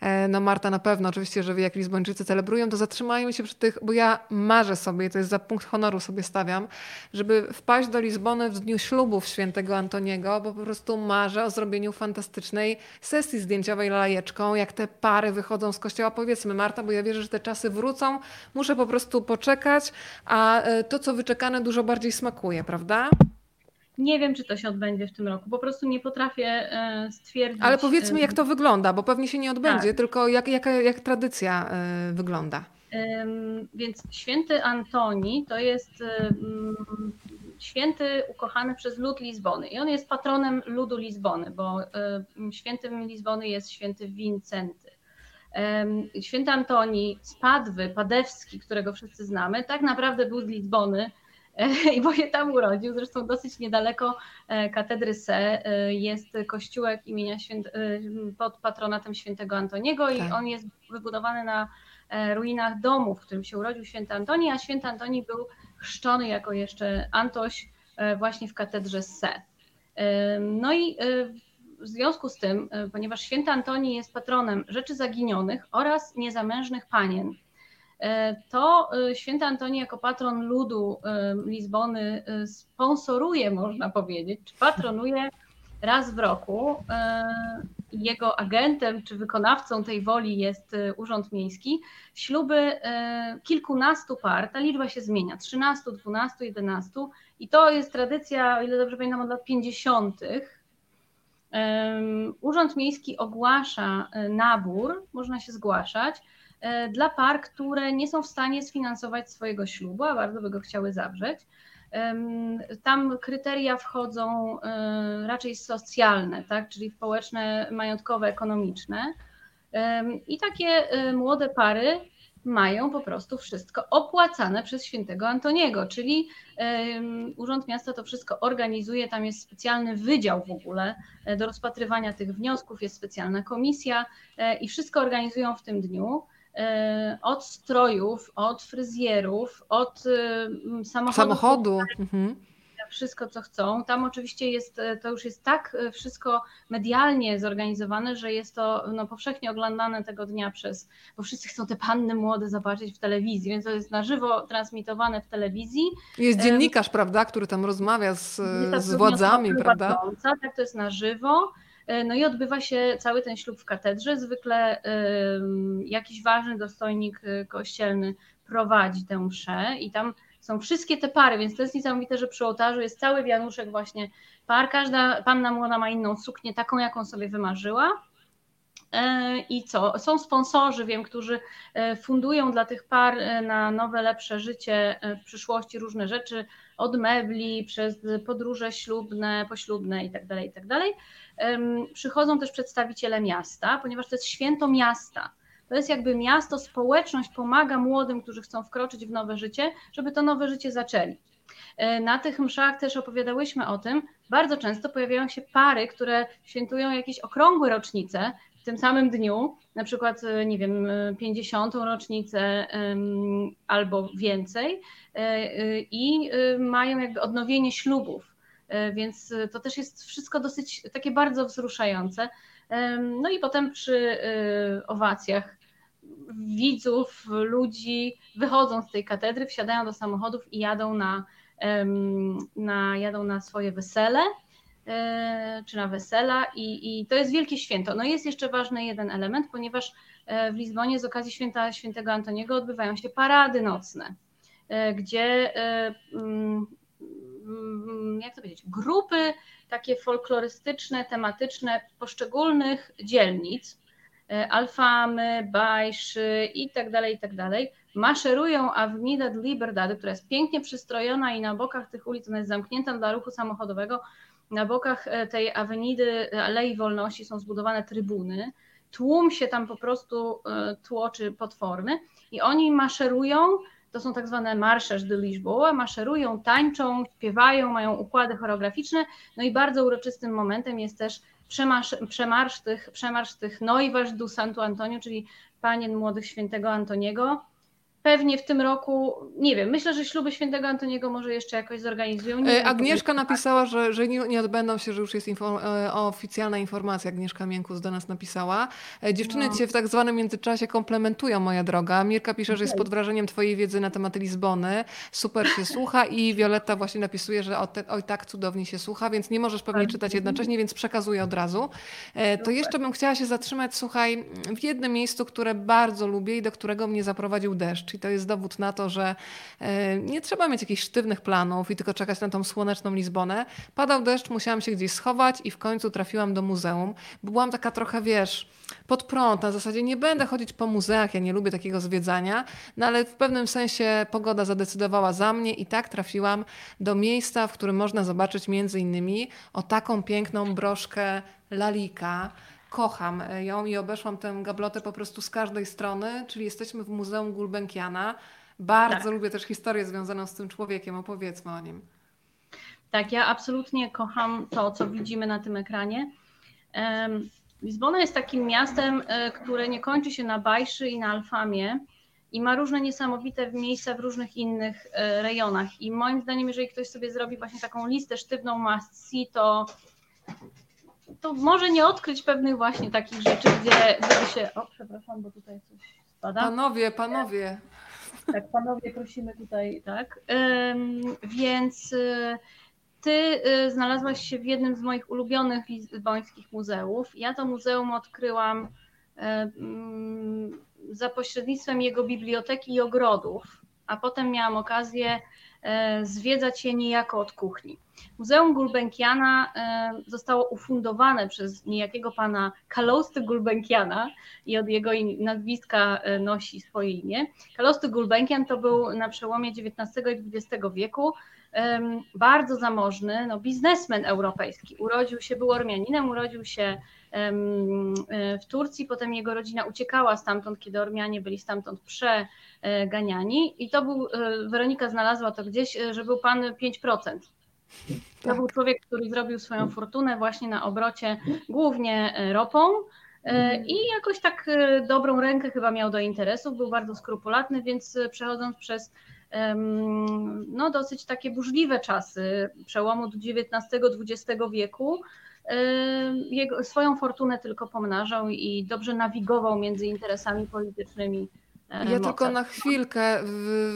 S1: E, no Marta na pewno, oczywiście, że jak Lizbończycy celebrują, to zatrzymajmy się przy tych, bo ja marzę sobie, to jest za punkt honoru sobie stawiam, żeby wpaść do Lizbony w dniu ślubów świętego Antoniego, bo po prostu marzę o zrobieniu fantastycznej sesji zdjęciowej lajeczką, jak te pary wychodzą z kościoła. Powiedzmy Marta, bo ja wierzę, że te czasy wrócą, muszę po prostu poczekać, a e, to, co wyczekane, dużo bardziej smakuje, prawda?
S3: Nie wiem, czy to się odbędzie w tym roku. Po prostu nie potrafię e, stwierdzić.
S1: Ale powiedzmy, jak to wygląda, bo pewnie się nie odbędzie, tak. tylko jak, jak, jak tradycja e, wygląda.
S3: Więc święty Antoni to jest święty ukochany przez lud Lizbony i on jest patronem ludu Lizbony, bo świętym Lizbony jest święty Wincenty. Święty Antoni z Padwy, Padewski, którego wszyscy znamy, tak naprawdę był z Lizbony, i bo się tam urodził. Zresztą dosyć niedaleko e, katedry Se e, jest kościółek imienia święt, e, pod patronatem świętego Antoniego i tak. on jest wybudowany na ruinach domu, w którym się urodził święty Antoni, a święty Antoni był chrzczony jako jeszcze Antoś właśnie w katedrze Se. No i w związku z tym, ponieważ święty Antoni jest patronem rzeczy zaginionych oraz niezamężnych panien, E, to e, święty Antoni jako patron ludu e, Lizbony sponsoruje, można powiedzieć, czy patronuje raz w roku. Jego agentem czy wykonawcą tej woli jest Urząd Miejski. Śluby kilkunastu par, ta liczba się zmienia, 13, 12, 11 i to jest tradycja, o ile dobrze pamiętam, od lat 50. Urząd Miejski ogłasza nabór, można się zgłaszać E, dla par, które nie są w stanie sfinansować swojego ślubu, a bardzo by go chciały zawrzeć. Tam kryteria wchodzą e, raczej socjalne, tak? czyli społeczne, majątkowe, ekonomiczne. I takie e, młode pary mają po prostu wszystko opłacane przez świętego Antoniego, czyli Urząd Miasta to wszystko organizuje, tam jest specjalny wydział w ogóle do rozpatrywania tych wniosków, jest specjalna komisja i wszystko organizują w tym dniu. E, od strojów, od fryzjerów, od y, samochodu.
S1: Samochodu. Mhm.
S3: Wszystko, co chcą. Tam oczywiście jest, e, to już jest tak e, wszystko medialnie zorganizowane, że jest to no, powszechnie oglądane tego dnia przez, bo wszyscy chcą te panny młode zobaczyć w telewizji, więc to jest na żywo transmitowane w telewizji.
S1: Jest dziennikarz, um, prawda, który tam rozmawia z, z władzami, prawda?
S3: Tak, to jest na żywo. E, no i odbywa się cały ten ślub w katedrze. Zwykle jakiś ważny dostojnik e, kościelny prowadzi tę mszę i tam są wszystkie te pary, więc to jest niesamowite, że przy ołtarzu jest cały wianuszek właśnie par. Każda panna młoda ma inną suknię, taką jaką sobie wymarzyła. E, I co? Są sponsorzy, wiem, którzy fundują dla tych par na nowe, lepsze życie w przyszłości różne rzeczy, od mebli, przez podróże ślubne, poślubne itd., tak itd. Tak przychodzą też przedstawiciele miasta, ponieważ to jest święto miasta. To jest jakby miasto, społeczność pomaga młodym, którzy chcą wkroczyć w nowe życie, żeby to nowe życie zaczęli. E, na tych mszach też opowiadałyśmy o tym. Bardzo często pojawiają się pary, które świętują jakieś okrągłe rocznice tym samym dniu, na przykład, e, nie wiem, 50. rocznicę albo więcej, i mają jakby odnowienie ślubów. Więc to też jest wszystko dosyć takie bardzo wzruszające. No i potem przy owacjach widzów, ludzi wychodzą z tej katedry, wsiadają do samochodów i jadą na, na, jadą na swoje wesele e, czy na wesela i, i to jest wielkie święto. No jest jeszcze ważny jeden element, ponieważ e, w Lizbonie z okazji święta świętego Antoniego odbywają się parady nocne, e, gdzie mm, mm, jak to powiedzieć, grupy takie folklorystyczne, tematyczne poszczególnych dzielnic, e, Alfamy, Bajszy i tak dalej, i tak dalej, maszerują Avenida de Liberdade, która jest pięknie przystrojona i na bokach tych ulic, ona jest zamknięta dla ruchu samochodowego, na bokach e, tej Avenidy Alei Wolności są zbudowane trybuny, tłum się tam po prostu e, tłoczy potworny i oni maszerują to są tak zwane marsze de Lisboa, maszerują, tańczą, śpiewają, mają układy choreograficzne, no i bardzo uroczystym momentem jest też przemarsz, przemarsz tych, przemarsz tych Noiwas do Santo Antonio, czyli panien młodych świętego Antoniego, Pewnie w tym roku, nie wiem, myślę, że śluby świętego Antoniego może jeszcze jakoś zorganizują. Nie
S1: e, Agnieszka napisała, że, że nie, odbędą się, że już jest info, e, oficjalna informacja. Agnieszka Miękus do nas napisała. E, dziewczyny no. cię w tak zwanym międzyczasie komplementują, moja droga. Mirka pisze, że jest pod wrażeniem twojej wiedzy na temat Lizbony. Super się słucha i Wioletta właśnie napisuje, że oj tak cudownie się słucha, więc nie możesz pewnie czytać jednocześnie, więc przekazuję od razu. To jeszcze bym chciała się zatrzymać, słuchaj, w jednym miejscu, które bardzo lubię i do którego mnie zaprowadził deszcz i to jest dowód na to, że e, nie trzeba mieć jakichś sztywnych planów i tylko czekać na tą słoneczną Lizbonę. Padał deszcz, musiałam się gdzieś schować i w końcu trafiłam do muzeum. Byłam taka trochę, wiesz, pod prąd, na zasadzie nie będę chodzić po muzeach, ja nie lubię takiego zwiedzania, no ale w pewnym sensie pogoda zadecydowała za mnie i tak trafiłam do miejsca, w którym można zobaczyć między innymi o taką piękną broszkę lalika, kocham ją i obeszłam tę gablotę po prostu z każdej strony, czyli jesteśmy w Muzeum Gulbenkiana. Bardzo tak. lubię też historię związaną z tym człowiekiem, opowiedzmy o nim.
S3: Tak, ja absolutnie kocham to, co widzimy na tym ekranie. Lizbona jest takim miastem, e, które nie kończy się na Bajszy i na Alfamie i ma różne niesamowite miejsca w różnych innych e, rejonach. I moim zdaniem, jeżeli ktoś sobie zrobi właśnie taką listę sztywną must see, to to może nie odkryć pewnych właśnie takich rzeczy, gdzie, gdzie się. O, przepraszam, bo tutaj coś spada.
S1: Panowie, panowie.
S3: Tak, panowie, prosimy tutaj, tak. Um, więc y, ty y, znalazłaś się w jednym z moich ulubionych lizbońskich muzeów. Ja to muzeum odkryłam za pośrednictwem jego biblioteki i ogrodów, a potem miałam okazję E, zwiedzać je niejako od kuchni. Muzeum Gulbenkiana e, zostało ufundowane przez niejakiego pana Kalosty Gulbenkiana i od jego nazwiska e, nosi swoje imię. Kalosty Gulbenkian to był na przełomie XIX i XX wieku bardzo zamożny no, biznesmen europejski. Urodził się, był Ormianinem, urodził się w Turcji, potem jego rodzina uciekała stamtąd, kiedy Ormianie byli stamtąd przeganiani i to był, e, Weronika znalazła to gdzieś, e, że był pan 5%. To tak. był człowiek, który zrobił swoją fortunę właśnie na obrocie głównie e, ropą i jakoś tak dobrą rękę chyba miał do interesów, był bardzo skrupulatny, więc przechodząc przez no, dosyć takie burzliwe czasy przełomu XIX-XX wieku, jego, swoją fortunę tylko pomnażał i dobrze nawigował między interesami politycznymi
S1: ja tylko na chwilkę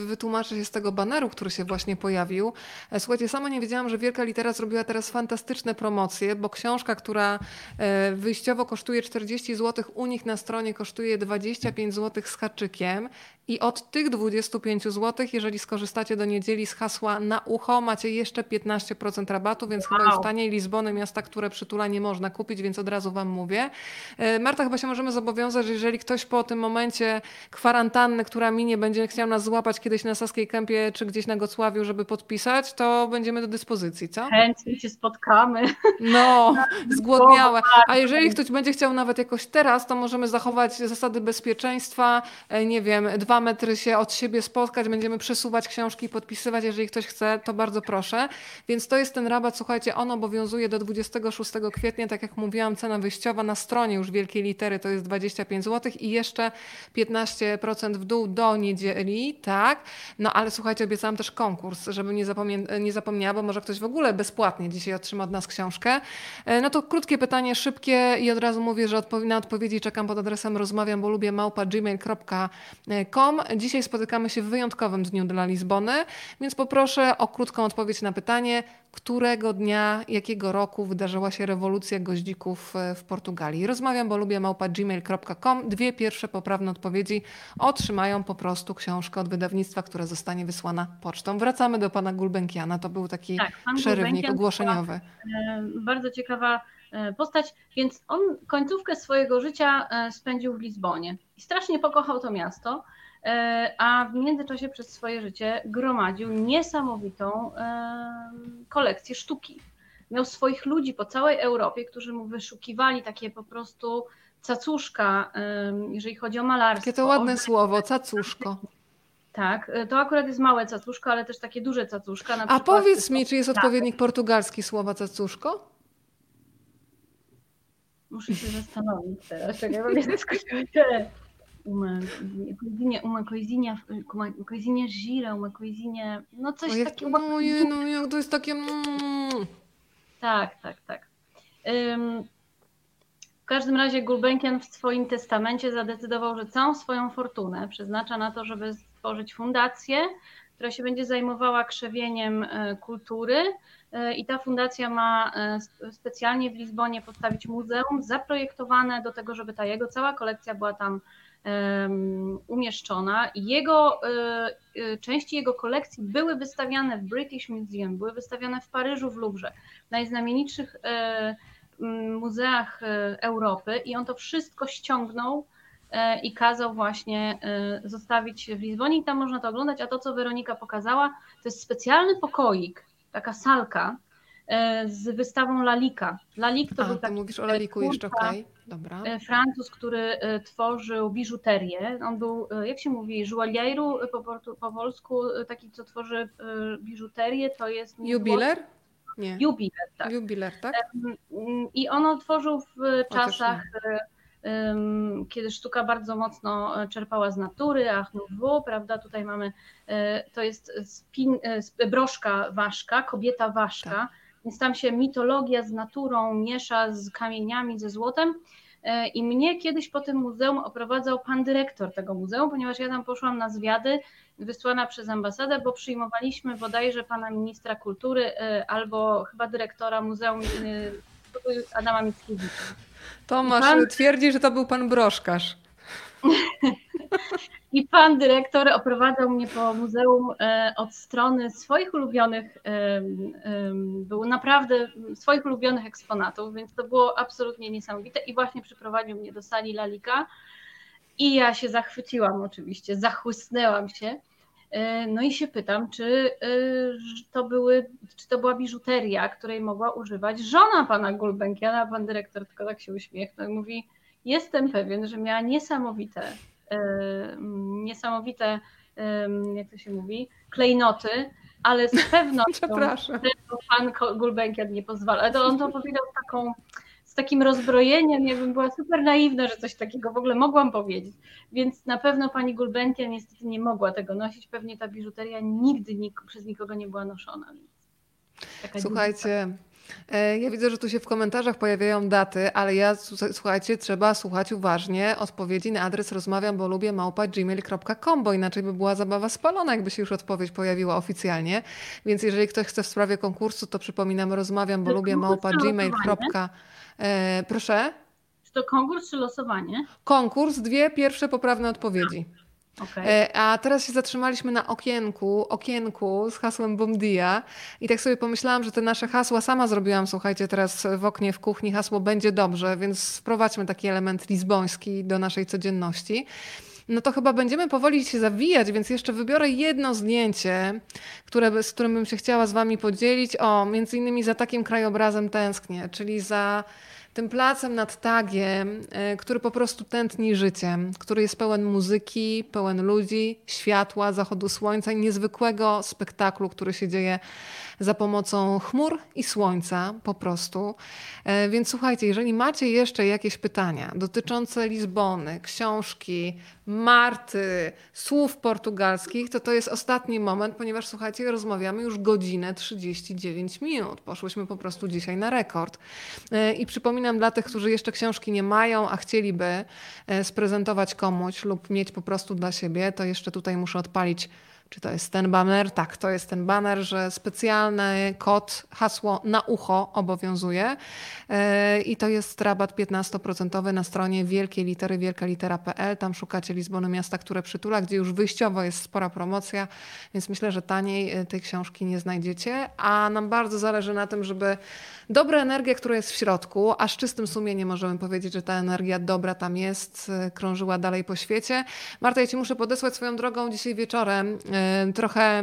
S1: wytłumaczę się z tego baneru, który się właśnie pojawił. E, słuchajcie, sama nie wiedziałam, że Wielka Litera zrobiła teraz fantastyczne promocje, bo książka, która e, wyjściowo kosztuje 40 zł, u nich na stronie kosztuje 25 zł z haczykiem I od tych 25 zł, jeżeli skorzystacie do niedzieli z hasła na ucho, macie jeszcze 15% rabatu, więc wow. chyba już taniej Lizbony, miasta, które przytula nie można kupić, więc od razu Wam mówię. E, Marta, chyba się możemy zobowiązać, że jeżeli ktoś po tym momencie kwarantanny, która minie, będzie chciał nas złapać kiedyś na Saskiej Kępie czy gdzieś na Gocławiu, żeby podpisać, to będziemy do dyspozycji, co?
S3: Chętnie się spotkamy.
S1: No, zgłodniałe. A jeżeli ktoś będzie chciał nawet jakoś teraz, to możemy zachować zasady bezpieczeństwa, e, nie wiem, dwa metry się od siebie spotkać, będziemy przesuwać książki podpisywać, jeżeli ktoś chce, to bardzo proszę. Więc to jest ten rabat, słuchajcie, on obowiązuje do 26 kwietnia, tak jak mówiłam, cena wyjściowa na stronie już wielkiej litery to jest 25 zł i jeszcze 15% w dół do niedzieli, tak? No ale słuchajcie, obiecałam też konkurs, żeby nie, zapomnia- nie zapomniała, bo może ktoś w ogóle bezpłatnie dzisiaj otrzyma od nas książkę. E, no to krótkie pytanie, szybkie i od razu mówię, że na odpowiedzi czekam pod adresem rozmawiam, bo lubię małpa gmail.com. Dzisiaj spotykamy się w wyjątkowym dniu dla Lizbony, więc poproszę o krótką odpowiedź na pytanie, którego dnia, jakiego roku wydarzyła się rewolucja goździków e, w Portugalii. Rozmawiam, bo lubię małpa gmail.com. Dwie pierwsze poprawne odpowiedzi otrzymają po prostu książkę od wydawnictwa, która zostanie wysłana pocztą. Wracamy do pana Gulbenkiana. To był taki tak, przerywnik ogłoszeniowy.
S3: E, bardzo ciekawa e, postać, więc on końcówkę swojego życia spędził w Lizbonie i strasznie pokochał to miasto. E, a w międzyczasie przez swoje życie gromadził niesamowitą kolekcję sztuki. Miał swoich ludzi po całej Europie, którzy mu wyszukiwali takie po prostu cacuszka, jeżeli chodzi o malarstwo.
S1: Jakie to ładne słowo, cacuszko.
S3: Tak, e, to akurat jest małe cacuszko, ale też takie duże cacuszka.
S1: A powiedz mi, czy jest odpowiednik portugalski słowa cacuszko?
S3: Muszę się zastanowić teraz, czekaj, bo mnie uma coisinha, uma coisinha, uma coisinha gira, uma coisinha, no coś
S1: o, jak,
S3: takiego.
S1: No, je, no, jak to jest takie... Mm.
S3: Tak, tak, tak. Um, w każdym razie Gulbenkian w swoim testamencie zadecydował, że całą swoją fortunę przeznacza na to, żeby stworzyć fundację, która się będzie zajmowała krzewieniem e, kultury e, i ta fundacja ma e, specjalnie w Lizbonie postawić muzeum zaprojektowane do tego, żeby ta jego cała kolekcja była tam umieszczona. Jego, e, e, części jego kolekcji były wystawiane w British Museum, były wystawione w Paryżu, w Louvre, w najznamienitszych e, muzeach Europy i on to wszystko ściągnął i kazał właśnie zostawić w Lizbonie i tam można to oglądać, a to, co Weronika pokazała, to jest specjalny pokoik, taka salka, z wystawą Lalika. Lalik to
S1: A,
S3: był taki
S1: mówisz o Laliku jeszcze, okej, okay. dobra.
S3: E, Francuz, który e, tworzył biżuterię. On był, jak się mówi, joalieru po, po polsku, taki, co tworzy biżuterię, to jest...
S1: Jubiler?
S3: Nie. Jubiler, tak.
S1: Jubiler, tak?
S3: I on tworzył w czasach kiedy sztuka bardzo mocno czerpała z natury, Ach Nouveau, prawda, tutaj mamy, to jest spin, broszka ważka, kobieta ważka, tak więc tam się mitologia z naturą miesza z kamieniami, ze złotem. E, I mnie kiedyś po tym muzeum oprowadzał pan dyrektor tego muzeum, ponieważ ja tam poszłam na zwiady wysłana przez ambasadę, bo przyjmowaliśmy bodajże pana ministra kultury e, albo chyba dyrektora Muzeum e, Adama Mickiewicza.
S1: Tomasz pan... twierdzi, że to był pan Broszkarz.
S3: I pan dyrektor oprowadzał mnie po muzeum e, od strony swoich ulubionych, było naprawdę swoich ulubionych eksponatów, więc to było absolutnie niesamowite. I właśnie przyprowadził mnie do sali Lalika. I ja się zachwyciłam oczywiście, zachłysnęłam się. E, no i się pytam, czy e, to, były, czy to była biżuteria, której mogła używać żona pana Gulbenkiana. Pan dyrektor tylko tak się uśmiechnął i mówi, jestem pewien, że miała niesamowite niesamowite, jak to się mówi, klejnoty, ale z pewnością pan Gulbenkian nie pozwala. To on to powiedział z, taką, z takim rozbrojeniem, jakbym była super naiwna, że coś takiego w ogóle mogłam powiedzieć. Więc na pewno pani Gulbenkian niestety nie mogła tego nosić. Pewnie ta biżuteria nigdy nik przez nikogo nie była noszona.
S1: Słuchajcie, ja widzę, że tu się w komentarzach pojawiają daty, ale ja, słuchajcie, trzeba słuchać uważnie odpowiedzi na adres rozmawiam, bo lubię małpa gmail.com, bo inaczej by była zabawa spalona, jakby się już odpowiedź pojawiła oficjalnie. Więc jeżeli ktoś chce w sprawie konkursu, to przypominam rozmawiam, bo lubię małpa gmail.com. E, proszę?
S3: Czy to konkurs czy losowanie?
S1: Konkurs, dwie pierwsze poprawne odpowiedzi.
S4: Okay.
S1: E, a teraz się zatrzymaliśmy na okienku, okienku z hasłem Bomdia i tak sobie pomyślałam, że te nasze hasła sama zrobiłam, słuchajcie, teraz w oknie w kuchni hasło będzie dobrze, więc wprowadźmy taki element lizboński do naszej codzienności. No to chyba będziemy powoli się zawijać, więc jeszcze wybiorę jedno zdjęcie, które, z którym bym się chciała z wami podzielić. O, między innymi za takim krajobrazem tęsknię, czyli za tym placem nad Tagiem, e, który po prostu tętni życiem, który jest pełen muzyki, pełen ludzi, światła, zachodu słońca i niezwykłego spektaklu, który się dzieje za pomocą chmur i słońca po prostu. E, więc słuchajcie, jeżeli macie jeszcze jakieś pytania dotyczące Lizbony, książki, Marty, słów portugalskich, to to jest ostatni moment, ponieważ słuchajcie, rozmawiamy już godzinę 39 minut. Poszłyśmy po prostu dzisiaj na rekord. E, I przypominam dla tych, którzy jeszcze książki nie mają, a chcieliby e, sprezentować komuś lub mieć po prostu dla siebie, to jeszcze tutaj muszę odpalić czy to jest ten banner? Tak, to jest ten banner, że specjalny kod, hasło na ucho obowiązuje e, i to jest rabat 15% na stronie wielkiej litery wielka litera.pl. Tam szukacie Lizbony Miasta, które przytula, gdzie już wyjściowo jest spora promocja, więc myślę, że taniej e, tej książki nie znajdziecie, a nam bardzo zależy na tym, żeby dobra energia, która jest w środku, a z czystym sumieniem możemy powiedzieć, że ta energia dobra tam jest, e, krążyła dalej po świecie. Marta, ja Ci muszę podesłać swoją drogą dzisiaj wieczorem trochę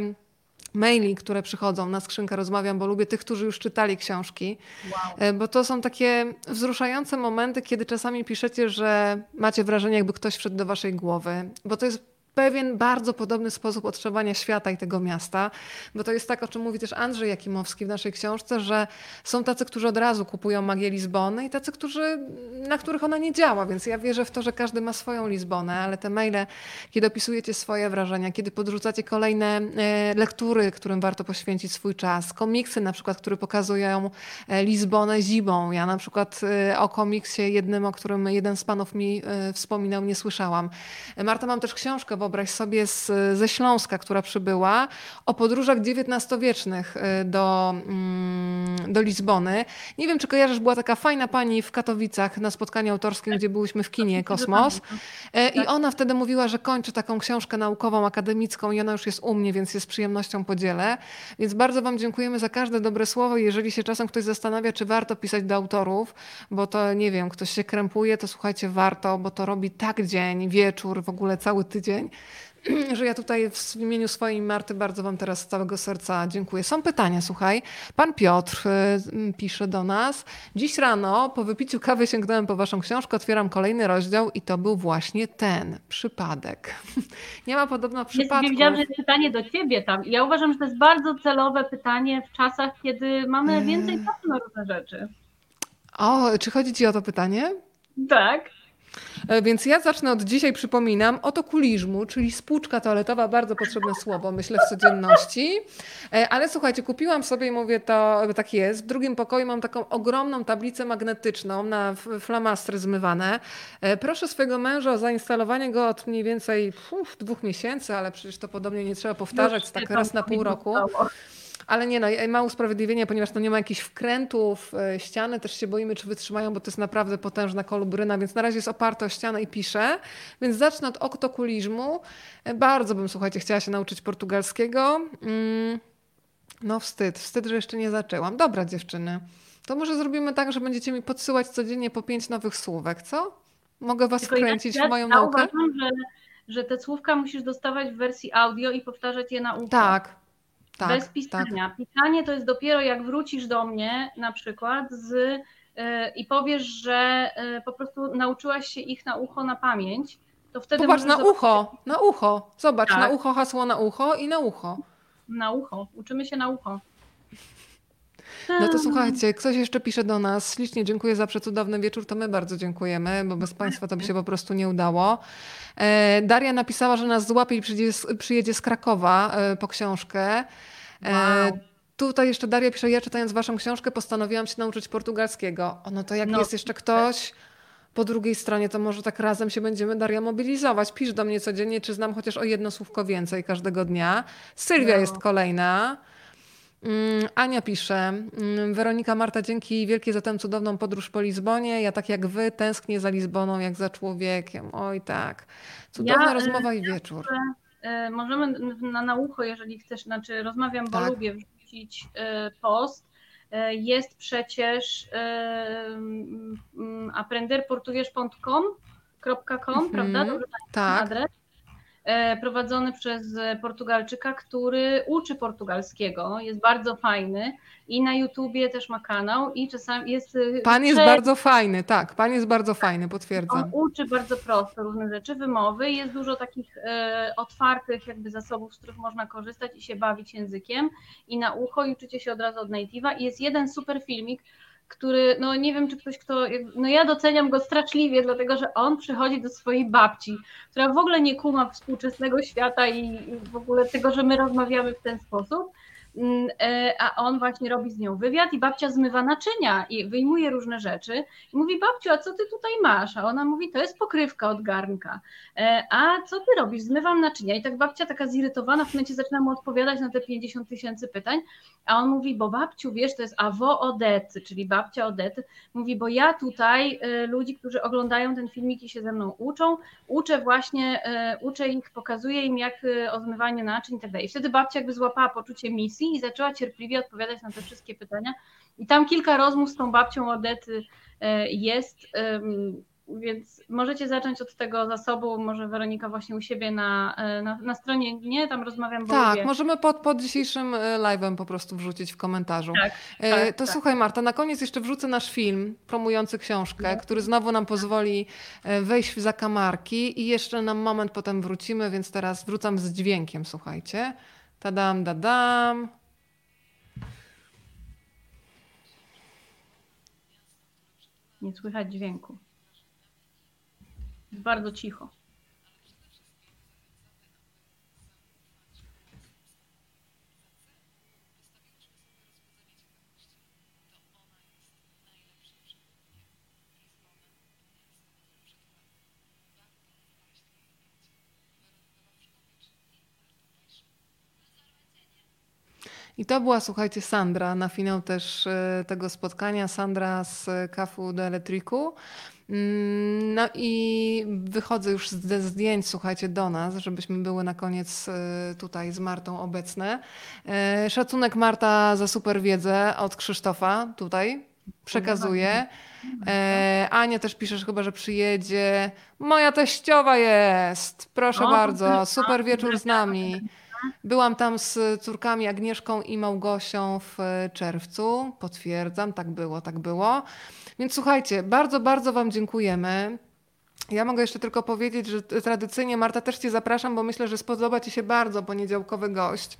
S1: maili, które przychodzą na skrzynkę Rozmawiam, bo lubię tych, którzy już czytali książki, wow. bo to są takie wzruszające momenty, kiedy czasami piszecie, że macie wrażenie, jakby ktoś wszedł do waszej głowy, bo to jest pewien bardzo podobny sposób odczuwania świata i tego miasta, bo to jest tak, o czym mówi też Andrzej Jakimowski w naszej książce, że są tacy, którzy od razu kupują magię Lizbony i tacy, którzy, na których ona nie działa, więc ja wierzę w to, że każdy ma swoją Lizbonę, ale te maile, kiedy opisujecie swoje wrażenia, kiedy podrzucacie kolejne e, lektury, którym warto poświęcić swój czas, komiksy na przykład, które pokazują e, Lizbonę zimą. Ja na przykład e, o komiksie jednym, o którym jeden z panów mi wspominał, nie słyszałam. Marta, mam też książkę wyobraź sobie z, ze Śląska, która przybyła, o podróżach XIX-wiecznych y, do, mm, do Lizbony. Nie wiem, czy kojarzysz, była taka fajna pani w Katowicach na spotkaniu autorskim, gdzie byliśmy w kinie Kosmos. E, I ona wtedy mówiła, że kończy taką książkę naukową, akademicką i ona już jest u mnie, więc je z przyjemnością podzielę. Więc bardzo Wam dziękujemy za każde dobre słowo. Jeżeli się czasem ktoś zastanawia, czy warto pisać do autorów, bo to nie wiem, ktoś się krępuje, to słuchajcie, warto, bo to robi tak dzień, wieczór, w ogóle cały tydzień, że ja tutaj w imieniu swojej Marty bardzo Wam teraz z całego serca dziękuję. Są pytania, słuchaj. Pan Piotr y, pisze do nas. Dziś rano po wypiciu kawy sięgnąłem po Waszą książkę, otwieram kolejny rozdział i to był właśnie ten przypadek. Nie ma podobno przypadku.
S4: Wiedziałam, że jest pytanie do Ciebie tam. Ja uważam, że to jest bardzo celowe pytanie w czasach, kiedy mamy więcej czasu na różne rzeczy.
S1: O, czy chodzi Ci o to pytanie?
S4: Tak.
S1: E, więc ja zacznę od dzisiaj, przypominam, otokulizmu, czyli spłuczka toaletowa, bardzo potrzebne słowo, myślę, w codzienności. E, ale słuchajcie, kupiłam sobie i mówię, to tak jest. W drugim pokoju mam taką ogromną tablicę magnetyczną na flamastry zmywane. E, proszę swojego męża o zainstalowanie go od mniej więcej uf, dwóch miesięcy, ale przecież to podobnie nie trzeba powtarzać, tak raz na pół roku. Ale nie no, ma usprawiedliwienie, ponieważ to nie ma jakichś wkrętów, e, ściany też się boimy, czy wytrzymają, bo to jest naprawdę potężna kolubryna, więc na razie jest oparte o ścianę i piszę. Więc zacznę od oktokulizmu. E, bardzo bym, słuchajcie, chciała się nauczyć portugalskiego. Mm, no wstyd, wstyd, że jeszcze nie zaczęłam. Dobra dziewczyny, to może zrobimy tak, że będziecie mi podsyłać codziennie po pięć nowych słówek, co? Mogę was Tylko wkręcić ja, w moją ja naukę?
S4: Uważam, że, że te słówka musisz dostawać w wersji audio i powtarzać je na ucho.
S1: Tak, tak,
S4: bez pisania. Tak. Pisanie to jest dopiero jak wrócisz do mnie na przykład z, yy, i powiesz, że yy, po prostu nauczyłaś się ich na ucho na pamięć, to wtedy
S1: Popatrz, na zobaczyć... ucho, na ucho. Zobacz, tak. na ucho hasło na ucho i na ucho.
S4: Na ucho, uczymy się na ucho.
S1: No to słuchajcie, ktoś jeszcze pisze do nas. Ślicznie dziękuję za przecudowny wieczór. To my bardzo dziękujemy, bo bez Państwa to by się po prostu nie udało. E, Daria napisała, że nas złapie i przyjedzie, przyjedzie z Krakowa e, po książkę. E, wow. Tutaj jeszcze Daria pisze, ja czytając waszą książkę postanowiłam się nauczyć portugalskiego. No to jak no. jest jeszcze ktoś po drugiej stronie, to może tak razem się będziemy, Daria, mobilizować. Pisz do mnie codziennie, czy znam chociaż o jedno słówko więcej każdego dnia. Sylwia no. jest kolejna. Mm, Ania pisze, mm, Weronika Marta, dzięki wielkie za tę cudowną podróż po Lizbonie. Ja tak jak wy tęsknię za Lizboną, jak za człowiekiem. Oj tak. Cudowna
S3: Ja,
S1: rozmowa i
S3: ja
S1: wieczór.
S3: E, Możemy na, na ucho, jeżeli chcesz, znaczy rozmawiam, bo
S1: Tak.
S3: lubię wrzucić e, post. Jest przecież mm, aprenderportugues.com,
S1: Mhm.
S3: prawda?
S1: Tak.
S3: adres, prowadzony przez Portugalczyka, który uczy portugalskiego, jest bardzo fajny i na YouTubie też ma kanał i czasami jest... e,
S1: Pan jest
S3: prze-
S1: bardzo fajny, tak. Pan jest bardzo fajny,
S3: on
S1: potwierdzam.
S3: uczy bardzo prosto różne rzeczy, wymowy. Jest dużo takich e, otwartych jakby zasobów, z których można korzystać i się bawić językiem i na ucho i uczycie się od razu od native'a. I jest jeden super filmik, który, no nie wiem, czy ktoś, kto, no ja doceniam go straszliwie, dlatego że on przychodzi do swojej babci, która w ogóle nie kuma współczesnego świata i w ogóle tego, że my rozmawiamy w ten sposób. Mm, e, A on właśnie robi z nią wywiad i babcia zmywa naczynia i wyjmuje różne rzeczy i mówi, babciu, a co ty tutaj masz? A ona mówi, to jest pokrywka od garnka. E, A co ty robisz? Zmywam naczynia. I tak babcia taka zirytowana w momencie zaczyna mu odpowiadać na te 50 tysięcy pytań, a on mówi, bo babciu, wiesz, to jest awo Odety, czyli babcia Odety. Mówi, bo ja tutaj e, ludzi, którzy oglądają ten filmik i się ze mną uczą, uczę właśnie, uczę ich, pokazuję im jak o naczyń i tak dalej. I wtedy babcia jakby złapała poczucie misji i zaczęła cierpliwie odpowiadać na te wszystkie pytania. I tam kilka rozmów z tą babcią Odety e, jest, więc możecie zacząć od tego zasobu, może Weronika właśnie u siebie na, e, na, na stronie, nie, tam rozmawiam, bo
S1: Tak,
S3: lubię.
S1: możemy pod, pod dzisiejszym e, live'em po prostu wrzucić w komentarzu.
S3: Tak, tak,
S1: to
S3: tak.
S1: słuchaj Marta, na koniec jeszcze wrzucę nasz film promujący książkę, który znowu nam pozwoli wejść w zakamarki i jeszcze na moment potem wrócimy, więc teraz wrzucam z dźwiękiem, słuchajcie. Tadam, dadam.
S3: Nie słychać dźwięku. Jest bardzo cicho.
S1: I to była, słuchajcie, Sandra na finał też e, tego spotkania. Sandra z Cafu de Electriku. Mm, No i wychodzę już ze zdjęć, słuchajcie, do nas, żebyśmy były na koniec e, tutaj z Martą obecne. E, Szacunek Marta za super wiedzę od Krzysztofa tutaj przekazuję. E, Ania też pisze, że chyba, że przyjedzie. Moja teściowa jest. Proszę
S3: O,
S1: bardzo.
S3: Super
S1: wieczór z nami. Byłam tam z córkami Agnieszką i Małgosią w e, czerwcu. Potwierdzam, tak było, tak było. Więc słuchajcie, bardzo, bardzo Wam dziękujemy. Ja mogę jeszcze tylko powiedzieć, że tradycyjnie Marta też Cię zapraszam, bo myślę, że spodoba Ci się bardzo poniedziałkowy gość.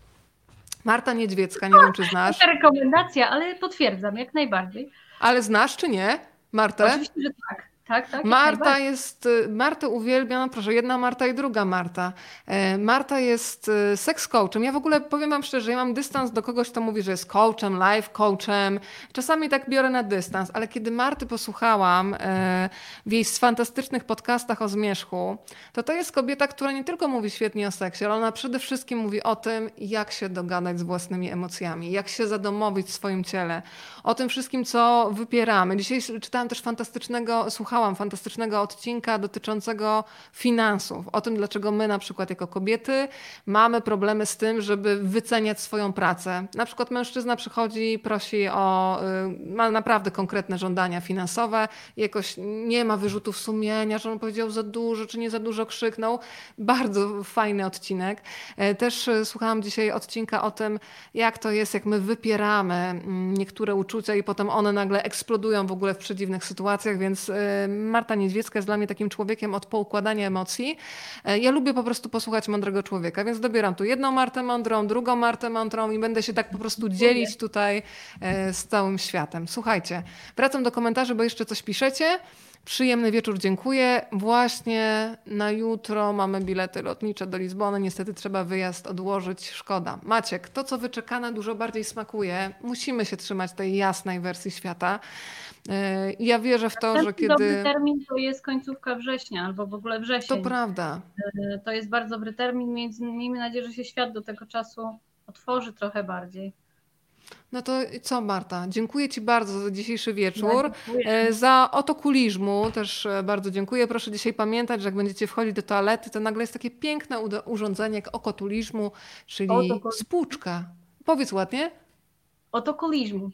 S1: Marta Niedźwiecka, nie wiem czy znasz,
S3: Taka rekomendacja, ale potwierdzam, jak najbardziej.
S1: ale znasz czy nie? Martę?
S3: Oczywiście, że tak. Tak, tak.
S1: Marta jest, y, Martę uwielbiam, proszę, jedna Marta i druga Marta. E, Marta jest y, seks coachem. Ja w ogóle powiem wam szczerze, ja mam dystans do kogoś, kto mówi, że jest coachem, life coachem. Czasami tak biorę na dystans, ale kiedy Marty posłuchałam e, w jej fantastycznych podcastach o zmierzchu, to to jest kobieta, która nie tylko mówi świetnie o seksie, ale ona przede wszystkim mówi o tym, jak się dogadać z własnymi emocjami, jak się zadomowić w swoim ciele, o tym wszystkim, co wypieramy. Dzisiaj czytałam też fantastycznego, słuchałam fantastycznego odcinka dotyczącego finansów, o tym, dlaczego my na przykład jako kobiety mamy problemy z tym, żeby wyceniać swoją pracę. Na przykład mężczyzna przychodzi, prosi o, y, ma naprawdę konkretne żądania finansowe jakoś nie ma wyrzutów sumienia, że on powiedział za dużo, czy nie za dużo krzyknął. Bardzo fajny odcinek. E, Też y, słuchałam dzisiaj odcinka o tym, jak to jest, jak my wypieramy mm, niektóre uczucia i potem one nagle eksplodują w ogóle w przedziwnych sytuacjach, więc y, Marta Niedźwiecka jest dla mnie takim człowiekiem od poukładania emocji. E, Ja lubię po prostu posłuchać mądrego człowieka, więc dobieram tu jedną Martę mądrą, drugą Martę mądrą i będę się tak po prostu dzielić tutaj e, z całym światem. Słuchajcie, wracam do komentarzy, bo jeszcze coś piszecie. Przyjemny wieczór, dziękuję. Właśnie na jutro mamy bilety lotnicze do Lizbony. Niestety trzeba wyjazd odłożyć, szkoda. Maciek, to co wyczekane dużo bardziej smakuje. Musimy się trzymać tej jasnej wersji świata. Yy, Ja wierzę w to, że
S3: dobry
S1: kiedy...
S3: termin to jest końcówka września albo w ogóle
S1: To
S3: wrzesień.
S1: prawda.
S3: To jest bardzo dobry termin, więc miejmy nadzieję, że się świat do tego czasu otworzy trochę bardziej.
S1: No to co, Marta? Dziękuję Ci bardzo za dzisiejszy wieczór.
S4: Ja dziękuję.
S1: E, Za otokulizmu też e, bardzo dziękuję. Proszę dzisiaj pamiętać, że jak będziecie wchodzić do toalety, to nagle jest takie piękne urządzenie jak okotulizmu, czyli spłuczka. Powiedz ładnie.
S4: Otokulizmu.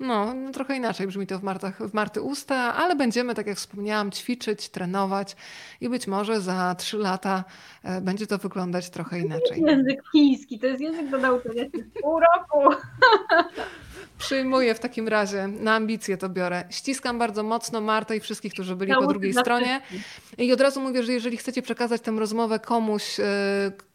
S1: No, no, trochę inaczej brzmi to w, Martach, w Marty usta, ale będziemy, tak jak wspomniałam, ćwiczyć, trenować i być może za trzy lata e, będzie to wyglądać trochę inaczej.
S4: Język chiński, to jest język do nauczenia się pół roku.
S1: Przyjmuję w takim razie, na ambicje to biorę. Ściskam bardzo mocno Martę i wszystkich, którzy byli po drugiej stronie. I od razu mówię, że jeżeli chcecie przekazać tę rozmowę komuś, e,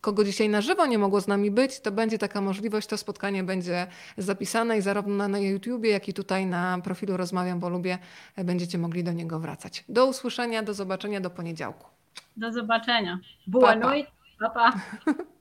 S1: kogo dzisiaj na żywo nie mogło z nami być, to będzie taka możliwość. To spotkanie będzie zapisane i zarówno na, YouTubie, jak i tutaj na profilu Rozmawiam, bo lubię, będziecie mogli do niego wracać. Do usłyszenia, do zobaczenia, do poniedziałku.
S4: Do zobaczenia.
S1: Pa.
S4: noite. Pa, pa.